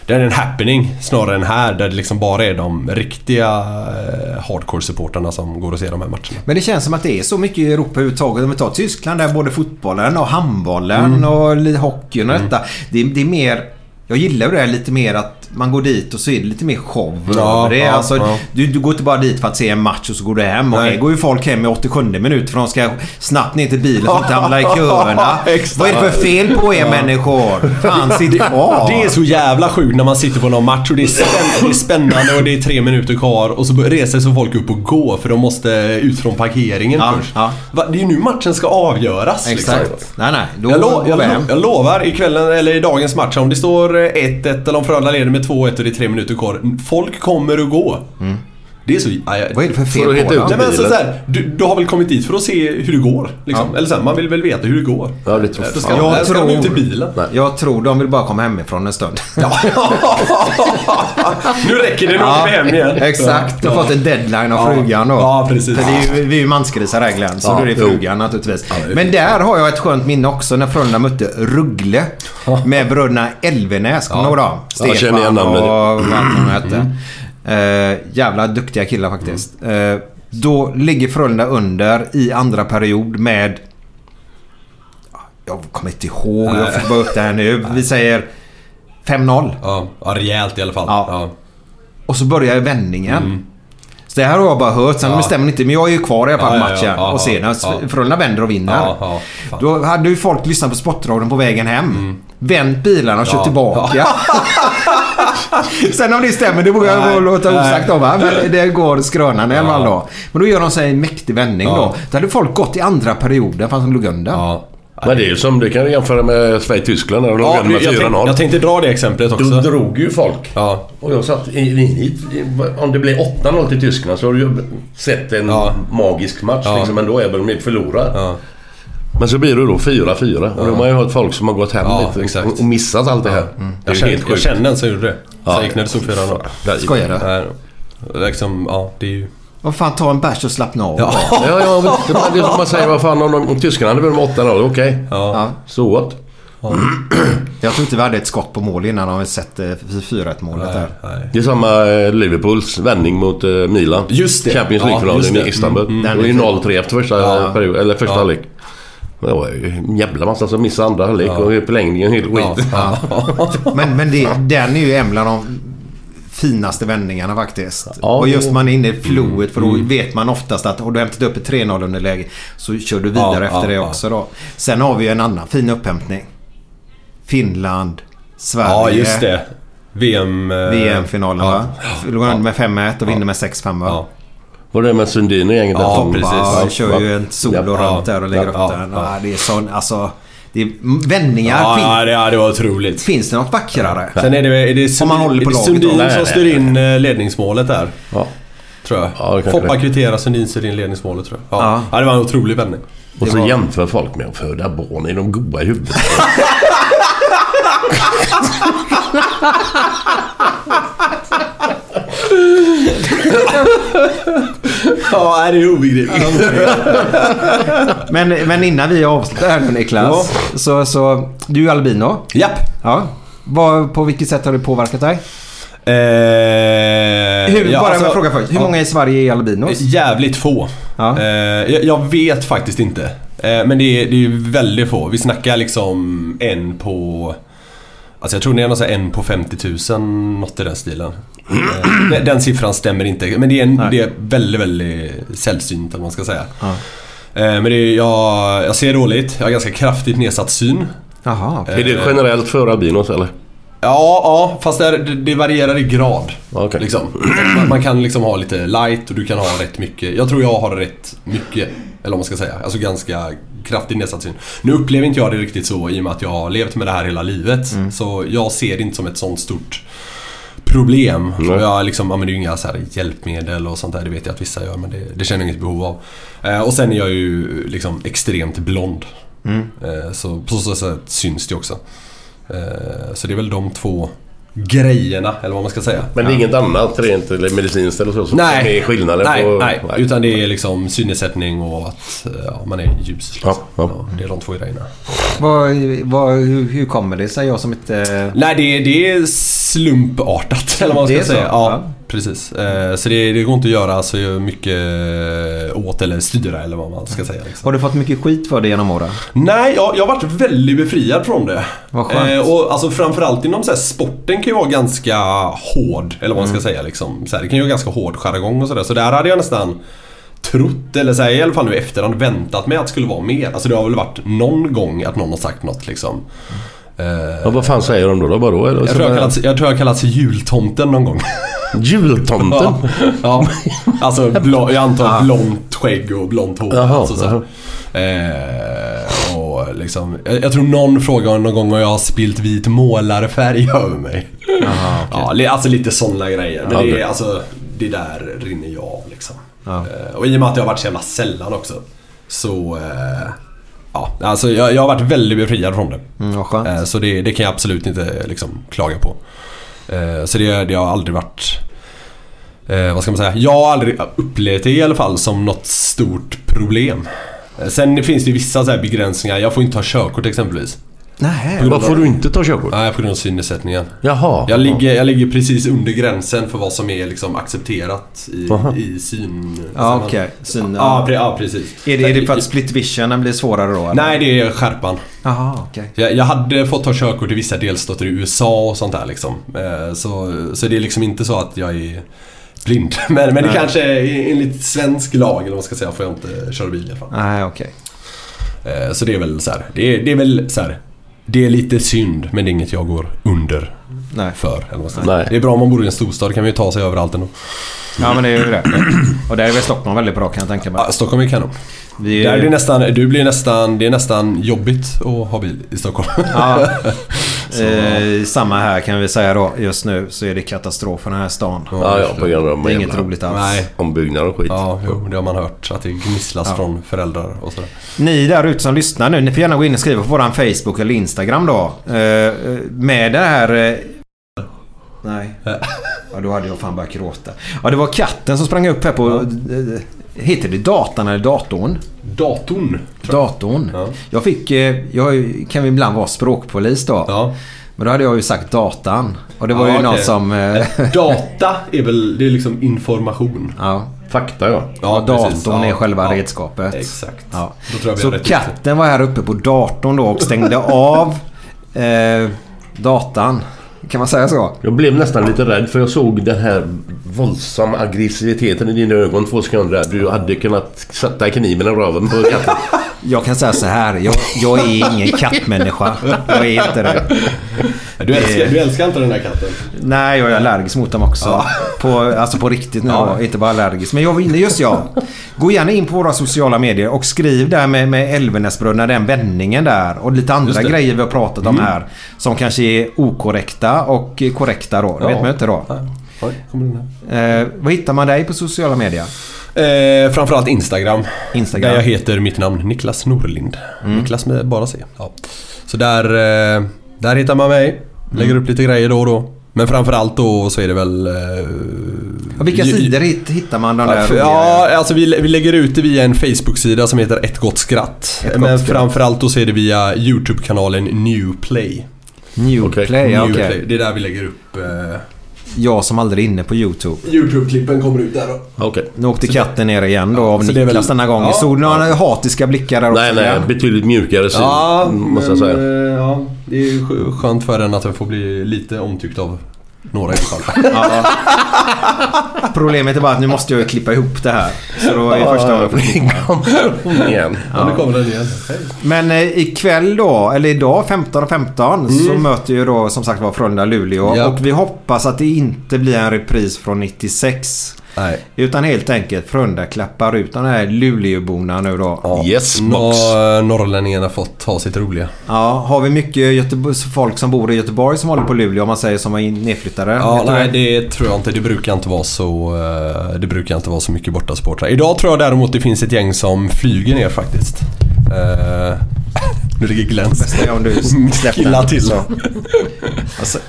Speaker 3: det är en happening snarare än här där det liksom bara är de riktiga eh, hardcore-supportrarna som går och ser de här matcherna.
Speaker 1: Men det känns som att det är så mycket i Europa överhuvudtaget. Om vi tar Tyskland där både fotbollen och handbollen
Speaker 3: Mm.
Speaker 1: och hockeyn och detta. Det, det är mer... Jag gillar det lite mer att man går dit och så är det lite mer show
Speaker 3: Ja,
Speaker 1: det.
Speaker 3: ja,
Speaker 1: alltså,
Speaker 3: ja.
Speaker 1: Du, du går inte bara dit för att se en match och så går du hem. Och här går ju folk hem i 87 minut för de ska snabbt ner till bilen så att de hamnar i köerna. Vad är det för fel på er människor? Fan, sitt kvar!
Speaker 3: Det är så jävla sjukt när man sitter på någon match och det är, spänn- det är spännande och det är tre minuter kvar och så reser sig folk upp och går för de måste ut från parkeringen först. Det är ju nu matchen ska avgöras.
Speaker 1: Exakt.
Speaker 3: Liksom.
Speaker 1: Nej, nej. Då
Speaker 3: Jag, lo- jag, lo- jag lovar, ikvällen eller i dagens match, om det står eh, 1-1 eller om Frölunda leder med 2-1 och det är tre minuter kvar. Folk kommer att gå. Mm. Det är så... aj.
Speaker 1: Vad är det för fel
Speaker 2: du
Speaker 1: på
Speaker 2: ut
Speaker 3: Nej, men alltså, så här, du, du har väl kommit dit för att se hur det går? Liksom. Eller så här, man vill väl veta hur det går?
Speaker 2: Ja, det tror
Speaker 3: Då
Speaker 2: jag.
Speaker 3: ska,
Speaker 1: Jag
Speaker 3: jag
Speaker 1: tror-
Speaker 3: i bilen.
Speaker 1: Jag tror de vill bara komma hemifrån en stund.
Speaker 3: Ja. nu räcker det, nu åker vi hem igen.
Speaker 1: Exakt. Du har
Speaker 3: Ja.
Speaker 1: fått en deadline av
Speaker 3: Ja.
Speaker 1: frugan då.
Speaker 3: Ja, precis.
Speaker 1: För det är ju, vi är ju mansgrisar här Glenn, så
Speaker 2: Ja,
Speaker 1: då är det frugan naturligtvis. Men där har jag ett skönt minne också när Frölunda mötte Ruggle. Med bröderna Elvenäs, kommer du ihåg dem?
Speaker 2: jag känner igen namnet.
Speaker 1: och vad de hette. Eh, jävla duktiga killar faktiskt. Eh, då ligger Frölunda under i andra period med... Jag kommer inte ihåg, jag får bara upp det här nu. Vi säger 5-0.
Speaker 3: Ja, ja, rejält i alla fall.
Speaker 1: Ja.
Speaker 3: Ja.
Speaker 1: Och så börjar vändningen. Så det här har jag bara hört. Sen
Speaker 3: Ja.
Speaker 1: bestämmer inte. Men jag är ju kvar i alla fall
Speaker 3: Ja,
Speaker 1: matchen.
Speaker 3: ja, ja,
Speaker 1: och ser när
Speaker 3: ja.
Speaker 1: Frölunda vänder och vinner. Då hade ju folk lyssnat på Sportradion på vägen hem. Vänt bilarna och kört
Speaker 3: Ja.
Speaker 1: tillbaka. Sen om det stämmer, det vågar jag låta osagt om va? Men det går skrönan i alla fall då. Men då gör de sig en mäktig vändning
Speaker 3: Ja.
Speaker 1: då. Då hade folk gått i andra perioden fast de låg under.
Speaker 3: Ja.
Speaker 2: Men det är ju som du kan jämföra med Sverige-Tyskland när de låg
Speaker 3: Ja,
Speaker 2: under med
Speaker 3: jag, tänkte,
Speaker 2: 4-0.
Speaker 3: jag tänkte dra det exemplet också.
Speaker 2: Då drog ju folk.
Speaker 3: Ja.
Speaker 2: Och jag satt i, i, i, Om det blir 8-0 till Tyskland så har du ju sett en
Speaker 3: Ja.
Speaker 2: magisk match
Speaker 3: Ja.
Speaker 2: liksom. Men då är väl de förlorat.
Speaker 3: Ja.
Speaker 2: Men så blir det då 4-4. Och då har man ju hört folk som har gått hem
Speaker 3: Ja,
Speaker 2: lite
Speaker 3: exakt.
Speaker 2: och missat allt det här. Det är
Speaker 3: Jag
Speaker 2: helt
Speaker 3: jag känner en som gjorde det.
Speaker 2: Ja.
Speaker 3: Så gick när det stod 4-0.
Speaker 1: Skojar du?
Speaker 3: Nej, Liksom, ja, det är ju...
Speaker 1: Vad fan, ta en bärs och slappna av.
Speaker 3: Ja.
Speaker 2: Ja, ja, men det, det är som man säger, vad fan om, de- om tyskarna hade vunnit 8-0, okej.
Speaker 3: Ja.
Speaker 2: Så what?
Speaker 1: Jag tror inte vi hade ett skott på mål innan de sett eh, 4-1 målet där.
Speaker 2: Det är samma eh, Liverpools vändning mot eh, Milan.
Speaker 3: Just det.
Speaker 2: Champions
Speaker 3: Ja,
Speaker 2: League-finalen
Speaker 3: just
Speaker 2: i. Istanbul.
Speaker 3: Mm,
Speaker 1: mm.
Speaker 2: Det ju 0-3 efter första,
Speaker 3: Ja.
Speaker 2: period, eller första
Speaker 3: Ja.
Speaker 2: Det var ju en jävla massa som missade andra halvlek och i förlängningen helt skit.
Speaker 3: Ja.
Speaker 1: Men, men det, den är ju en bland de finaste vändningarna faktiskt.
Speaker 2: Ja,
Speaker 1: och just man är inne i flowet för då vet man oftast att har du hämtat upp ett 3-0 underläge så kör du vidare
Speaker 3: Ja,
Speaker 1: efter
Speaker 3: ja,
Speaker 1: det
Speaker 3: ja.
Speaker 1: också då. Sen har vi ju en annan fin upphämtning. Finland, Sverige.
Speaker 3: Ja, just det. VM... eh,
Speaker 1: VM-finalen va? Låg under med 5-1 och vinner med 6-5 va?
Speaker 2: Var det med Sundin och gänget?
Speaker 3: Ja, precis.
Speaker 1: Ja,
Speaker 3: Ja,
Speaker 1: kör ju en solo
Speaker 2: Ja,
Speaker 1: runt där och lägger
Speaker 3: ja,
Speaker 1: upp
Speaker 3: ja,
Speaker 1: den.
Speaker 3: ja.
Speaker 1: Ja, det är sån, alltså... Det är vändningar.
Speaker 3: Ja,
Speaker 1: fin-
Speaker 3: ja, det, ja, det var otroligt.
Speaker 1: Finns det något vackrare?
Speaker 3: Sen är det, är det,
Speaker 1: Om man håller på
Speaker 3: är det
Speaker 1: laget
Speaker 3: Sundin
Speaker 1: då?
Speaker 3: Som styr in eh, ledningsmålet där.
Speaker 2: Ja.
Speaker 3: Tror jag.
Speaker 2: Ja,
Speaker 3: Foppa kvitterar, Sundin styr in ledningsmålet tror jag. Ja.
Speaker 1: Ja.
Speaker 3: Ja. det var en otrolig vändning.
Speaker 2: Och så
Speaker 1: var-
Speaker 2: jämför folk med att föda barn. Är de goa i huvudet?
Speaker 3: Ja, det är obegripligt.
Speaker 1: Men, men innan vi avslutar här nu Niklas. Så, så, du är albino.
Speaker 3: Japp.
Speaker 1: Ja. Vad, på vilket sätt har det påverkat dig?
Speaker 3: Eh,
Speaker 1: Hur,
Speaker 3: ja,
Speaker 1: bara
Speaker 3: alltså-
Speaker 1: en fråga först. Hur
Speaker 3: ja.
Speaker 1: många i Sverige är albinos?
Speaker 3: Jävligt få.
Speaker 1: Ja.
Speaker 3: Eh, jag, jag vet faktiskt inte. Eh, men det är, det är väldigt få. Vi snackar liksom en på... Alltså jag tror det är någon en på 50 000, något i den stilen. Eh, den- den siffran stämmer inte. Men det är, en, det är väldigt, väldigt sällsynt eller man ska säga.
Speaker 1: Ja.
Speaker 3: Eh, men det är, jag, jag ser dåligt. Jag har ganska kraftigt nedsatt syn.
Speaker 1: Jaha, okej.
Speaker 2: Är det generellt för albinos eller?
Speaker 3: Ja, ja fast det, det, det varierar i grad.
Speaker 2: Okej.
Speaker 3: Liksom. Man, man kan liksom ha lite light och du kan ha rätt mycket. Jag tror jag har rätt mycket. Eller vad man ska säga. Alltså ganska kraftig nedsatt syn. Nu upplever inte jag det riktigt så i och med att jag har levt med det här hela livet. Så jag ser det inte som ett sånt stort problem. Och jag liksom, det är ju inga så hjälpmedel och sånt där. Det vet jag att vissa gör men det, det känner jag inget behov av. Eh, och sen är jag ju liksom extremt blond. Eh, så på så sätt syns det också. Eh, så det är väl de två grejerna, eller vad man ska säga.
Speaker 2: Men det är inget annat rent eller medicinskt eller så som
Speaker 3: Nej.
Speaker 2: är skillnaden
Speaker 3: nej,
Speaker 2: på...
Speaker 3: nej, utan det är liksom synnedsättning och att eh, ja, man är ljus. Liksom.
Speaker 2: Ja, ja.
Speaker 3: Ja, det är de två grejerna.
Speaker 1: Vad, vad, hur, hur kommer det sig? Jag som inte...
Speaker 3: Nej, det är, det är slumpartat, eller vad man
Speaker 1: Det
Speaker 3: ska
Speaker 1: är så?
Speaker 3: säga. Ja,
Speaker 1: Ja.
Speaker 3: Precis. Eh, så det, det går inte att göra så mycket åt eller styra, eller vad man ska säga. Liksom.
Speaker 1: Har du fått mycket skit för det genom åren?
Speaker 3: Nej, jag, jag har varit väldigt befriad från det.
Speaker 1: Vad skönt.
Speaker 3: Eh, och alltså framförallt inom så här, sporten kan ju vara ganska hård. Eller vad man ska säga liksom. Så här, det kan ju vara ganska hård jargong och sådär. Så där hade jag nästan trott, eller så här, i alla fall nu i efterhand, väntat mig att det skulle vara mer. Alltså det har väl varit någon gång att någon har sagt något liksom. Eh,
Speaker 2: Ja, vad fan säger de då? då vadå? Eller,
Speaker 3: jag, tror jag, kallats, jag tror jag kallats jultomten någon gång.
Speaker 2: Jultomten?
Speaker 3: Ja, ja. Alltså blå, jag antar blont skägg och blont hår.
Speaker 2: Jaha,
Speaker 3: alltså, så. Eh, och liksom, jag, jag tror någon frågar någon gång om jag har spilt vit målarfärg över mig. ja, li- alltså lite sådana grejer. Men
Speaker 2: Ja,
Speaker 3: det, är, alltså, det där rinner jag av liksom.
Speaker 1: Ja.
Speaker 3: Eh, och i och med att jag har varit så jävla sällan också. Så... Eh, ja, alltså jag, jag har varit väldigt befriad från det.
Speaker 1: Mm, skönt.
Speaker 3: Eh, Så det, det kan jag absolut inte liksom, klaga på. Eh, Så det, det har aldrig varit... Eh, vad ska man säga? Jag har aldrig upplevt det i alla fall som något stort problem. Sen finns det vissa så här begränsningar. Jag får inte ta körkort exempelvis.
Speaker 1: Nej.
Speaker 2: Vad får du inte ta körkort?
Speaker 3: Nej, på grund av synnedsättningen.
Speaker 2: Jaha.
Speaker 3: Jag ligger, jag ligger precis under gränsen för vad som är liksom accepterat i,
Speaker 2: Aha.
Speaker 3: i syn...
Speaker 1: Ja, okej. Syn,
Speaker 3: ja. Ja, pre- ja, precis.
Speaker 1: Är det, är det för att split visionen blir svårare då? eller?
Speaker 3: Nej, det är skärpan.
Speaker 1: Jaha, okej.
Speaker 3: Jag, jag hade fått ta körkort i vissa delstater i USA och sånt där liksom. Eh, Så, så det är liksom inte så att jag är blind. Men, men det
Speaker 1: Nej.
Speaker 3: kanske är enligt svensk lag eller vad man ska säga får jag inte köra bil i alla fall.
Speaker 1: Nej, okej.
Speaker 3: Eh, Så det är väl så här. Det är, det är väl så här. Det är lite synd men det är inget jag går under
Speaker 1: Nej.
Speaker 3: för. Eller vad man.
Speaker 2: Nej.
Speaker 3: Det är bra om man bor i en storstad. Kan vi ju ta sig överallt ändå.
Speaker 1: Ja men det är ju det. Och där är väl Stockholm väldigt bra kan jag tänka mig.
Speaker 3: Ja, Stockholm är kanon.
Speaker 1: Vi,
Speaker 3: Där är det, nästan, du blir nästan, det är nästan jobbigt att ha bil i Stockholm.
Speaker 1: Ja. Eh, samma här kan vi säga då. Just nu så är det katastrof för den här stan.
Speaker 2: Ja, ja, på grund av
Speaker 1: Det är inget roligt alls.
Speaker 3: Nej.
Speaker 2: Ombyggnad och skit.
Speaker 3: Ja, jo, det har man hört. Att det gnisslas
Speaker 1: Ja.
Speaker 3: från föräldrar och sådär.
Speaker 1: Ni där ute som lyssnar nu, ni får gärna gå in och skriva på våran Facebook eller Instagram då. Eh, eh, med det här... Eh, nej. Ja, då hade jag fan börjat gråta. Ja, det var katten som sprang upp här på... eh, Heter det datan eller datorn?
Speaker 3: Datorn.
Speaker 1: Datorn. Jag fick... eh, Jag kan ju ibland vara språkpolis då. Men då hade jag ju sagt datan. Och det var
Speaker 3: Ja,
Speaker 1: ju någon
Speaker 3: okej.
Speaker 1: som... eh,
Speaker 3: Data är väl, det är liksom information.
Speaker 1: Ja.
Speaker 2: Fakta ja.
Speaker 1: Ja,
Speaker 3: precis.
Speaker 1: datorn
Speaker 3: Ja,
Speaker 1: är själva
Speaker 3: ja.
Speaker 1: redskapet.
Speaker 3: Exakt.
Speaker 1: Ja. Så katten var här uppe på datorn då och stängde av eh, datan. Kan man säga så?
Speaker 2: Jag blev nästan lite rädd för jag såg den här våldsamma aggressiviteten i dina ögon två sekunder. Du hade kunnat sätta kniven i röven på katten.
Speaker 1: Jag kan säga så här. Jag, jag är ingen kattmänniska. Jag är inte det.
Speaker 3: Du älskar, du älskar inte den där katten?
Speaker 1: Nej, jag är allergisk mot dem också. På, alltså på riktigt nu.
Speaker 3: Ja.
Speaker 1: Inte bara allergisk. Men jag var inne just ja. Gå gärna in på våra sociala medier och skriv där med, med Älvenäsbröderna, den vändningen där. Och lite andra grejer vi har pratat om
Speaker 3: Mm.
Speaker 1: här. Som kanske är okorrekta och korrekta då. Det
Speaker 3: Ja.
Speaker 1: vet man inte då.
Speaker 3: Oj.
Speaker 1: Eh, vad hittar man dig på sociala medier?
Speaker 3: Eh, framförallt Instagram.
Speaker 1: Instagram.
Speaker 3: Där jag heter mitt namn Niklas Norlind.
Speaker 1: Mm.
Speaker 3: Niklas med bara C. Ja. Så där, eh, där hittar man mig. Lägger
Speaker 1: Mm.
Speaker 3: upp lite grejer då och då. Men framförallt då så är det väl... Eh,
Speaker 1: Och vilka
Speaker 3: ju-
Speaker 1: sidor hitt, hittar man de där
Speaker 3: Ja, ja, alltså vi, vi lägger ut det via en Facebook-sida som heter Ett Gott Skratt.
Speaker 1: Ett Gott
Speaker 3: Men
Speaker 1: Skratt.
Speaker 3: framförallt då så är det via YouTube-kanalen Newplay.
Speaker 1: New Play, ja, okej.
Speaker 3: Newplay. Det är där vi lägger upp... Eh,
Speaker 1: Jag som aldrig är inne på YouTube.
Speaker 3: YouTube-klippen kommer ut där då.
Speaker 2: Okej.
Speaker 1: Nu åkte katten ner igen då av
Speaker 3: så det är
Speaker 1: Niklas
Speaker 3: väl-
Speaker 1: denna gången.
Speaker 3: Ja.
Speaker 1: Såg du några hatiska blickar där också?
Speaker 2: Nej, nej. Betydligt mjukare syn.
Speaker 3: Ja,
Speaker 2: måste jag säga.
Speaker 3: eh, ja, det är ju skö- skönt för den att den får bli lite omtyckt av några i alla.
Speaker 1: Problemet är bara att nu måste jag klippa ihop det här. Så då är första gången får klippa.
Speaker 2: Igen.
Speaker 3: Ja, nu kommer den igen. Hej.
Speaker 1: Men eh, ikväll då, eller idag 15 och 15 så
Speaker 3: Mm.
Speaker 1: möter ju då som sagt var Frölunda-Luleå.
Speaker 3: Ja.
Speaker 1: Och vi hoppas att det inte blir en repris från 96.
Speaker 3: Nej.
Speaker 1: Utan helt enkelt Frölunda klappar ut de här Luleåborna nu då.
Speaker 2: Yes
Speaker 3: Nå,
Speaker 2: box.
Speaker 3: norrlänningarna fått ha sitt roliga.
Speaker 1: Ja, har vi mycket Göteborg, folk som bor i Göteborg som håller på Luleå om man säger som in- nedflyttade?
Speaker 3: Ja, nej
Speaker 1: det?
Speaker 3: det tror jag inte. Det brukar inte vara så, eh, det brukar inte vara så mycket borta supportrar. Idag tror jag däremot det finns ett gäng som flyger ner faktiskt. Eh, nu ligger Glenn
Speaker 1: Bästa är om du släpper
Speaker 3: till.
Speaker 1: Så. Alltså,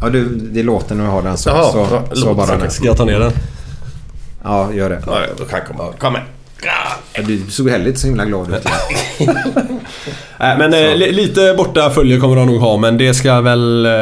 Speaker 1: ja, du, det låter när du har den så.
Speaker 2: Jaha,
Speaker 1: så,
Speaker 2: ja,
Speaker 1: så bara den.
Speaker 3: Ska jag ta ner den?
Speaker 1: Ja, gör det.
Speaker 2: Ja, då kan jag komma. Kom med.
Speaker 1: Ja, Du såg heller inte så himla glad ut.
Speaker 3: Nej, men eh, li- lite borta följe kommer de nog ha men det ska väl eh,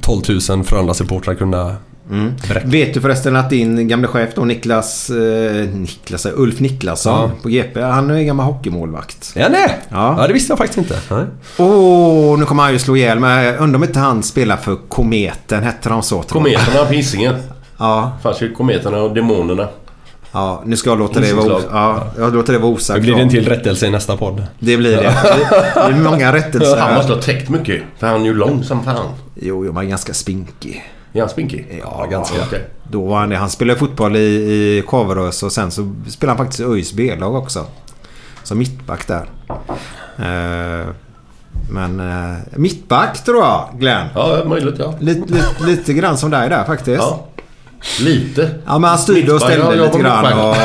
Speaker 3: 12 000 Frölunda-supportrar kunna
Speaker 1: Mm. Vet du förresten att din gamla chef då Niklas... Eh, Niklas Ulf Niklasson
Speaker 3: Ja.
Speaker 1: på GP. Han är gammal hockeymålvakt.
Speaker 3: Ja, nej.
Speaker 1: Ja.
Speaker 3: Ja, det visste jag faktiskt inte. Nej.
Speaker 1: Åh, nu kommer han ju slå ihjäl mig. Undrar om inte han spelar för Kometen. Hette de så?
Speaker 2: Kometerna på Hisingen.
Speaker 1: Ja.
Speaker 2: fanns ju kometerna och demonerna.
Speaker 1: Ja, nu ska jag låta det vara, ja, jag låter det vara osagt.
Speaker 3: Det blir en till rättelse i nästa podd.
Speaker 1: Det blir det. Det är många rättelser.
Speaker 2: Han måste ha täckt mycket. För han är ju lång som fan.
Speaker 1: Jo, jag var ganska spinkig.
Speaker 2: Är han spinkig?
Speaker 1: Ja,
Speaker 3: ganska.
Speaker 2: Okej.
Speaker 1: Då var han det. Han spelade fotboll i, i Kaverös och sen så spelade han faktiskt i ÖIS B-lag också. Som mittback där. Eh, men eh, mittback tror jag, Glenn.
Speaker 2: Ja, möjligt ja.
Speaker 1: Lite, lite, lite grann som dig där faktiskt.
Speaker 2: ja. Lite.
Speaker 1: Ja men han styrde och
Speaker 2: ja,
Speaker 1: ställde lite grann. Och.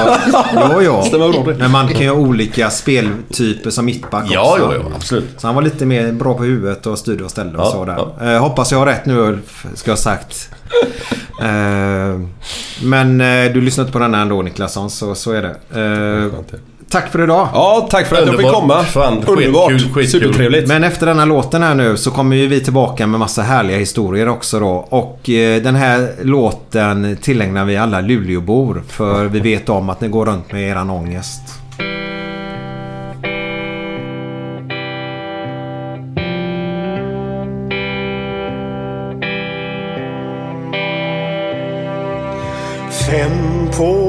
Speaker 3: Stämmer bra det.
Speaker 1: Men man kan ju ha olika speltyper som mittback
Speaker 2: Ja,
Speaker 1: också.
Speaker 2: ja, ja, absolut.
Speaker 1: Så han var lite mer bra på huvudet och styrde och ställde och
Speaker 2: Ja,
Speaker 1: så där.
Speaker 2: ja.
Speaker 1: Eh, hoppas jag har rätt nu Ulf, ska jag ha sagt. Eh, men eh, du lyssnade inte på den här ändå Niklasson, så, så är det. Tack för idag.
Speaker 3: Ja, tack för att jag fick komma.
Speaker 2: Fan,
Speaker 3: Underbart.
Speaker 2: skitkul, skitkul.
Speaker 3: Supertrevligt.
Speaker 1: Men efter denna låten här nu så kommer ju vi tillbaka med massa härliga historier också då. Och eh, den här låten tillägnar vi alla Luleåbor. För vi vet om att ni går runt med eran ångest.
Speaker 8: Fem på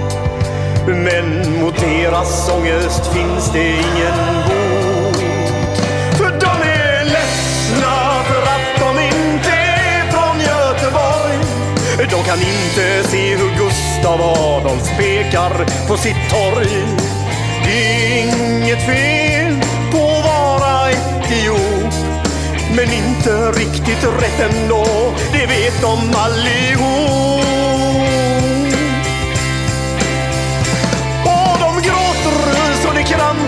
Speaker 6: Men mot deras ångest finns det ingen bot. För de är ledsna för att de inte är från Göteborg. De kan inte se hur Gustav Adolf pekar på sitt torg. Det är inget fel på att vara etiop. Men inte riktigt rätt ändå, det vet de allihop.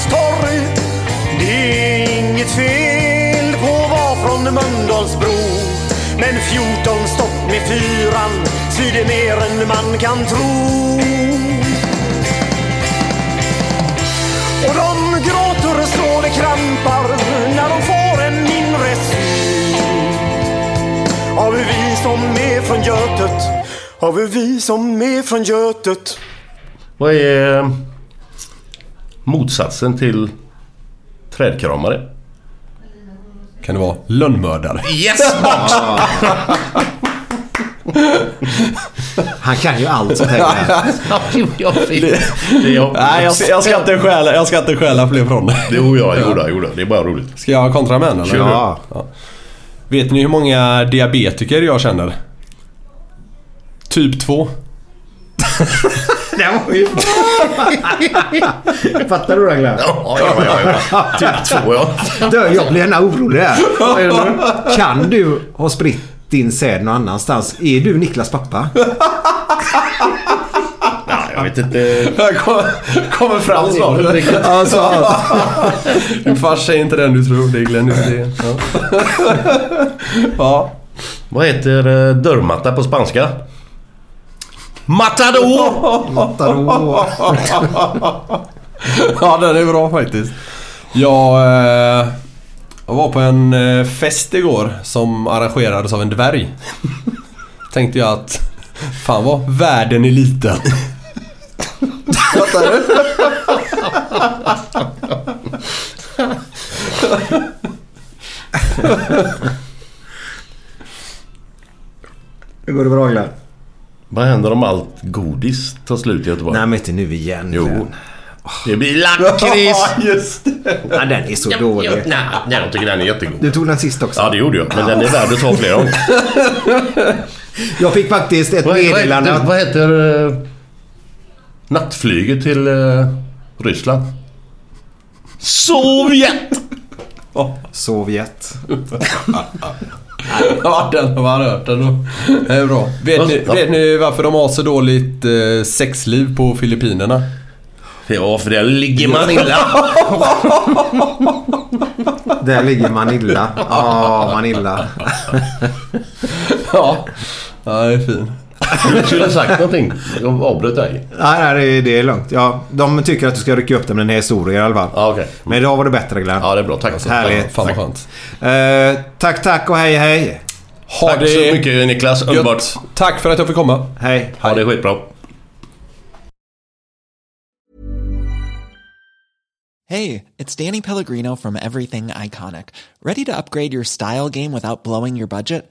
Speaker 6: buss torg. Det är inget fel på att vara från Mölndalsbro. Men 14 stopp med fyran svider mer än man kan tro. Och de gråter så det krampar när de får en mindre syn av hur vi som är från Götet, Har vi vi som är från Götet
Speaker 2: Vad är motsatsen till trädkramare?
Speaker 3: Kan det vara lönnmördare?
Speaker 2: Yes!
Speaker 1: Han kan ju allt sånt här.
Speaker 2: jag.
Speaker 3: Nej, jag, jag, ska inte stjäla, jag ska inte stjäla fler från dig.
Speaker 2: Jo, ja, jo, då, jo då. Det är bara roligt.
Speaker 3: Ska jag kontra med en eller?
Speaker 2: Kör du.
Speaker 3: Ja. Vet ni hur många diabetiker jag känner? Typ 2.
Speaker 1: Det var ju... Fattar du Ragnar?
Speaker 2: Ja, ja, ja, ja. Typ två, ja.
Speaker 1: Du, jag blir gärna orolig här. Kan du ha spritt din säd någon annanstans? Är du Niklas pappa?
Speaker 2: Ja, jag vet inte.
Speaker 3: Jag kommer, kommer fram snart.
Speaker 1: Alltså,
Speaker 3: Din farsa är inte den du tror. Det är Glenn Hysén. Ja. ja.
Speaker 2: Vad heter eh, dörrmatta på spanska? Matador!
Speaker 1: Matador.
Speaker 3: ja, den är bra faktiskt. Jag, eh, jag var på en eh, fest igår som arrangerades av en dvärg. Tänkte jag att fan vad världen är liten. Fattar du?
Speaker 1: Hur går det bra Ragnar?
Speaker 2: Vad händer om allt godis tar slut i Göteborg?
Speaker 1: Nej men inte nu igen.
Speaker 2: Jo.
Speaker 1: vän.
Speaker 2: Det blir lakrits!
Speaker 3: just det.
Speaker 1: Ja, den är så dålig.
Speaker 2: Nej, nej, jag tycker den är jättegod.
Speaker 1: Du tog den sist också.
Speaker 2: Ja, det gjorde jag. Men den är värd att ta flera gånger.
Speaker 1: Jag fick faktiskt ett
Speaker 2: Vad, vad,
Speaker 1: meddelande.
Speaker 2: heter,
Speaker 1: att-
Speaker 2: vad heter eh, nattflyget till eh, Ryssland? Sovjet!
Speaker 1: Sovjet.
Speaker 3: Ja, den har man hört ändå. Det är bra. Vet ni, vet ni varför de har så dåligt eh, sexliv på Filippinerna?
Speaker 2: Ja, för där ligger man illa.
Speaker 1: Där ligger Manilla. Ja, Manilla.
Speaker 3: Ja, ja det är fin.
Speaker 2: Du skulle ha sagt någonting. Jag avbröt dig.
Speaker 1: Nej, nej det, det är lugnt. Ja, de tycker att du ska rycka upp det med den här historien i alla fall.
Speaker 2: Ja, okej.
Speaker 1: Men idag var det bättre Glenn.
Speaker 2: Ja, det är bra. Tack.
Speaker 1: Härligt.
Speaker 3: Fan vad
Speaker 1: Tack.
Speaker 3: skönt.
Speaker 1: Eh, tack, tack och hej, hej.
Speaker 3: Ha
Speaker 2: Tack
Speaker 3: det
Speaker 2: så mycket Niklas. Underbart.
Speaker 3: Tack för att jag fick komma.
Speaker 1: Hej.
Speaker 2: Ja, det är skitbra.
Speaker 9: Hey, it's Danny Pellegrino from Everything Iconic. Ready to upgrade your style game without blowing your budget?